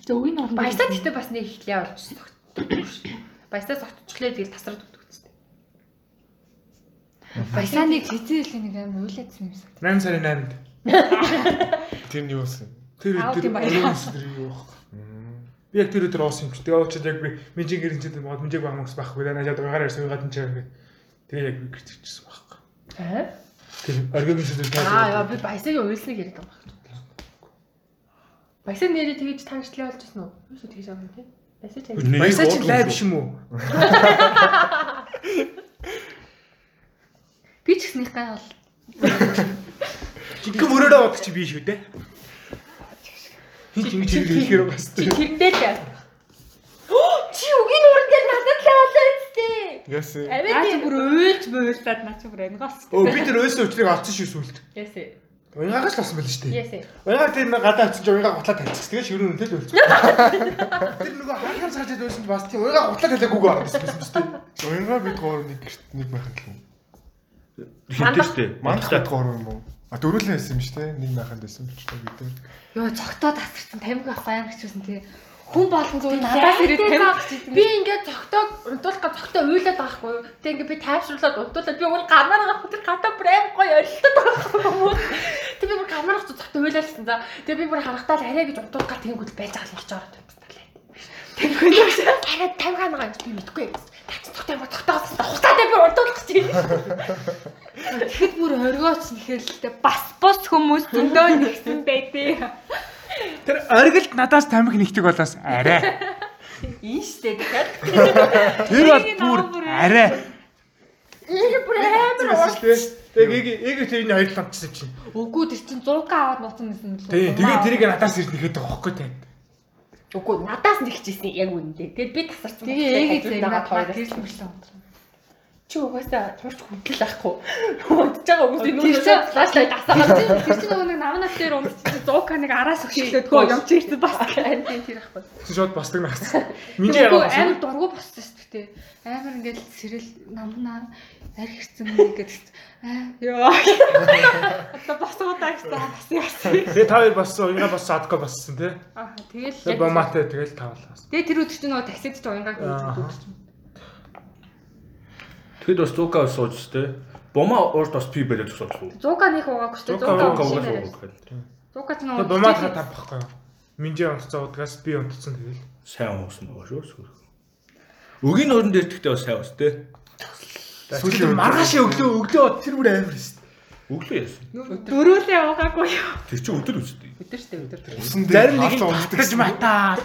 Тэг үгийн орон. Баясаа гэхдээ бас нэг ихлээ болж зогтдог. Баясаа зогтчихлээ тэгэл тасраад өгдөг үстэй. Баясааныг хизээ хэлээ нэг аим уйлаадсан юмсан. 8 сарын 8-нд. Тэр нь юу вэ? Тэр өдөр өдөр юу вэ? Би яг тэр өдөр уусан юм чи. Тэгээ очоод яг би минжиг гэрэнчэд мод минжиг багмагс байхгүй. Тэгээ надад гагаар ирсэн гадна чаа гэх. Тэгээ яг гэрч ирсэн байхгүй. Аа. Тэр оргион өдөр Аа яа би баясагийн уйлсныг яриад байгаа юм байна. Баясаа нэрээ тэгэж тангчлаа болж гисэн үү? Юу ч тэгэж байгаа юм тий. Баясаа тань. Баясаа чи лайв биш юм уу? Би ч гэснийх гай бол. Жинхэнэ мөрөөрөө бод чи би шүү дээ. Хин ч ингэж хэлэхээр бас. Чи тэрэндээ л яа. Чи үгийн уран дээр надад л аваад үсттэй. Яасан. Наа чи Аваад бүр уйлж буйлаад наа чи бүр ангаас. Өө би тэр өсөө өчрийг олцсон шүү сүлд. Ясэ. Уянгаас л болсон байл шүү дээ. Ясэ. Уянгаа нэг гадаа очиж уянгаа гутлаа тавьчихсан. Тэгээ ширүүн үнтэй л үлдсэн. Тэр нөгөө хангар цаажаад байсан ч бас тийм уянгаа гутлаа орсон байсан шүү дээ. Уянгаа бид гоор нэг гэрт нэг байхад л юм. Хинтэй штэ. Мандах бид гоор юм уу? А дөрүлэн байсан юм шүү дээ. Нэг байхад байсан ч гэдэг. Йоо цогтоо тасарсан тамиг авах аян гэжсэн тий. Хүн болгон зүгээр надаас ирээд тамиг Би ингээд цогтойг унтуулах гэж цогтой уйлаад байгаа хгүй юу. Тэг ингээд би тайвшруулаад унтуулаад би өөр гамаараа тэр гадаа брэм гоё орилтод байгаа хгүй юу. Тэг би бүр гамаараа цогтой уйлаалсан за. Тэг би бүр харахтаа л арай гэж унтуулах гэх тэнгүүд байж байгаа л лээ. Тэгвэл арай тамиг ханаа гэж би мэдгүй юм. Тац цогтой юм цогтоос хутаатай би унтуулах гэж байна. тэгэхэд бүр оргооч дээ бас бус хүмүүс зөндөө нэгсэн байдээ. Тэр оргилд надаас тамхи нэгтэг болоос арай. Ийн штэ тэгэхээр. Тэр бол бүр арай. Энэ бүр амар уур. Тэгээ эг эг тэрний хоёр ламчсан чинь. Үгүй тэр чин 100к аваад нууцсан юм л. Тэгээ тэгээ тэрийг надаас ирд нэхэд байгаа хөөхгүй тань. Үгүй надаас нэгчээсэн яг үнэндээ. Тэгээд би тасарсан. Тэгээ ээгээ зэрэг хоёр тэр л унтраа. Чи угаасаа турч хөдөл ахгүй. Унтж байгаа хүмүүс нүүрээ чинь флашлайт асаагаад Тэр чинь нөгөө нэг намнаас дээр унтчихсан 100к нэг араас өгчлөө тгөө юм чи ирсэн бас. байна тэр ахгүй. Шууд бастаг нагцсан. Минжи Үгүй ягаа. амар дургу боссон шүү дээ. Амар ингээл сэрэл намнаа арх ирсэн гэдэг. Аа ёо. Одоо босгоодаа гэсэн бас яасан. Тэгээ та хоёр боссон, уянгаа боссон, адгаа боссон тий. Аа тэгэл Тэгээ боматай тэгэл тавлаас. Тэгээ тэр өдөр чинь нөгөө таксид ч уянгааг өгдөг Тэгэд бас зуука сууж штэ. Бома уурд бас пи бариад сууж уу. 100к нэг угаагүй шүү дээ. 100к Зуука угаагүй. 100к ч Тэгээ нөгөө бомаатаа тавхгүй. Минжи онцоо удгаас би онцсон тэгэл. Сайн уусан байгаа шүү. сүүл. Өгийн өрөн дээр тэгтээ бас сайн ус тэ. Сүүлийн маргааш өглөө өглөө тэр бүр амар шүү. Өглөө яасан. дөрүүлээ угаагүй юу. Тэр чинь өдөр үстэй. Өдөр штэ өдөр. Зарим нэг нь татгаж матаа.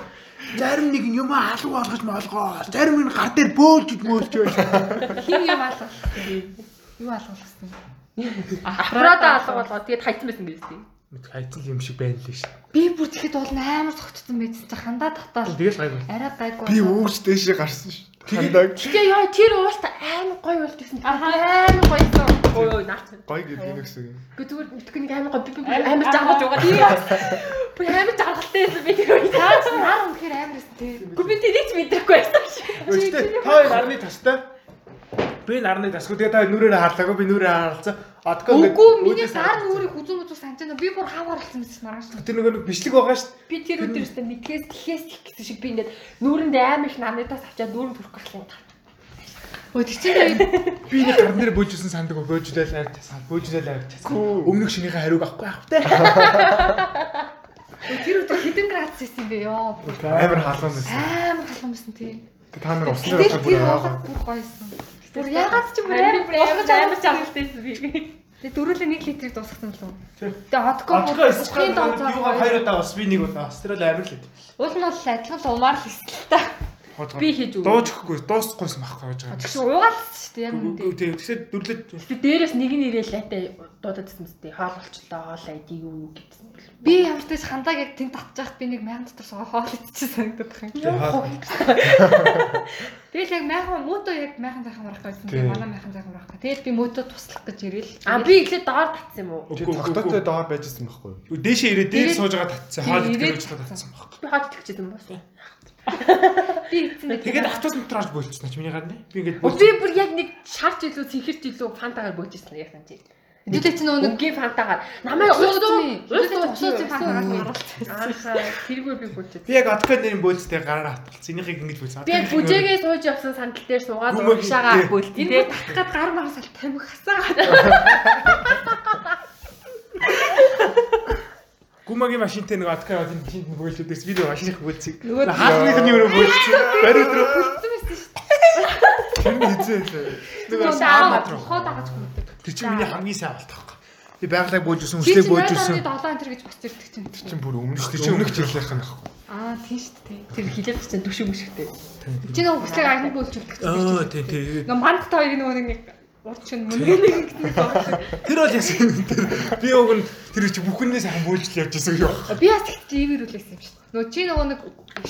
Зарим нэг юм алга болгож молгоо. Зарим нь гар дээр бөөлж мөөлж байж. Хин юм алга. Юу алгуулсан. Афрада алга болгоо тэгээд хайцсан байсан биз дээ. Мэд хайцсан юм шиг байна лээ шүү. Би бүр тэгэхэд бол амар цогтсон байсан чи хандаа татаал. Тэгэл гайгүй. Арай гайгүй. Би үүж дэшээ гарсан шүү. Хандаг Тэгээ яа тэр уулта амар гоё болт гэсэн. Амар гоё юм. Ой наач. гоё гэдэг нэг гэсэн юм. Гэ зүгээр мэдгүй нэг амар гоё би би амар жаргаж байгаа. Би амар жаргалтай байсан би тэр үед. Таач нар үнэхээр амар эсэ тий. Гү би тэрийг ч мэдрэхгүй байсан шүү. Та хоёр нарны тастай. Би нарны тасгүй тэгээ та нүрээр хаалаагүй би нүрээр хаалцсан. Адгаа Үгүй миний сар нүрийг хүзүүн мүзүү санаж байна. Би бүр хаваар болсон байсан маргааш. Тэр нөгөө нэг бичлэг байгаа шүү. Би тэр өдөр өстө мэдхээс тэлхээс их гэсэн шиг би ингээд нүүрэнд амар их намнаас авчаад нүүрэн төрөх гэх юм. Өө тэр чинь Би нэг гар дээр бөөжсэн сандаг бөөжлөл авч тасаа. Бөөжлөл авч тасаа. Өмнөх шинийхээ хариуг авахгүй авах те. тэр өдөр хэдэн градус байсан бэ ёо. Амар халуун байсан. Амар халуун байсан тий. Тэ та нар тэр бүр хоолой яагаад бүр. Бүр ягаад ч бүр Амар амар амар амар жаргалтайсэн би. Тэгээ дөрүлээ 1 литрийг дуусгасан л. Тий. Тэгээ одко бүр Адгаа усхийн дон юугаар цаа. хоёр удаа бас би нэг удаа бол амар л хэд. Уул нь бол адилхан умаар л хэсэл та. Би хийж үү. Дууж өгөхгүй дуусахгүйсэн байхгүй гэж байгаа. Тэгш угаалсан шүү дээ яг үнэндээ. Тийм тэгсээ дүрлээд Би дээрээс нэг нь ирээл лайтай дуудаад байсан мэт. Хоол болчлоо, хоол айди юу гэсэн. Би ямар ч тач хандааг яг тэнд татчих байхад би нэг мянган дотор суугаа хоол идчихсэн санагдаад байна. Тэгэл яг мянган мөөтөө яг мянган зайхан барах байсан. Тийм. Манай мянган зайхан барах. Тэгэл би мөөтөө туслах гэж ирээл. А би ихлэ доор татсан юм уу? тогтоотой доор байж байсан байхгүй юу? дээшээ ирээд дээр сууж байгаа татсан. Хоол ирээд идэх гэж татсан байхгүй. Би хаад итгэж юм байна. Би эцэн Тэгээд автобус метроож бөлчихсөн ч миний гарны. Би ингээд би бүр яг нэг шарч илүү цэнхэрч илүү фантагаар бөөжсэн яг санаж. Хэдүүлээ чи нөгөө нэг Өнгийн фантагаар намайг Ууз үний фантагаар. Ааха тэргүй би бүжээ. Би яг откод нэрийн бөөлцтэй гараар хатгалсан. Энийхийг ингэж бөөлсөн. Би бүжээгээ сууж явсан сандал дээр суугаад уушаагаа бөөлт Энэ татгаад гар маргас аль тамхи хасаагаад. Гүмагийн машинтай нэг откод энэ нь бөөлчүүдээс би нэг машиных бөөлцөг. Нөгөө- Хаалных нь юу бөөлцөг. Бариуд руу. Тэр нь хизээ. Нэг Нөгөө саамат руу. хоо дагаж хүмдэг. Тэр чинь миний хамгийн сайн болт таахгүй. Би байгалаа бөөлжсэн, Чи чинь бөөлжсэн. 7 энэ гэж бас зэрдэг чинь. Чин бүр өмнө Тэр шүү чинь дээ. өмнөх жилийнх нь ахгүй. Аа тийм шүү дээ. Тэр хилээд чинь түшиг мүшгтэй. Чи нөгөө хүслэг аян бөөлжүүлдэг. Аа тий тий. Нөгөө манд та хоёрын нөгөө нэг урд чинь мөнгө нэг гэдэг байна. Тэр бол яасан тэр би уг нь тэр чи бүхнээс хан бөөлжл явж байсан юу. Би бас тийм ирүүлсэн юм шүү. Нөгөө чи нөгөө нэг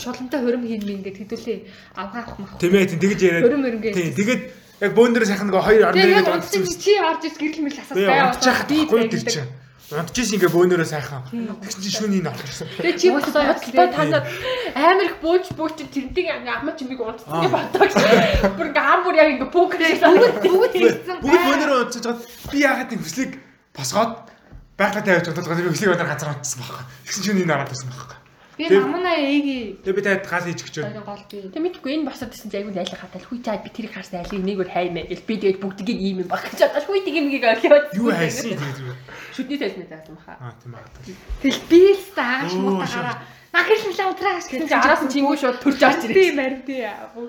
шулантай хөрөм хийн мин гэдэг хэдүүлээ авгаа авах мах. Тийм ээ тэгэж яриад. Хөрөм хөрөнгөө. Тий тэгээд яг бөөндрөө сайхан нөгөө хоёр ар Тэгээ яг нэрээ унтсан унтсан. чи орж ис гэрэл мэл асаас Би байгаад би байдаг. чинь. Унтчихсэн ингээ бөөнөрөө сайхан. Тэгсэн чинь шүүний нөх ирсэн. Тэгээ чи бас бодлоо танад амар их бөөж бөөж тэрнтэй амаа чимиг унтсан юм батаг. Бүр ингээ хам бүр яг ингээ шиг санагдав. бүгд хийсэн. Бүгд бөөнөрөө унтчихж чад би яагаад юм хүслийг босгоод байгалаа тавьж унтаад би хүслийг өнөр ганцаар унтсан байхгүй. Тэгсэн шүүний нараад байсан байхгүй. Би намнаа эegi Тэгээ би таад гал хийж өгчөө. ойрон гол би. Тэг мэдгүй энэ босоод гэсэн чи айгүй айлах хатал хүй чаад би тэрийг харсан айлыг нэг өөр хаймаа гэл би тэгээд бүгдгийг ийм юм баг гэж бодож хүй тийг юмгийг ойлгоод Юу хайсан тэгээд. Шүдний тайлны заасан баха. Аа тийм аа. Тэл би л тааш Оо, мутагаараа. Нахил л унтраач гэсэн чи араас нь чингүү шууд төрж орж би ирээ. марди.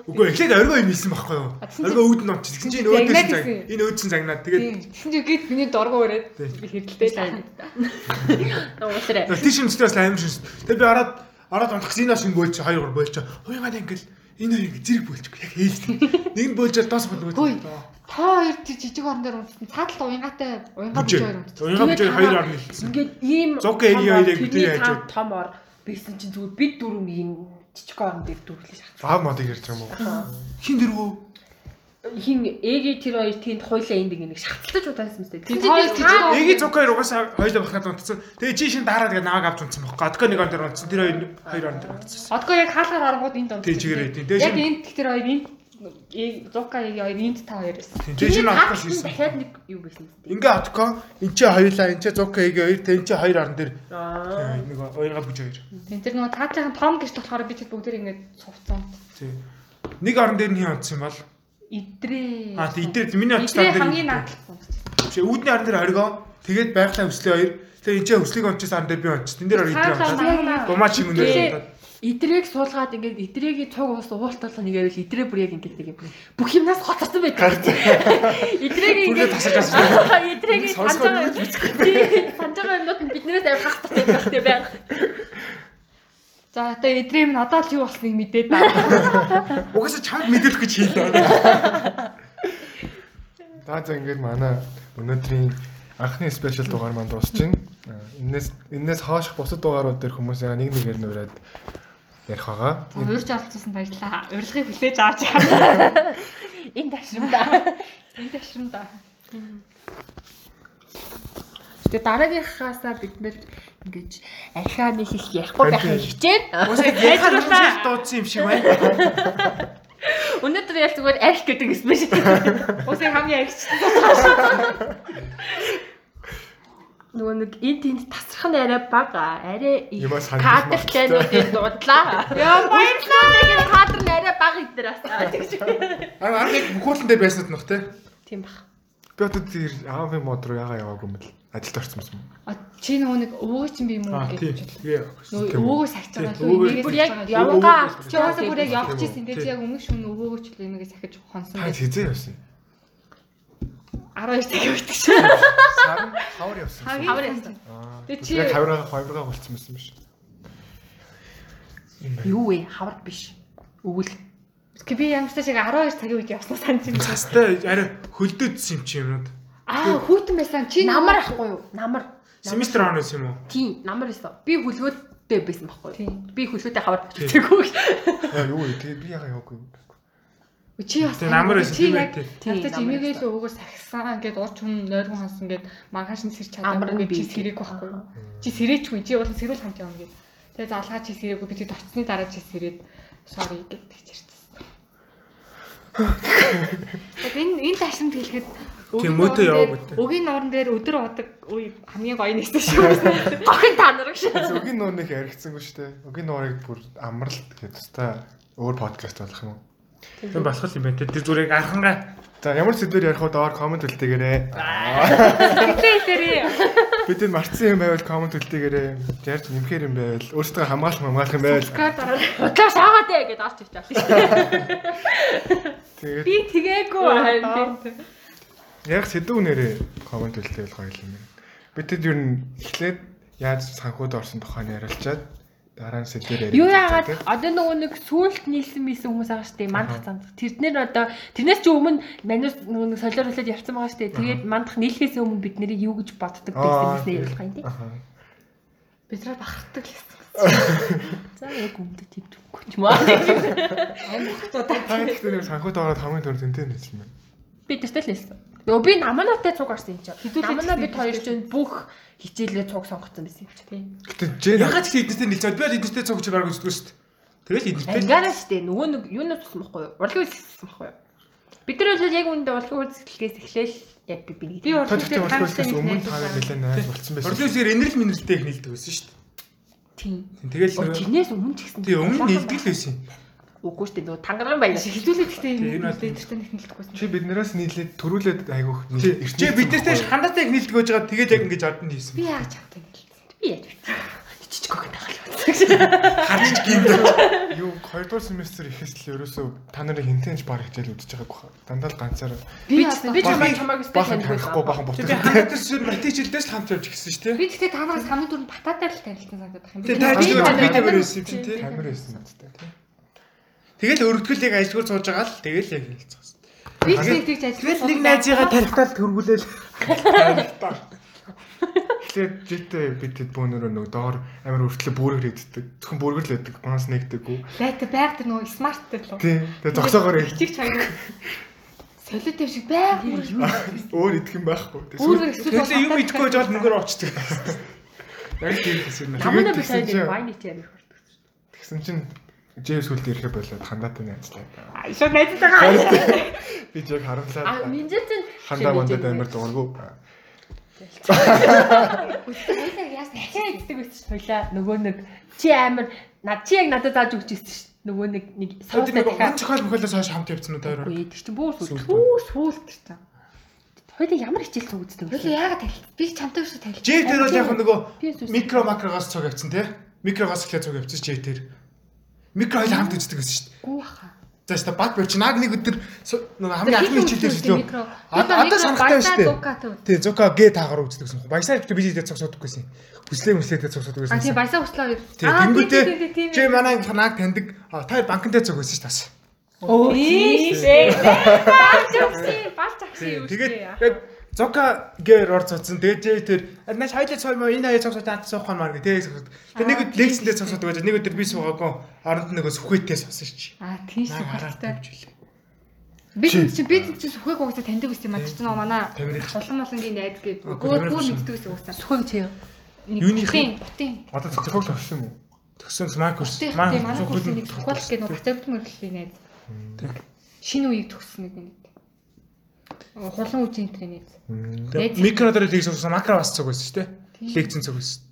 Үгүй эхлээд оргоо юм ийсэн байхгүй юу? Оргоо үүдэн онч. Тэгсэн чинь энэ өөдөөс цаг. Энэ өөдсөн цагнаад тэгээд Тийм. Тэгсэн чи гээд миний дургу өрөөд Тийм. би хэрэлдээ л. Уусраа. тийш юмстай бас амар шин. Тэгээд би ороод унтахсан энэ шинэ бөөлч хоёр гур бөөлч. Хуйгаад ингээл энэ хоёр ингээ зэрэг бөөлч. Яг ээлжтэй. Нэг нь бөөлжөөр доос Хөөе. нөгөө. Та хоёр чи жижиг орон дээр унтсан. Цааталт уянгатай уянгаа бич хоёр унтсан. Уянгаа бич хоёр орны хэлсэн. Ингээд ийм Зуг эги хоёрыг битээ яаж том ор бисэн чинь зүгээр бид дөрөв ийм жижиг орон дээр дүүрлээ шахах. Аа модыг ярьж байгаа юм уу? Хин дэрвөө. Хин эги тэр хоёр тэнд хойлоо энд нэг шахалтаж удаасан мэт. Тэр хоёр Эги зуг хоёр угаасаа хоёул бахад унтсан. Тэгээ чи шин дараа тэгээ наваг авч унтсан байхгүй. Адка нэг он дээр унтсан. Тэр хоёр хоёр орон дээр унтсан. Одгоо яг хаалгаар оронгууд энд унтсан. Тий, чигээрээ, тий. Тэгээ Яг энд тэр хоёр энд зука яг хоёр энд та хоёр байсан. Тэгээ шин авах шийсэн. дахиад нэг юу байсан бэ? Ингээ атко эн чи хоёулаа эн чи зуг эги хоёр тэ эн чи хоёр орон дээр Аа. нэг уянгаа бич хоёр. Тэн тэр нөгөө цаатлын том гэрч болохоор би тэр бүгдээр ингэ цувцсан. Тий. Нэг орон дээр нь хин унтсан бол Идрээ. тий идэр миний Идрээ дээр хамгийн наадсан. Чи үүдний орон дээр оргоо тэгээд байгалаа өслөө хоёр тэгээ эн чи өслийг ончсон орон дээр би онч. Тэн дээр орон идрээ. Гумаа Тэгээ унтаад. идрийг суулгаад ингээд идрээгийн цуг уус уулталга нэг байвал идрээ бүр яг ингээд нэг. Бүх юмнаас хоцорсон байдаг. Бүрээ ингээд тасаж авсан. идрээгийн санаж байгаа санаж байгаа юмнууд биднээс амар хахтах байх тийм байна. За одоо минь одоо л юу болсныг мэдээд байна. Угаасаа чамд мэдээлэх гэж хийлээ. За за ингээд манай өнөөдрийн анхны спешиал дугаар маань дуусч байна. Энээс энээс хойших бусад дугаарууд дээр хүмүүс яга нэг нэгээр нүрээд ярих байгаа. За урьж оролцсон баярлаа. Урилгыг хүлээж авч байгаа. Энэ ташрамда. Энд ташрам да. Тэгээ дараагийнхаасаа бид нэр ингэж ахаа нэг их ярихгүй байх Харин хичээн. Угаасаа ярихаар хүмүүс дуудсан юм шиг байна. Өнөөдөр яг зүгээр арх гэдэг спешиал. Уусаа хамгийн агч. Нөгөө нэг энэ тэнд тасрах нь арай бага. Арай их санаж кадртайнуудыг дуудлаа. Яа баярлаа. Нэг кадр нь арай бага идэрээс. Аа арга яг бүхүүлэн дээр байснууд нөх те. Тийм бах. Би одоо тэр аавын мод руу яга яваагүй юм бэл. Ажилд орсон юм. А чи нөгөө нэг өвөө чинь би юм уу гэж үү? өвөөгөө сахиж байгаа л өвөөгөө- үнийгээс Бүр яг байгаа. явангаа Чи уусаа бүр яг явж ирсэн. Тэгээ чи яг өмнөх шөнө өвөөгөө ч л юмгээ сахиж хонсон. Та хизээ явсан. 12 цаг явдаг шээ. Сар хавар явсан. Хавар яасан. Аа. Тэгээ чи- Яг хавраа хавраа болцсон байсан биш. Юу вэ? Хавар биш. Өвөл. Би ямар ч шиг 12 цагийн үед явсан санаж байна. Цастай арай хөлдөөдсөн юм чи юмнууд. Аа хүүтэн байсан. Чи Намар ахгүй юу? Намар. Семестр он байсан юм уу? Тийм, намар байсан. Би хөлгөөдтэй байсан байхгүй юу? Тийм. Би хөлгөөдтэй хавар биччихгүй. Яа юу вэ? Тэгээ би яга яваагүй. чи бас Тэгээ намар байсан тийм. Тийм, Тэгтээ имэгээл байсан. өвөөгөө сахисан ингээд урч хүн нойргон хансан ингээд маргааш нь сэрч чадаагүй би чи сэрэг байхгүй юу? Чи сэрээчгүй чи бол сэрүүл хамт явна гэд. Тэгээ залгаа чи сэрээгүй би тэгэд очсны дараа чи сэрээд sorry гэд тэгж ярьчихсан. Тэгээд энэ энэ ташрамд хэлэхэд Тийм мөтө яваа мөтө. Өгийн нууран дээр өдөр бодог үе хамгийн гоё нэгсэн шүү. Гохин та нар гэж. Өгийн нууныг яригдсангүй шүү дээ. Өгийн нуурыг бүр амралт гэдэг тустай өөр подкаст болох юм? Тийм болох юм байна те. Тэр зүрийг анхангаа За ямар сэдвэр ярих вэ? Доор комент үлдээгээрэй. Тэрий. Бид энэ марцсан юм байвал комент үлдээгээрэй. Ярьж нэмэхэр юм байвал өөрсдөө хамгаалах хамгаалах юм байвал. Удлаа шаагаад ээ гэдээ орч ичээ болно шүү дээ. тэгээд Би тэгээгүй харин тийм. Яг сэдв нэрээ комент үлдээл гоё юм байна. Бид тэд ер нь эхлээд яаж санхуд орсон тухайн ярилцаад дараа нь сэдвэр ярих. Юу яагаад одоо нөгөө нэг сүулт нийлсэн мийсэн хүмүүс байгаа шүү дээ. Мандах цанд. Тэрнэр одоо тэрнээс ч өмнө манус нөгөө нэг солиорлоод явцсан байгаа шүү дээ. Тэгээд мандах нийлхээс өмнө бид нэрийг юу гэж боддог байсан гэснээр ярилцах юм тий. Бидраа бахархдаг л гэсэн. За яг өмнөд тийм ч маа. Та ихтэй нэр санхуд ороод хамгийн түрүү тэнтэй нэлсэн байна. Би тэртэй л хэлсэн. Нөгөө би наманаатай цуг орсон юм чинь. Наманаа бид хоёр чинь бүх хичээлээ цуг сонгоцсон байсан юм чинь тий. Гэтэ Жэн ягаад ч эднэртэй нэлцээд би бол эднэртэй цогч бараг үздэг шүү дээ. Тэгэл эднэртэй Ангаараа шүү дээ. Нөгөө нэг юунаас туссан байхгүй юу? Урлагийн үйлчлсэн байхгүй юу? Бид нар бол яг үүндээ урлагийн үйлчлэлгээс эхлээл яг би би Би тэгтээ болохоос өмнө та нэлээд найз болцсон байсан. Орлоосээр энерги минералтэй их нийлдэг байсан шүү дээ. тийм. Тэгэл Оо тэрнээс өмнө ч гэсэн. тий өмнө нийлдэг л байсан. Үгүй шүү дээ. Нөгөө тангаран баяр. Хилүүлээд гэхдээ Тийм, юм лидертэй нэг нийлдэхгүйсэн. Чи биднээс нийлээд төрүүлээд айгүйх Чи бид нартай хандаатай нийлдэг байж байгаа тэгээд яг ингэж ордонд хийсэн. Би яаж юм бэ? Би яаж вэ? Жижиг гогт тагаал. Харж гинд. юу 2 дугаар семестр ихэс л ерөөсөө та нарыг хинтэнч баг хичээл үдчихэж байгааг баха. Дандаа л ганцаар Би Би чамайг бахан таних танихгүй бахан Чи бутал. би хандаатай сүр матичэлдээс л хамт явж гисэн шүү дээ. Би тэгтээ та нараас хамгийн түрүүнд бататай л танилцсан санагдах юм. Би танай- би тавир байсан юм чинь тий. Камер байсан надтай. Тэгэл өргөдгөл яг ажлгүй сууж байгаа л тэгэл яг хэлцсэн. Би ч нэг тэгж ажил. Тэгэл нэг найзыгаа тарихтал төргүүлээл. Тэгэхээр житээ бид бөөнөрөө нөгөө доор амар өртлөө бүрээр иддэг. Зөвхөн бүргэр л байдаг. Манас нэгдэггүй. Лайта байг тэр нөгөө смарттай л. Тийм. Тэгээ зогсоогоор ий. Чиг чанга. Солиотой шиг байг. Өөр идэх юм байхгүй. Тэгэл юм идэхгүй бол мөнгөөр очдөг. Яг тийм хэсэг нэ. Намайг би тэгсэн сайн чинь- вайн ич ярих. Тэгсэн чинь Джеймс үлд ирэхэ болоод хандаатай найзлаа. Шууд найзтайгаа. Би яг А харамсаад минжэт чинь хандаа мандад амар дуургүй. Хоёлаа яасан дахиад иддэг ш. Хойлоо нөгөө нэг чи амар над чи яг надад зааж өгч ирсэн ш. Нөгөө нэг нэг нэг дахиад гон чохол мөхөлөөс хойш хамт явцсан уу таараа. Үгүй тэр чинь бүр сүл. Түр сүулт та. Хойлоо ямар хичээл цугддаг вэ? Хоёлаа яагаад тарил? Би чамтай шүү тарил. Жээ тэр бол яг нөгөө микро макрогоос цог явцсан тий. Микрогоос ихлэ цог явцсан жээ тэр. Микро хоёул хамт үздэг байсан шүү дээ. Гүү хаа. За шүү дээ баг бич наг нэг өдөр хамгийн анхны хичээлээр шүү дээ. Одоо санахтай шүү дээ. Тий зука гэ таагаар үздэг гэсэн. Баясаа ихтэй би дээд цог суудаггүйсэн. Хүслээ мүслээтэй цог сууддаг А тий баясаа услаа. Тий тэнгүүтээ чи манай наг таньдаг та банкнтай цог байсан шүү дээ. Оо Ийшээ. Баалж өгсөн. Баалж өгсөн Тий юм тэгээд яг зука гээр ор цоцсон. Тэгээд тэр нааш хоёлаа цоо мó энэ хоёр цог суудаад суух гэх тий. Тэгээд нэг өдөр лекцэндээ цог суудаг байж нэг өдөр би суугаагүй оронд нөгөө сүхвэтэй суусан чи. А тий Наг хараад сүхэлтэй. тавьжулээ. Би чи би чи сүхэг угаасаа таньдаг байсан юм а чи нөө манай Тамирын Улан молонгийн найз гээд гоо гоо мэддэг байсан угаасаа. Сөхөг чи. Юуных нь? Бутын. Одоо зөвхөн смак курс. Тийм Маань манай зөвхөн нэг сухал гэх нэг бацаалт мөрлийн найз. Шинэ үеийг төгссөн нэг нэг. Хулан үеийн тренер. Найз. микро дээр лекц суусан макро бас цог байсан шүү дээ. Лекцэн цог байсан.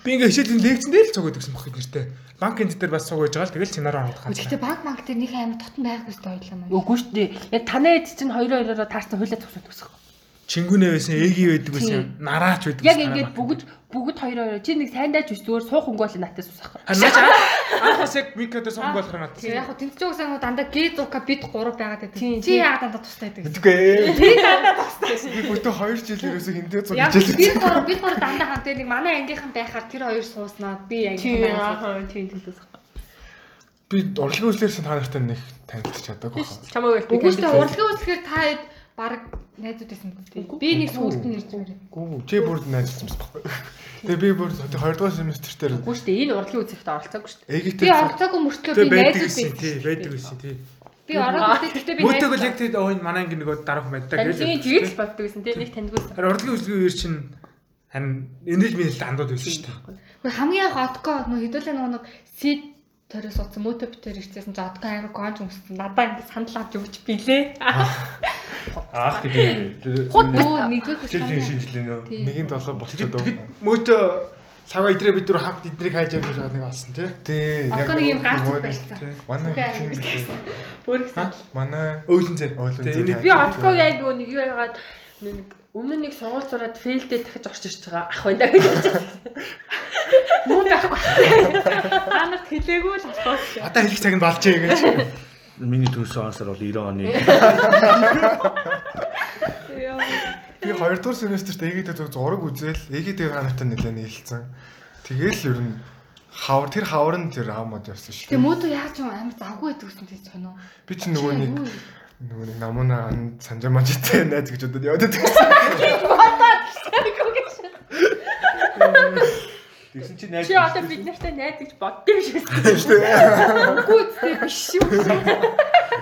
Би ингээ хичээлийн лекцэн дээр л цог өгдөг юм бохид нэртэй. Банк энэ дээр бас цог байж байгаа л тэгэл семинар аваад гацгаа. Гэхдээ банк банк дээр нэг амар дотн байгаагүй шүү дээ ойлаа маань. Үгүй шүү дээ. Яг танай эд чинь хоёр хоёроо таарсан хойлоо тусаад тусах. Чингүнээ байсан, эги байдаг байсан, нараач байдаг. Яг байсан, ингээд бүгд бүгд хоёр хоёроо чи нэг сайн дайж биш зүгээр суух өнгөө л натаас усах. Анхаас яг микро дээр суух болохоор надад. Тэгээ яг хөө тэнцэж уусаа дандаа Г зука бид 3 байгаад байдаг. Чи яагаад дандаа тустай байдаг. Мэдгүй. Би дандаа тустай. Би бүтэн 2 жил ерөөсөө цуг Яг хичээлээ. бид 3 бид 3 дандаа хамт нэг манай ангийнхан байхаар тэр хоёр сууснаа би Тийм ангийнхан аа тийм тусах. Би урлагийн үзлээрсэн та нартай нэг танилцж чадаагүй хаа. Чамайг би Үгүй шүү урлагийн үзлэхээр та хэд баг найзууд байсан мэт. Би нэг сүүлд нь ирж байгаа. Гүү чи бүр найзлсан байхгүй. Тэгээ би бүр 2 дугаар семестр дээр Үгүй шүү дээ энэ урлагийн үзэгт оролцоогүй шүү дээ. Би оролцоогүй мөртлөө би найзууд байсан. тий, байдаг гэсэн тий. Би ороогүй гэхдээ би Мөтөг л яг тий өө энэ манай анги нөгөө дараах мэддэг гэж. тийм жигэл л болдог гэсэн тийм нэг таньдгүй. Харин урлагийн үзлэгийн үеэр чинь харин энерги минерал андууд байсан шүү дээ. Хамгийн анх одко нөө хэдүүлээ нөгөө нэг сид төрөөс утсан мөтө битэр ирчихсэн чи одко аяга гонж өмссөн. Надаа ингэ санал авч өгч билээ. Аах гэдэг. Хот нөө нэгдүгээр Жилийн шинжилгээ нөө. Нэгийн долоо болчиход өв. Мөөтөө цагаа идрээ бид нар хамт эднийг хайж явж байгаа нэг олсон тий. Тий. Одоо нэг юм гац барьсан. Манай Үгүй хин ээ. Өөрөөр манай Өөлөн зэ. Өөлөн зэ. Би отког яг нэг юу яагаад нэг өмнө нэг сургууль зураад фейлдээ дахиж орж ирж байгаа ах байна гэж бодчихсон. муу байхгүй. Та нарт хэлээгүй л болохоо. Одоо хэлэх цаг нь болжээ гэж. Миний төрсөн ансар бол 90 оны. би 2 дугаар семестрт ээгээд зөв зураг үзэл ээгээд байгаа нартай нэлээд нийлцсэн. Тэгээл ер нь хавар тэр хавар нь тэр аамод явсан шүү. Тэгээ мөөдөө яаж юм амар завгүй байдаг гэсэн тийм сонио. Би чи нөгөө нэг нөгөө нэг намуна санжаа мажитай найз гэж бодод яваад байдаг. Тэгсэн чи найз. Чи одоо бид нартай найз гэж шүү дээ. Шүү дээ. Үгүй дээ биш юм.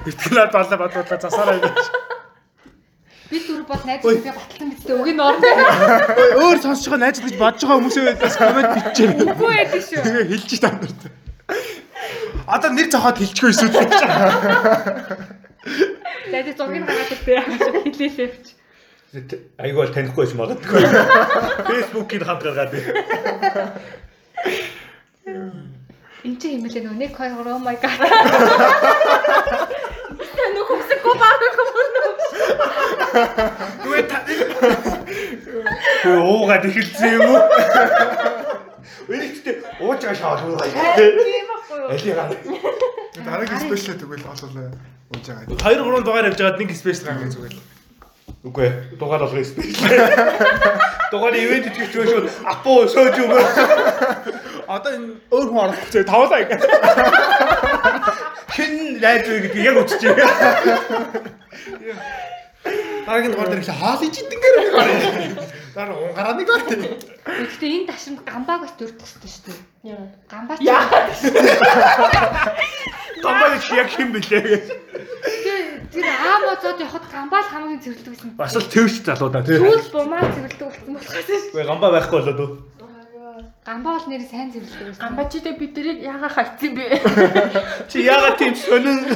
Итгэл болоо бодлоо засаарай гэж. Би зүр бол найз би батлан мэдээ өг нь орно. Өөр сонсож байгаа найз гэж бодож байгаа хүмүүсээ байдаас комент бичээ. Үгүй ээ шүү. Тэгээ хэлж чи та нарт. Одоо нэр цохоод хэлчихгүй эсвэл гэж. Найз зургийг гаргаад иртээ хэлээлээ бич. Айгүй бол танихгүй байж магадгүй. Facebook-ийг хамт гаргаад. Энд чи хэмээлээ нөгөө нэг хоёр oh my god. Нүх хүсэхгүй баарах юм. Үгүй та Хөө уугаад эхэлсэн юм уу? Өөрөөр ууж байгаа шаал уугаа. Тийм байхгүй юу? Али гаа. Дараагийн спешиал тэгвэл олоо ууж байгаа. 2 3 дугаар явж байгаад нэг спейс гаргах зүгээр. Үгүй ээ, дугаар болгоё спеш. Дугаар ивент хийчих шүү. Апо сөөж өгөө. Одоо энэ өөр хүн орох гэж тавлаа ингэ. Хин найз вэ гэдгийг яг үтчихээ. Дараагийн дугаар дээр ихлэ хаал ич идэнгээр нэг орё. Дараа унгараа нэг орё. Гэхдээ энэ ташинд гамбааг бас дурдах хэрэгтэй шүү дээ. Яа. Гамбаа ч Гамбаа яг хин бэлээ тэр аа мозоод явахад гамбаа л хамгийн зэрэлдэг байсан. Бас л тэрч залуудаа тий. Сүүл бумаа зэрэлдэг болсон болохоос шүү. Үгүй гамбаа байхгүй болоод уу. Гамбаа бол нэр сайн зэрэлдэг байсан. Гамбачидээ бид нарыг яагаад хайцсан бэ? Чи яагаад тийм сонин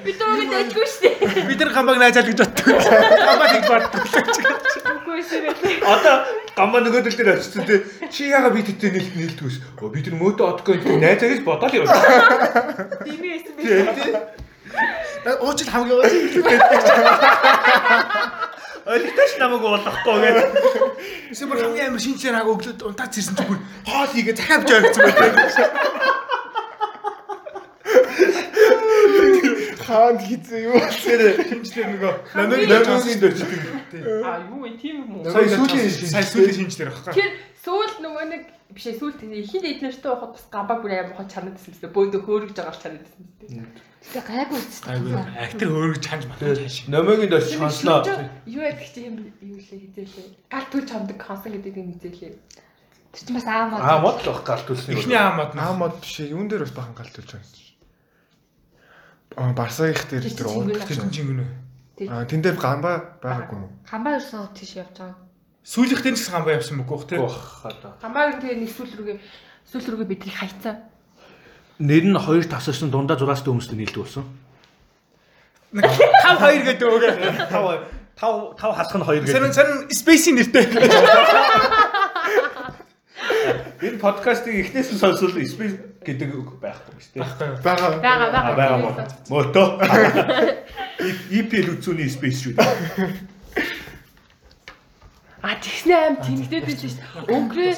Бид өөрөд дэжгүй шүү дээ. Бид нар гамбаг найзаал гэж боддог. Гамбаг их боддог. Үгүй шүү. Одоо гамбаа нөгөөдөл дээр очсон тий. Чи яагаад бид хэдтэй нийлт нийлдгүйс. Оо бид нар мөөдөө одгүй найзаа гэж бодоол юм. Дими эсэ би. Уучил хамгийн ууч. Ойлгож намайг уулахгүй гэдэг. Эсвэл бүр хамгийн амар шинжлэр хаг өглөөд унтаад ирсэн зүгээр хоол хийгээ захиа авч явагдсан байдаг. Хаанд хийсэн юу? Шинжлэр нөгөө Намайг намайгийн дээр чиг. А юу вэ тийм юм уу? сая сүүлийн сая сүүлийн шинжлэр багхгүй. Тэгэхээр сүүл нөгөө нэг биш сүүл тийм ихэд эднэртэй байхад бас гамбаг бүр амар хот байсан юм бөөдө хөөргөж байгаа чанаад Тэгээ гайгүй үстэй. Айгу актер өөрөж чанж матаж хааш. Намайгийн дээр шанслаа. Юу яадаг чи юм юу лээ хизээлээ. Гал түл чамдаг хансан гэдэг юм хизээлээ. Тэр чинь бас аа мод. Аа мод л баг гарт үлсний. Эхний аамад нь Аамод биш ээ. Юун дээр бас бахан галт tulж байгаа юм. Аа Барсаих дээр тэр тэр үү. Аа тэн дээр гамбаа байгаагүй юм. Гамбаа ерсөө тийш явж байгаа. Сүүлийнх дээр ч гамбаа явсан мөг гох тий. Ох хата. Гамбаг тэгээ нэг сүүл рүүгээ сүүл рүүгээ бидрийг хайцсан. Нэр нь хоёр тасарсан дундаа зураас дөөмөстэй нийлдэг болсон. Нэг 5 2 гэдэг үгээ. Тав тав тав хасах нь хоёр Сарын гэдэг. сарын спейсийн нэртэй. Энэ подкастыг эхнээс нь сонсвол space гэдэг үг байхгүй шүү дээ. Бага. Бага бага. байгаа мó. Мото. EPL үзүүний space шүү дээ. А тэгснэ аим тэмдэгдээд байсан шүү дээ. Өнгөрөө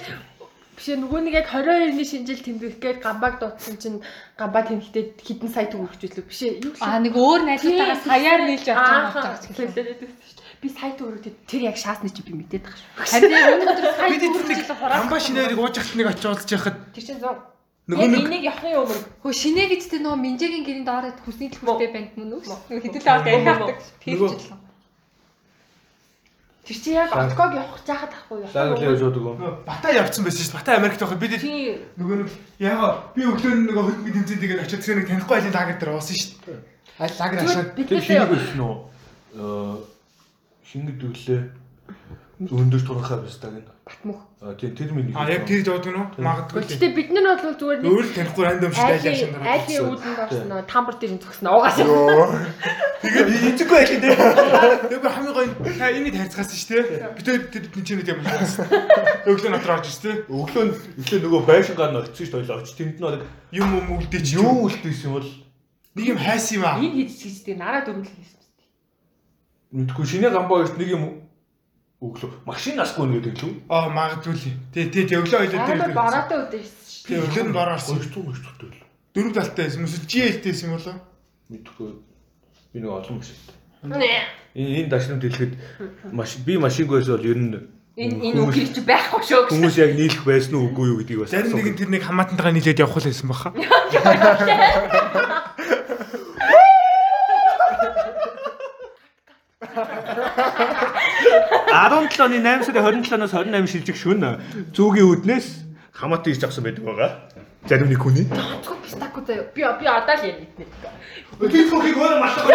биш нөгөө нэг яг 22-ны шинжил тэмдэх гээд гамбаг дутсан чинь гамбаа тэмдэгдээд хідэн сая төгрөгч үлээ биш ээ. Юу Аа нэг өөр найзуудаараа саяар нийлж явж байгаа Аа, гэж хэлээ. хэлээд байсан шүү дээ. Би сая төгрөгт тэр яг шаасны чи би мэдээд байгаа шүү. Харин өнөөдөр сая нэг гамбаа шинээрийг ууж ахт нэг очиж уулзж яхад Тэр чинь зам. нөгөө Яг нэг энийг явахын өмнө хөө шинэ гэж тэ нөгөө Минжагийн гэрийн доороо хүсний төлөвтэй банд мөн үү? Нөгөө хэдэл аваад Мөн, мөн, авдаг. Тэр чинь яг отког явах жахад ахгүй юу? Саад л яаж удаа гоо. Бата явцсан байсан шүү дээ. Бата Америкт байхад бид нөгөө нэг яага би өглөө нөгөө хөлбөмбөг тэмцээн тэгээд очиж тэр нэг танихгүй айлын лагер дээр уусан шүү дээ. Аль лагер хашаад бид шинийг өснө үү? Э шинэ дүүлээ. Өндөр турхаа бистаг нь. Батмөх. Тийм тэр миний. А яг тэр дуудаг нь уу? Магадгүй. Гэхдээ бид нар бол зүгээр нэг Өөр л танихгүй рандом шин айлын дараа. айлын үүдэнд орсон нөө тамбар дээр угаасаа. Йоо. тэгээд эцэггүй байх юм дээ. Тэгээ хамгийн гоё та энийг хайрцгаасан шүү дээ. Би тэр тэр чинь юм хайрцгаасан. Өглөө натар орж шүү дээ. Өглөө өглөө нөгөө байшингаар нь очиж дээ. Очиж тэнд нь одоо Юм юм үлдээч юу үлдээсэн бол Нэг юм хайсан юм аа. Энэ хийж чийжтэй нараа дөрвөл хийсэн. мэдгүй шинэ гамбаа өрт нэг юм өглөө машин насгүй нэг гэдэг лүү. Аа магадгүй л. Тэ тэ тэ өглөө ойлоо Амар тэр. бараатай өдөө шүү. Тэ өглөө нь бараарсан. Өртөө өртөө л. Дөрөв талтай байсан. Mëсэл GL-тэй юм болоо. Мэдгүй. Би нэг олон машин. Нэ. Энэ энэ дашнууд хэлэхэд машин би машингүйс бол ер нь Энэ энэ үг хийж байхгүй шүү гэсэн. хүмүүс яг нийлэх байсан уу үгүй юу гэдгийг бас Зарим нэг нь тэр нэг хамаатантайгаа нийлээд явах байсан баха. 17 оны 8 сарын 27-наас 28 шилжих шүн зүүгийн үүднээс хамаатан ирж авсан байдаг байгаа. Зарим нэг хүний. Цог пистаку заяа. Би би одоо л яа нийтнэ. Тэр цогыг өөр мартах.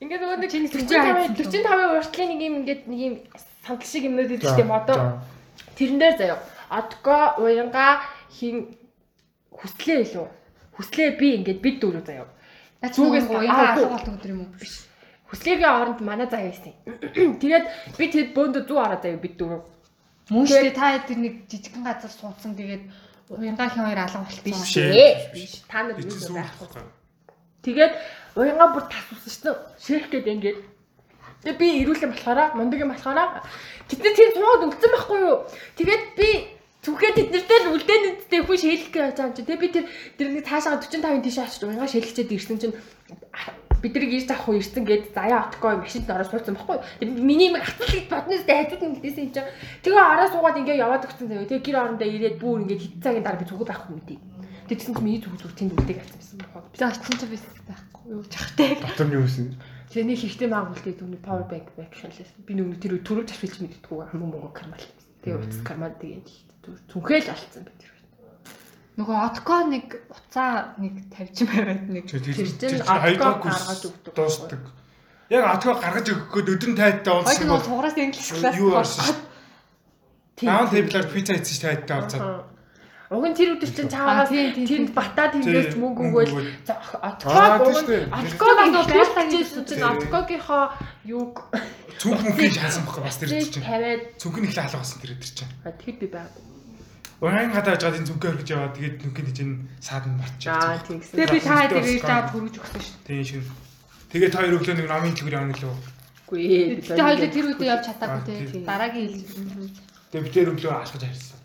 Ингээд нөгөө нэг Чиний 45 45-ын уртлын нэг юм ингээд нэг юм сандал шиг юмнууд идэв тийм одоо тэрэн дээр заяа. Одго уянга хин хүслээ илүү. Хүслээ би ингээд бид дөрөв заяа. Зүгээс- яа аа, асуулт өгдөр юм уу? Хүслээгийн оронд манай заяа байсан. Тэгээд би тэгэд бөөндө 100 ороо заяа бид дөрөв. Мөн шүү дээ та тэр нэг жижигхэн газар суудсан тэгээд уянгахийн хоёр алга болчихсон. Биш ээ. Биш. Та нар юу байхгүй. Тэгээд уянга бүр тасвсан шүү дээ. Ширх гээд ингээд. Тэгээд би ирүүлэн болохоор мундаг юм болохоор тэдний тийм цууд өнгөцсөн байхгүй юу? Тэгээд би Түхээ тэднэртэй л үлдээнүүдтэй хүн шээлэх гэж байгаа юм чи. Тэгээ би тэр тэр нэг цаашаа 45-ын тийш очиж уянга шээлгчээд ирсэн чинь бид нар ирж авах уу ирсэн гээд заяа отгоо машинд ороо суудсан. Тэгээ миний юм гэж бодноостай хажууд нь хэлсэн юм чинь. Тэгээ ороо суугаад ингээ яваад өгсөн заяа. Тэгээ гэр орондоо ирээд бүр ингээ хэд цагийн дараа би зүгөө байхгүй юм тий. Тэгсэн чинь миний зүг зүг тэнд үлдээг авсан байсан байхгүй. Би очсон ч байсан байхгүй юу жахтай. Дотор нь юу вэ? Тэгээ нэг хэрэгтэй маа үлдээд үний power bank back шалсан. Би нүг тэр төрөв ташвилж мэддэггүй хамгийн мөнгө кармал. Тэгээ утас кармал тэгээд зүнхэл алдсан би тэр. Нөгөө отко нэг уцаа нэг тавьж байгаад нэг Тэр Тэр отгоо хоёрдугаар гаргаж өгдөг. дуустдаг. Яг отгоо гаргаж өгөх гээд өдөн тайдтай Хойд уулзсан нь бол суграас инглиш класс. Тийм. Даун тэблэр пицца эцэж тайдтай уулзаад. Уг нь тэр үдер чинь цаагаас тэнд батаа Тийм, мөнгө өгөөл өгөөл. Аа, отгоо тийм шүү дээ. отгоо Тийм, нөгөө байлаа bijсэн чинь Тийм. отгоогийнхоо юуг Цүнх мөнгөний шаасан бохоо бас тэр чинь. тавиад Цүнх нь их алга болсон тэр тэр чинь. тэгэхэд би байг. Уян гадаа жаад энэ зүнхээ өргөж яваа тэгээд нүкэний чинь саад нь батчих. Аа тийм гэсэн. Тэгээ би та дээр ирж аваад хөргөж өгсөн шүү. Тийм шиг. Тэгээд хоёр өглөө нэг номын төлгөр явна лөө. Үгүй ээ. Тэгээ хоёул тэр үедээ явж чадаагүй Аа, тий. тийм. Дараагийн хил. Тэгээд би тэр өглөө алхаж харсан.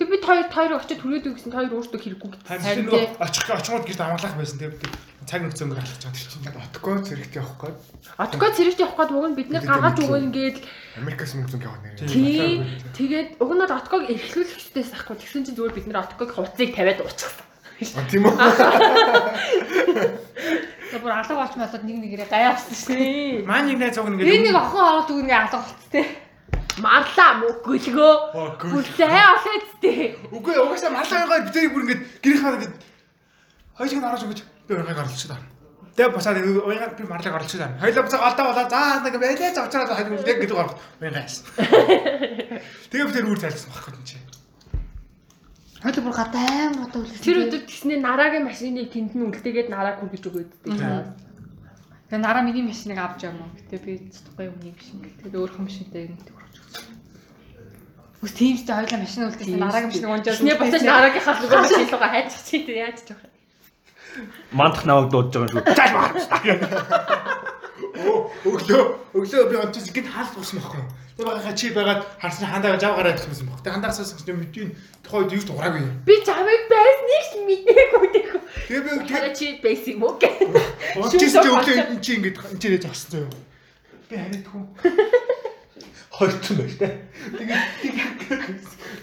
Тэг би хоёр хоёр очиж түрээд үгсэн хоёр өөртөө хэрэггүй гэсэн. Харин нөгөө очих очингууд гэрт амгалах байсан. Тэгээд цаг нөхцөө өнгөр алхаж байгаа чинь. Отгоо зэрэгт явах гээд Отгоо цэрэгт явах гээд уг нь бид нэр гаргаж өгөө ингээд Америкаас мөнгө зөнгө явах нэр. тий тэгээд уг нь отгоог эрхлүүлэх хэрэгтэйс ахгүй тэгсэн чинь зүгээр бид нэр отгоог хувцсыг тавиад уучихсан. А тийм үү? Тэгээ бүр алга болч болоод нэг нэгээрээ гаяа авсан шүү. Тий. Маань нэг найз уг Би ингээд нэг охин ороод үгүй алга болц тий. Марлаа мө гөлгөө. Оо, гөл. Гүлээ олоод тээ. Үгүй угаасаа малаагаа бид тэрийг бүр ингээд гэрийнхаа ингээд хоёулыг нь орож өгч би уянгааг орлуулчих таа. Тэгээ босаад уянгааг би марлаг орлуулчих таа. Хоёулаа босаа голдоо болоо заа нэг байлээ завчраад хайд яг гэдэг орох уянгаа яасан. Тэгээ би тэр үр тайлсан байхгүй юм чи. Хойло бүр гадаа аим одоо үлдсэн. Тэр өдөр тэгснээ нараагийн машиныг тэнд нь үлдээгээд нараа хүргэж өгөөд. Тэгээ нараа миний машиныг авч яваа мөн. Гэтэ би юм нэг шиг. Тэгээд өөр хүм машинтай юм гэдэг өгч өгсөн. Үс тиймстэй хоёлаа машин үлдсэн. Нараагийн машиныг унжаад. Тэгснээ босож нараагийнхаа нөгөө машин руугаа хайчих чи тэр яаж ч явах. Мандах наваг дуудаж байгаа юм шүү. Цааш маа. Өглөө өглөө би онцос ингээд хаалт болсон байхгүй? Тэр багийнхаа чи байгаад харсны хандаа жав гараад гэсэн байхгүй. Тэгээ хандаа суусан юм мэдвэн тухайд юу ч ураагүй. Би чамайг байсныг ч мэдээгүй гэх. Тэгээ би Хараа чи байсан юм уу гэх. онцос чи өглөө энэ чи ингээд энэ чи зогссон зөө. Би харагдгүй. Хойлцсон байж таа. Тэгээ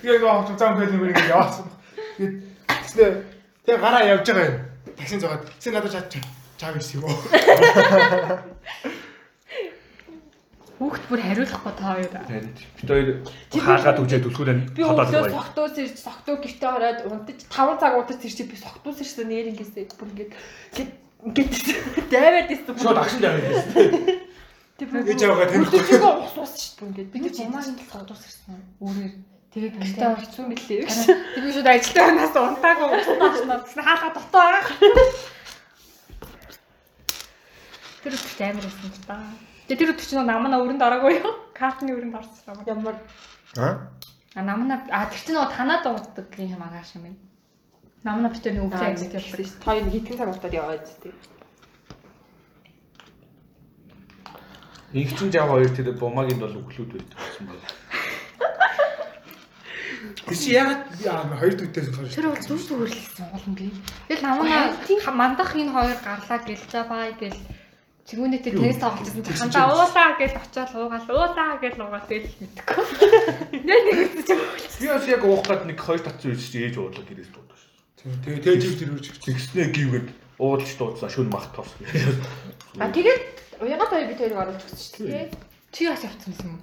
тэгээ гоо зам гэдэг юм яваасан. Тэгээд тэгснэ тэгээ гараа явж байгаа юм. Таксин зугаад чи надад чад чав ирсэн юм уу? Хүүхд бүр хариулахгүй та хоёр. Бид хоёр хаалгаад үжээд үлгүүрээ Би ходоод өглөө байгаа. согтуус ирж согтуу гэртээ ороод унтаж 5 цаг удаж ирчих би согтуус ирсэн нэр ингэсээ бүр ингээд ингээд дайваад ирсэн. Шууд агшин дээр байсан. Ээж аваагаа таних. Үлдчихгүй ус ус шүү дээ ингээд. Би ч умаа нь толгой дуусгасан. Өөрөөр тэгээд Гэртээ орчихсон мэлээ гэж. Тэр би шууд ажилтаа нас унтаагүй уснаа гэсэн хаалга дотоо байгаа. Тэр үгт амар байсан ч та. Тэгээ тэр үгт чинь намна өрөнд ороогүй юу? Картны өрөнд орсон юм. Ямар Аа? А намна а тэр чинь нөгөө танаа дууддаг юм агааш юм байна. Намна битэр нэг үгтэй гэж ажиллаж хэлсэн шүү. Хоёр хитгэн цаг удаад яваад дээ. Инхчин жав хоёр тэр бумагийн бол өглүүд байдаг гэсэн байна. Тэр чи яагаад яа хоёр төдөөс хойш. Тэр бол зүг зүгэрлсэн юм би. Тэгэл намна мандах энэ хоёр гарлаа гэл за бай гэл Чигүүнээ тэр тест тоглосон чи хандаа уулаа гэж очиод уугаал уулаа гэж уугаал тэгэл мэдхгүй. Нэ нэг үсэж байгаа. Би бас яг уух гад нэг хоёр татсан үеч чи ээж уудлаа гэрээс дуудаж шүү. Тэгээ тэгээ жив тэр үрж. Тэгснээ гівгээд уудалж дуудсан шүн мах тос. А тэгээд уягаад хоёр бид хоёрыг оруулж өгсөн шүү дээ. Чи бас явцсан юм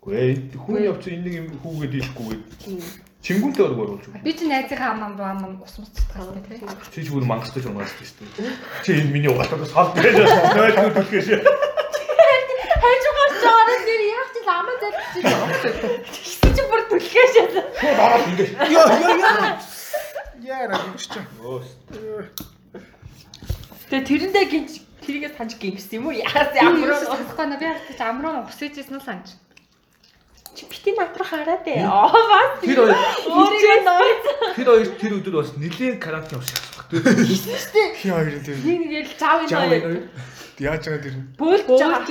уу? Гүй хүн явцсан энэ нэг юм хүүгээд ийшгүйгээд чингүнтэй орг оруулж өгөө. Би чи найзынхаа аман бааман ус мус цацгаалтай тий. Чи ч бүр мангастай унгаас шүү дээ. Чи энэ миний угаатаа сал байж нойлгүй түлхээш. Хайж угаас жаараа нэр яг ч аман залбиж Тэгсэн чи бүр түлхээш. Дараа ингэ. Йоо йоо йоо. Яара гинч чи. Өөс. Тэгээ тэрэндээ гинж тэрийгээ санаж гимсэн юм уу? Яас ямар нэ би харагдаж амруу ус ээжсэн нь санаж. Чи бити надруу хараад ээ. Аа бас Тэр хоёр өөрийгөө нууц. тэр хоёр тэр өдөр бас нэлээд карантин ус шахах. Хи хоёр тэр. Нэг нэг л Жаа энэ. яаж байгаа тэр. Бөөлж байгаа.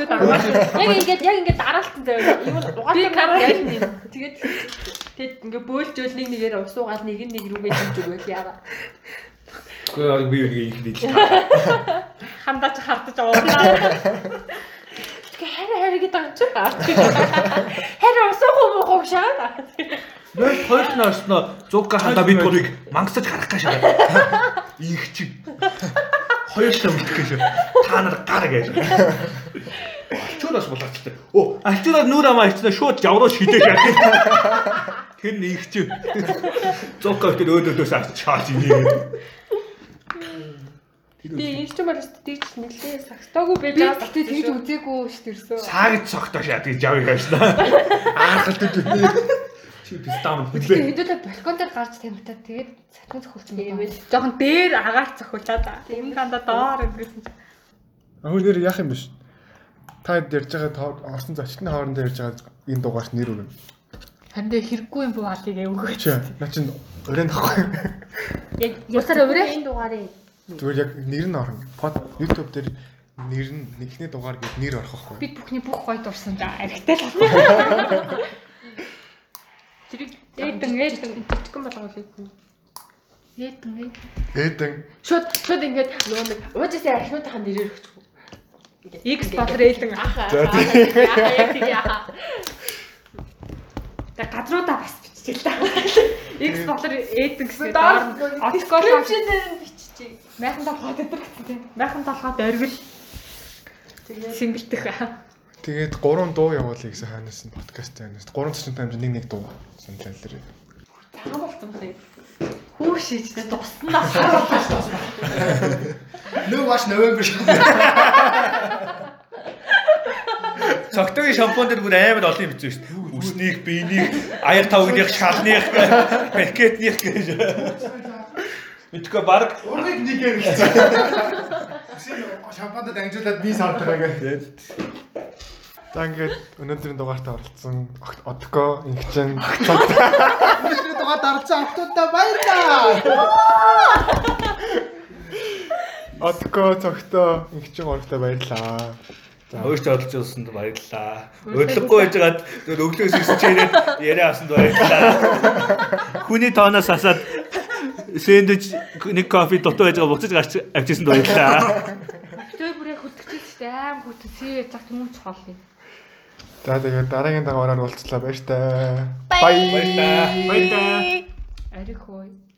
Яг ингээд яг ингээд дараалтан заяа. Би угаалсан караа яг юм. Тэгээд тэгээд ингээд бөөлжөөл нэг нэгээр ус уугаад нэг нэг рүүгээ дэмж өгөх яага. Гэхдээ би нэг их дийж. Хандаач хартаж уурлаа. Тэгээ хараа хараа гэдэг юм чи. Хараа ус уух муу шаа. Нөө хоёр наснаа зугга хандаа бид гурыг мангасаж харах гэж шаа. Их чиг. Хоёр л мэдэх гэж. Та нар гар гэж. Альчуураас булгаачтай. Оо, альчуураар нүр амаа ичнэ шууд явруу шидэж яа. Тэр нэг чи. Зугга тэр өөдөөдөөс ачаад инээ. Би энэ ч юм бол тэгж нэлээ сагтаагүй байж байгаа. тэгтээ тэгж үзээгүй шүү дээ ерөөсөө. Саагд цогтоо шаад гэж явъя гашна. Аахалт үү. Чи пистам Тэгээ хэдүүлээ балкон дээр гарч тамхитаа тэгээд цахин цохолцсон юм байна. Жохон дээр агаар цохолцаад юм ганда доор ингэсэн. Ахын нэр яах юм биш. Та ярьж байгаа орсон зочдны хоорондоо ярьж байгаа энэ дугаарт нэр өгнө. Харин тэгээ хэрэггүй юм буу алийг өвгөө. Чи наа чин өрөөнд тахгүй. Яг ясаар өрөө. энэ дугаарыг Зүгээр яг нэр нь орно. Под YouTube дээр нэр нь нэгний дугаар гээд нэр орох байхгүй. Бид бүхний бүх гоё дурсан за аригтай л. тэрийг Ээдэн ээдэн жижигхэн болгоулъя. ээдэн ээдэн. Шууд шууд ингээд нөгөө нэг уужсаа архинуудынхаа нэрээр өгчихв. X болор ээдэн. Аха. За, Аа яг тийм яха. Тэгээ гадруудаа бас та. X болор ээдэн гэсэн Доор отгоор description дээр нь биччихье. Майхан толгой дээр гэсэн тийм. Майхан толгойд оргил Тэгээд симбэлтэх. тэгээд гурван дуу явуулъя гэсэн ханаас нь подкаст таанаас. Гурван цэцэн таймд нэг нэг дуу санджаал дээр. цагаан болсон юм. Хүү шийдтэй Туснаа. Нөө баш Новембер. Цогтойгийн шампунь дээр бүр амар олон юм бичсэн шүү дээ. Үснийг, биенийг, аяр тавгных, шалных, пакетных гэж. Мэдгүй баг Ургыг нэгээр хэлсэн. Шампандад амжуулаад би савтгаа гэх. За ингээд өнөөдрийн дугаартаа оролцсон Одко, Ингчэн, Өнөөдрийн дугаар дарцсан автуудаа баярлаа. Одко, Цогтоо, Ингчэн гуравтаа баярлаа. өөртөө олж олсонд баярлалаа. Өдлөггүй байжгаад зөв өглөөс ирсэн чирээд яриа авсанд баярлалаа. Хүний тооноос асаад сэндвич нэг кофе дутуу байж байгаа буцаж гарч авчихсанд баярлалаа. Тэр бүр яг хөдөлгөж штэ аим хөтөс CV цаг юм чухал юм. За тэгээд дараагийн дагаар уулзлаа баяр таа. Баярлалаа. Баярлалаа. Арих хөөе.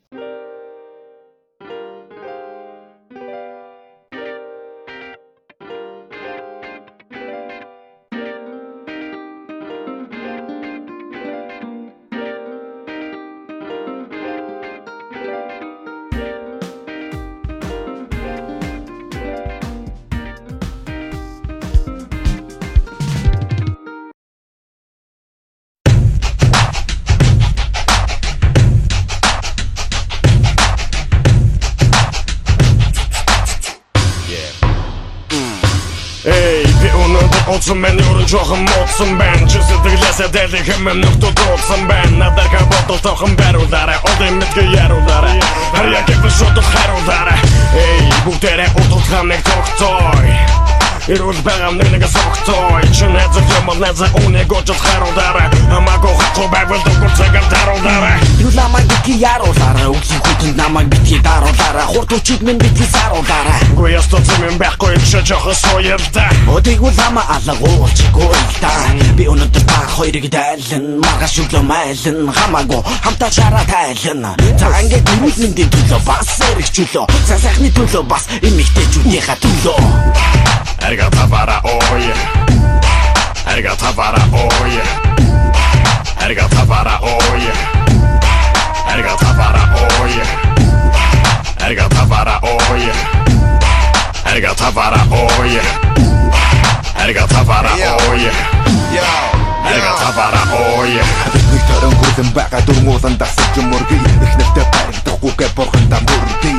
дуудсан байна Юурын жоохон муудсан байна Чи сэтгэлээсээ дэлэх хэмэм нүхтүү дуулсан байна Надарга бодол тохон байруулаарай Олон мэдгэ яруулаарай Хар яг яг шотол харуулаарай Эй бүгдээрээ утал хамыг тогтцой. Эрүүл байгаа нэг нэг согтой Чин хэзэг юм нэзэ үнэг очод харуулдара Амаго хатуу байвал дүгүр цагаан таруулдара Юу намайг битгий яруулдара Үгүй хүтэн намайг битгий даруулдара Хурд үчид минь битгий саруулдара Үгүй ясто цэмэн байхгүй Икшэ жохон суялда Өдийг үл ама алга уулчгүй илда Би өнөдөр та хоёрыг дайлан Маргаш өглөө майлан Хамаагүй хамтаа шараа тайлан За ингээд дөрүүл мэндийн төлөө бас эргчүүлөө За сайхны төлөө бас эмэгтэй жүдийнхаа төлөө. Эрг Erga tafara oje Erga tafara oje Erga tafara oje Erga tafara oje Erga tafara oje Erga tafara oje Erga tafara oje Erga tafara oje Дөрөн хүрдэн байгаа дүрмүүлэн дасч мөргий Эхнэртэй баримтахгүйгээ бурхандаа мөрдий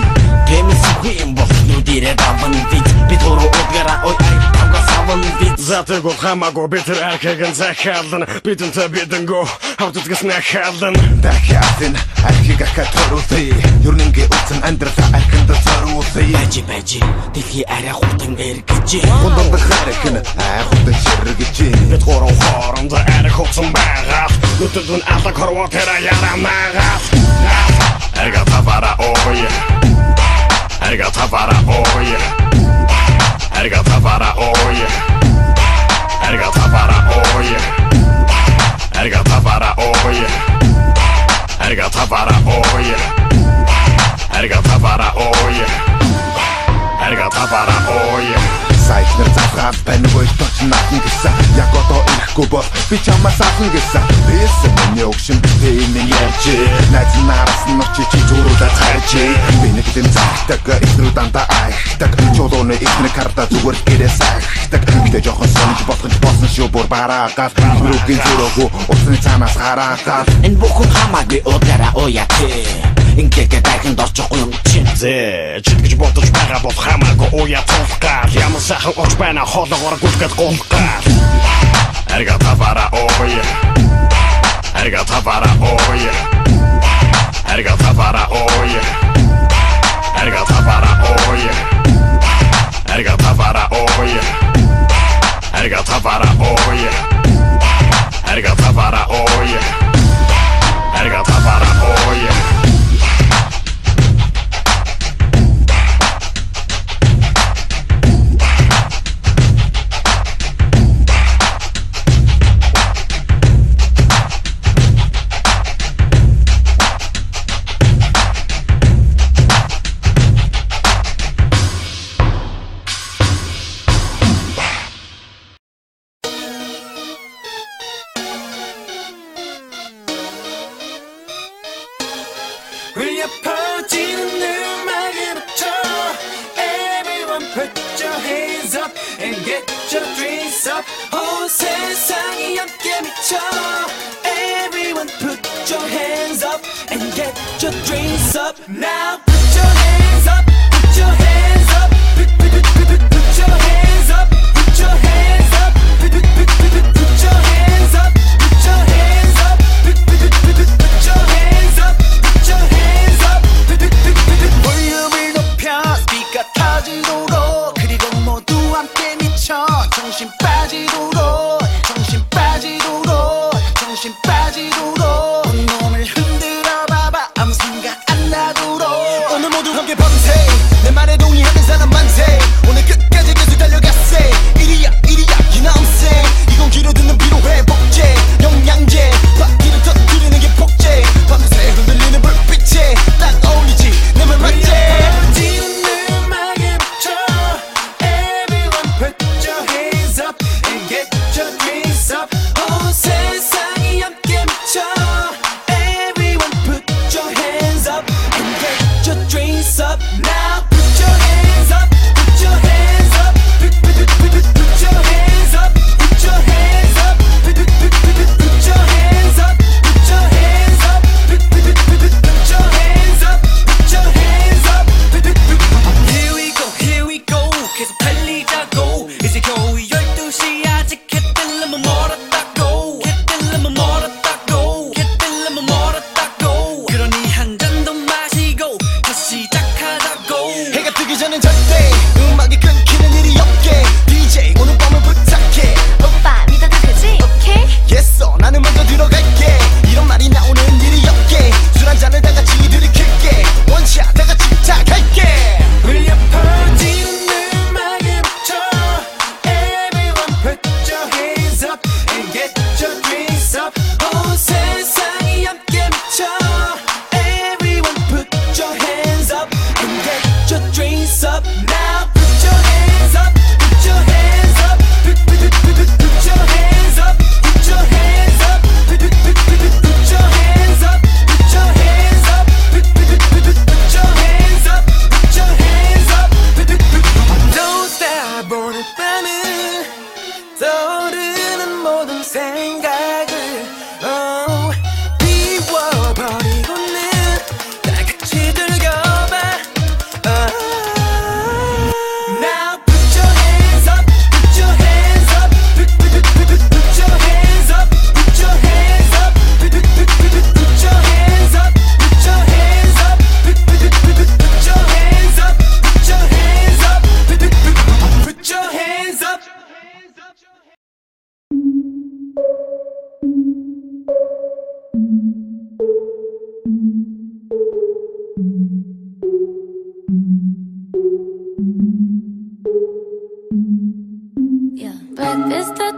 Гэмэс хүй юм бол нүдэрэ даван вич Би түрүү өдгэраа ой ай. Хаман бит затыг ол хамаагүй битэр архигэн захаалын Битэн та бидэн го хавтутгас нахаалын Дахаалын архиг ахаа төрүүлтэй Юрнэнгээ үтсэн амьдралаа архинда зорүүлтэй Бажи бажи дэлхий арай хутан эргэжи Хундан дэх архин ай хутан шэргэжи Бид хорон хоорондо арай хутсан байгаа Нүтэлдэн алаг хорвоо тэра яра магаа Эргэ тавара ой. Эргэ тавара ой. Erga tapara, oh yeah. Erga tapara, oh yeah. Erga tapara, oh yeah. Erga tapara, oh yeah. Erga tapara, oh yeah. Erga tapara, oh yeah. Ой Сайхнэр завхаад банигүй точ наатан гэсэн Яг одоо ирэхгүй бол би чамаас авсан гэсэн Бэсэн миний өгшин битээ минь ярьж Найз нараас нь очиж чи зүрүүлээ цайж Би нэг дэм захтаг ихнэр дандаа айхтаг Чулууны ихнэр карта зүгээр гэрээс айхтаг Гэтэ жоохон сонж болгож болсон шүү бүр бараагаад Нүрүүгийн зүрөөгөө усны цаанаас хараагаад Энэ бүхэн хамаагүй удаараа уяа тий Ингээд дахин дорчихгүй юм чинь. Зэ читгэж бодож байгаа бол сайхан урж байна хоолоогоор гүлгэд гулгаа Эрга тавара ооё Эрга тавара ооё Эрга тавара ооё Эрга тавара ооё Эрга тавара ооё Эрга тавара ооё Эрга тавара ооё Эрга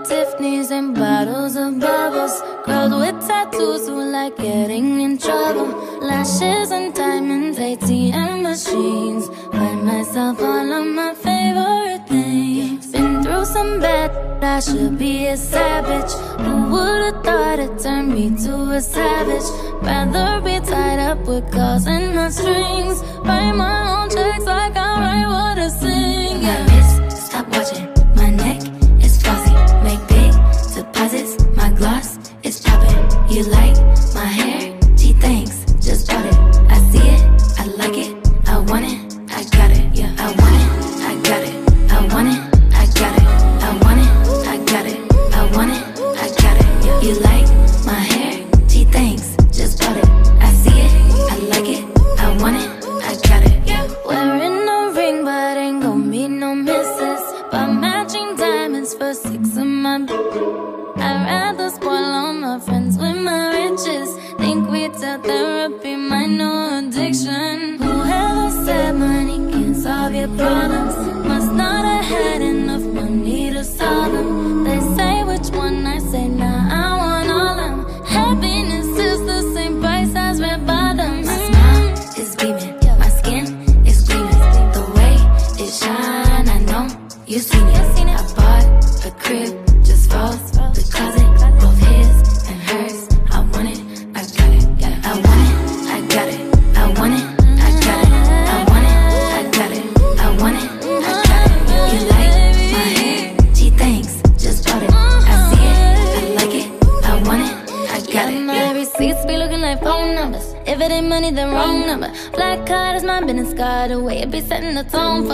Tiffany's and bottles of bubbles. Girls with tattoos who like getting in trouble. Lashes and diamonds, ATM machines. Buy myself all of my favorite things. Been through some bad, I should be a savage. Who would've thought it turned me to a savage? Rather be tied up with calls and the strings. Write my own checks like I write what I sing. Yeah. Stop watching. lost, it's poppin'. You like my hand.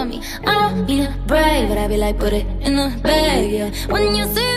for me. I don't need to brave, but I be like, put it in the bag, yeah. When you see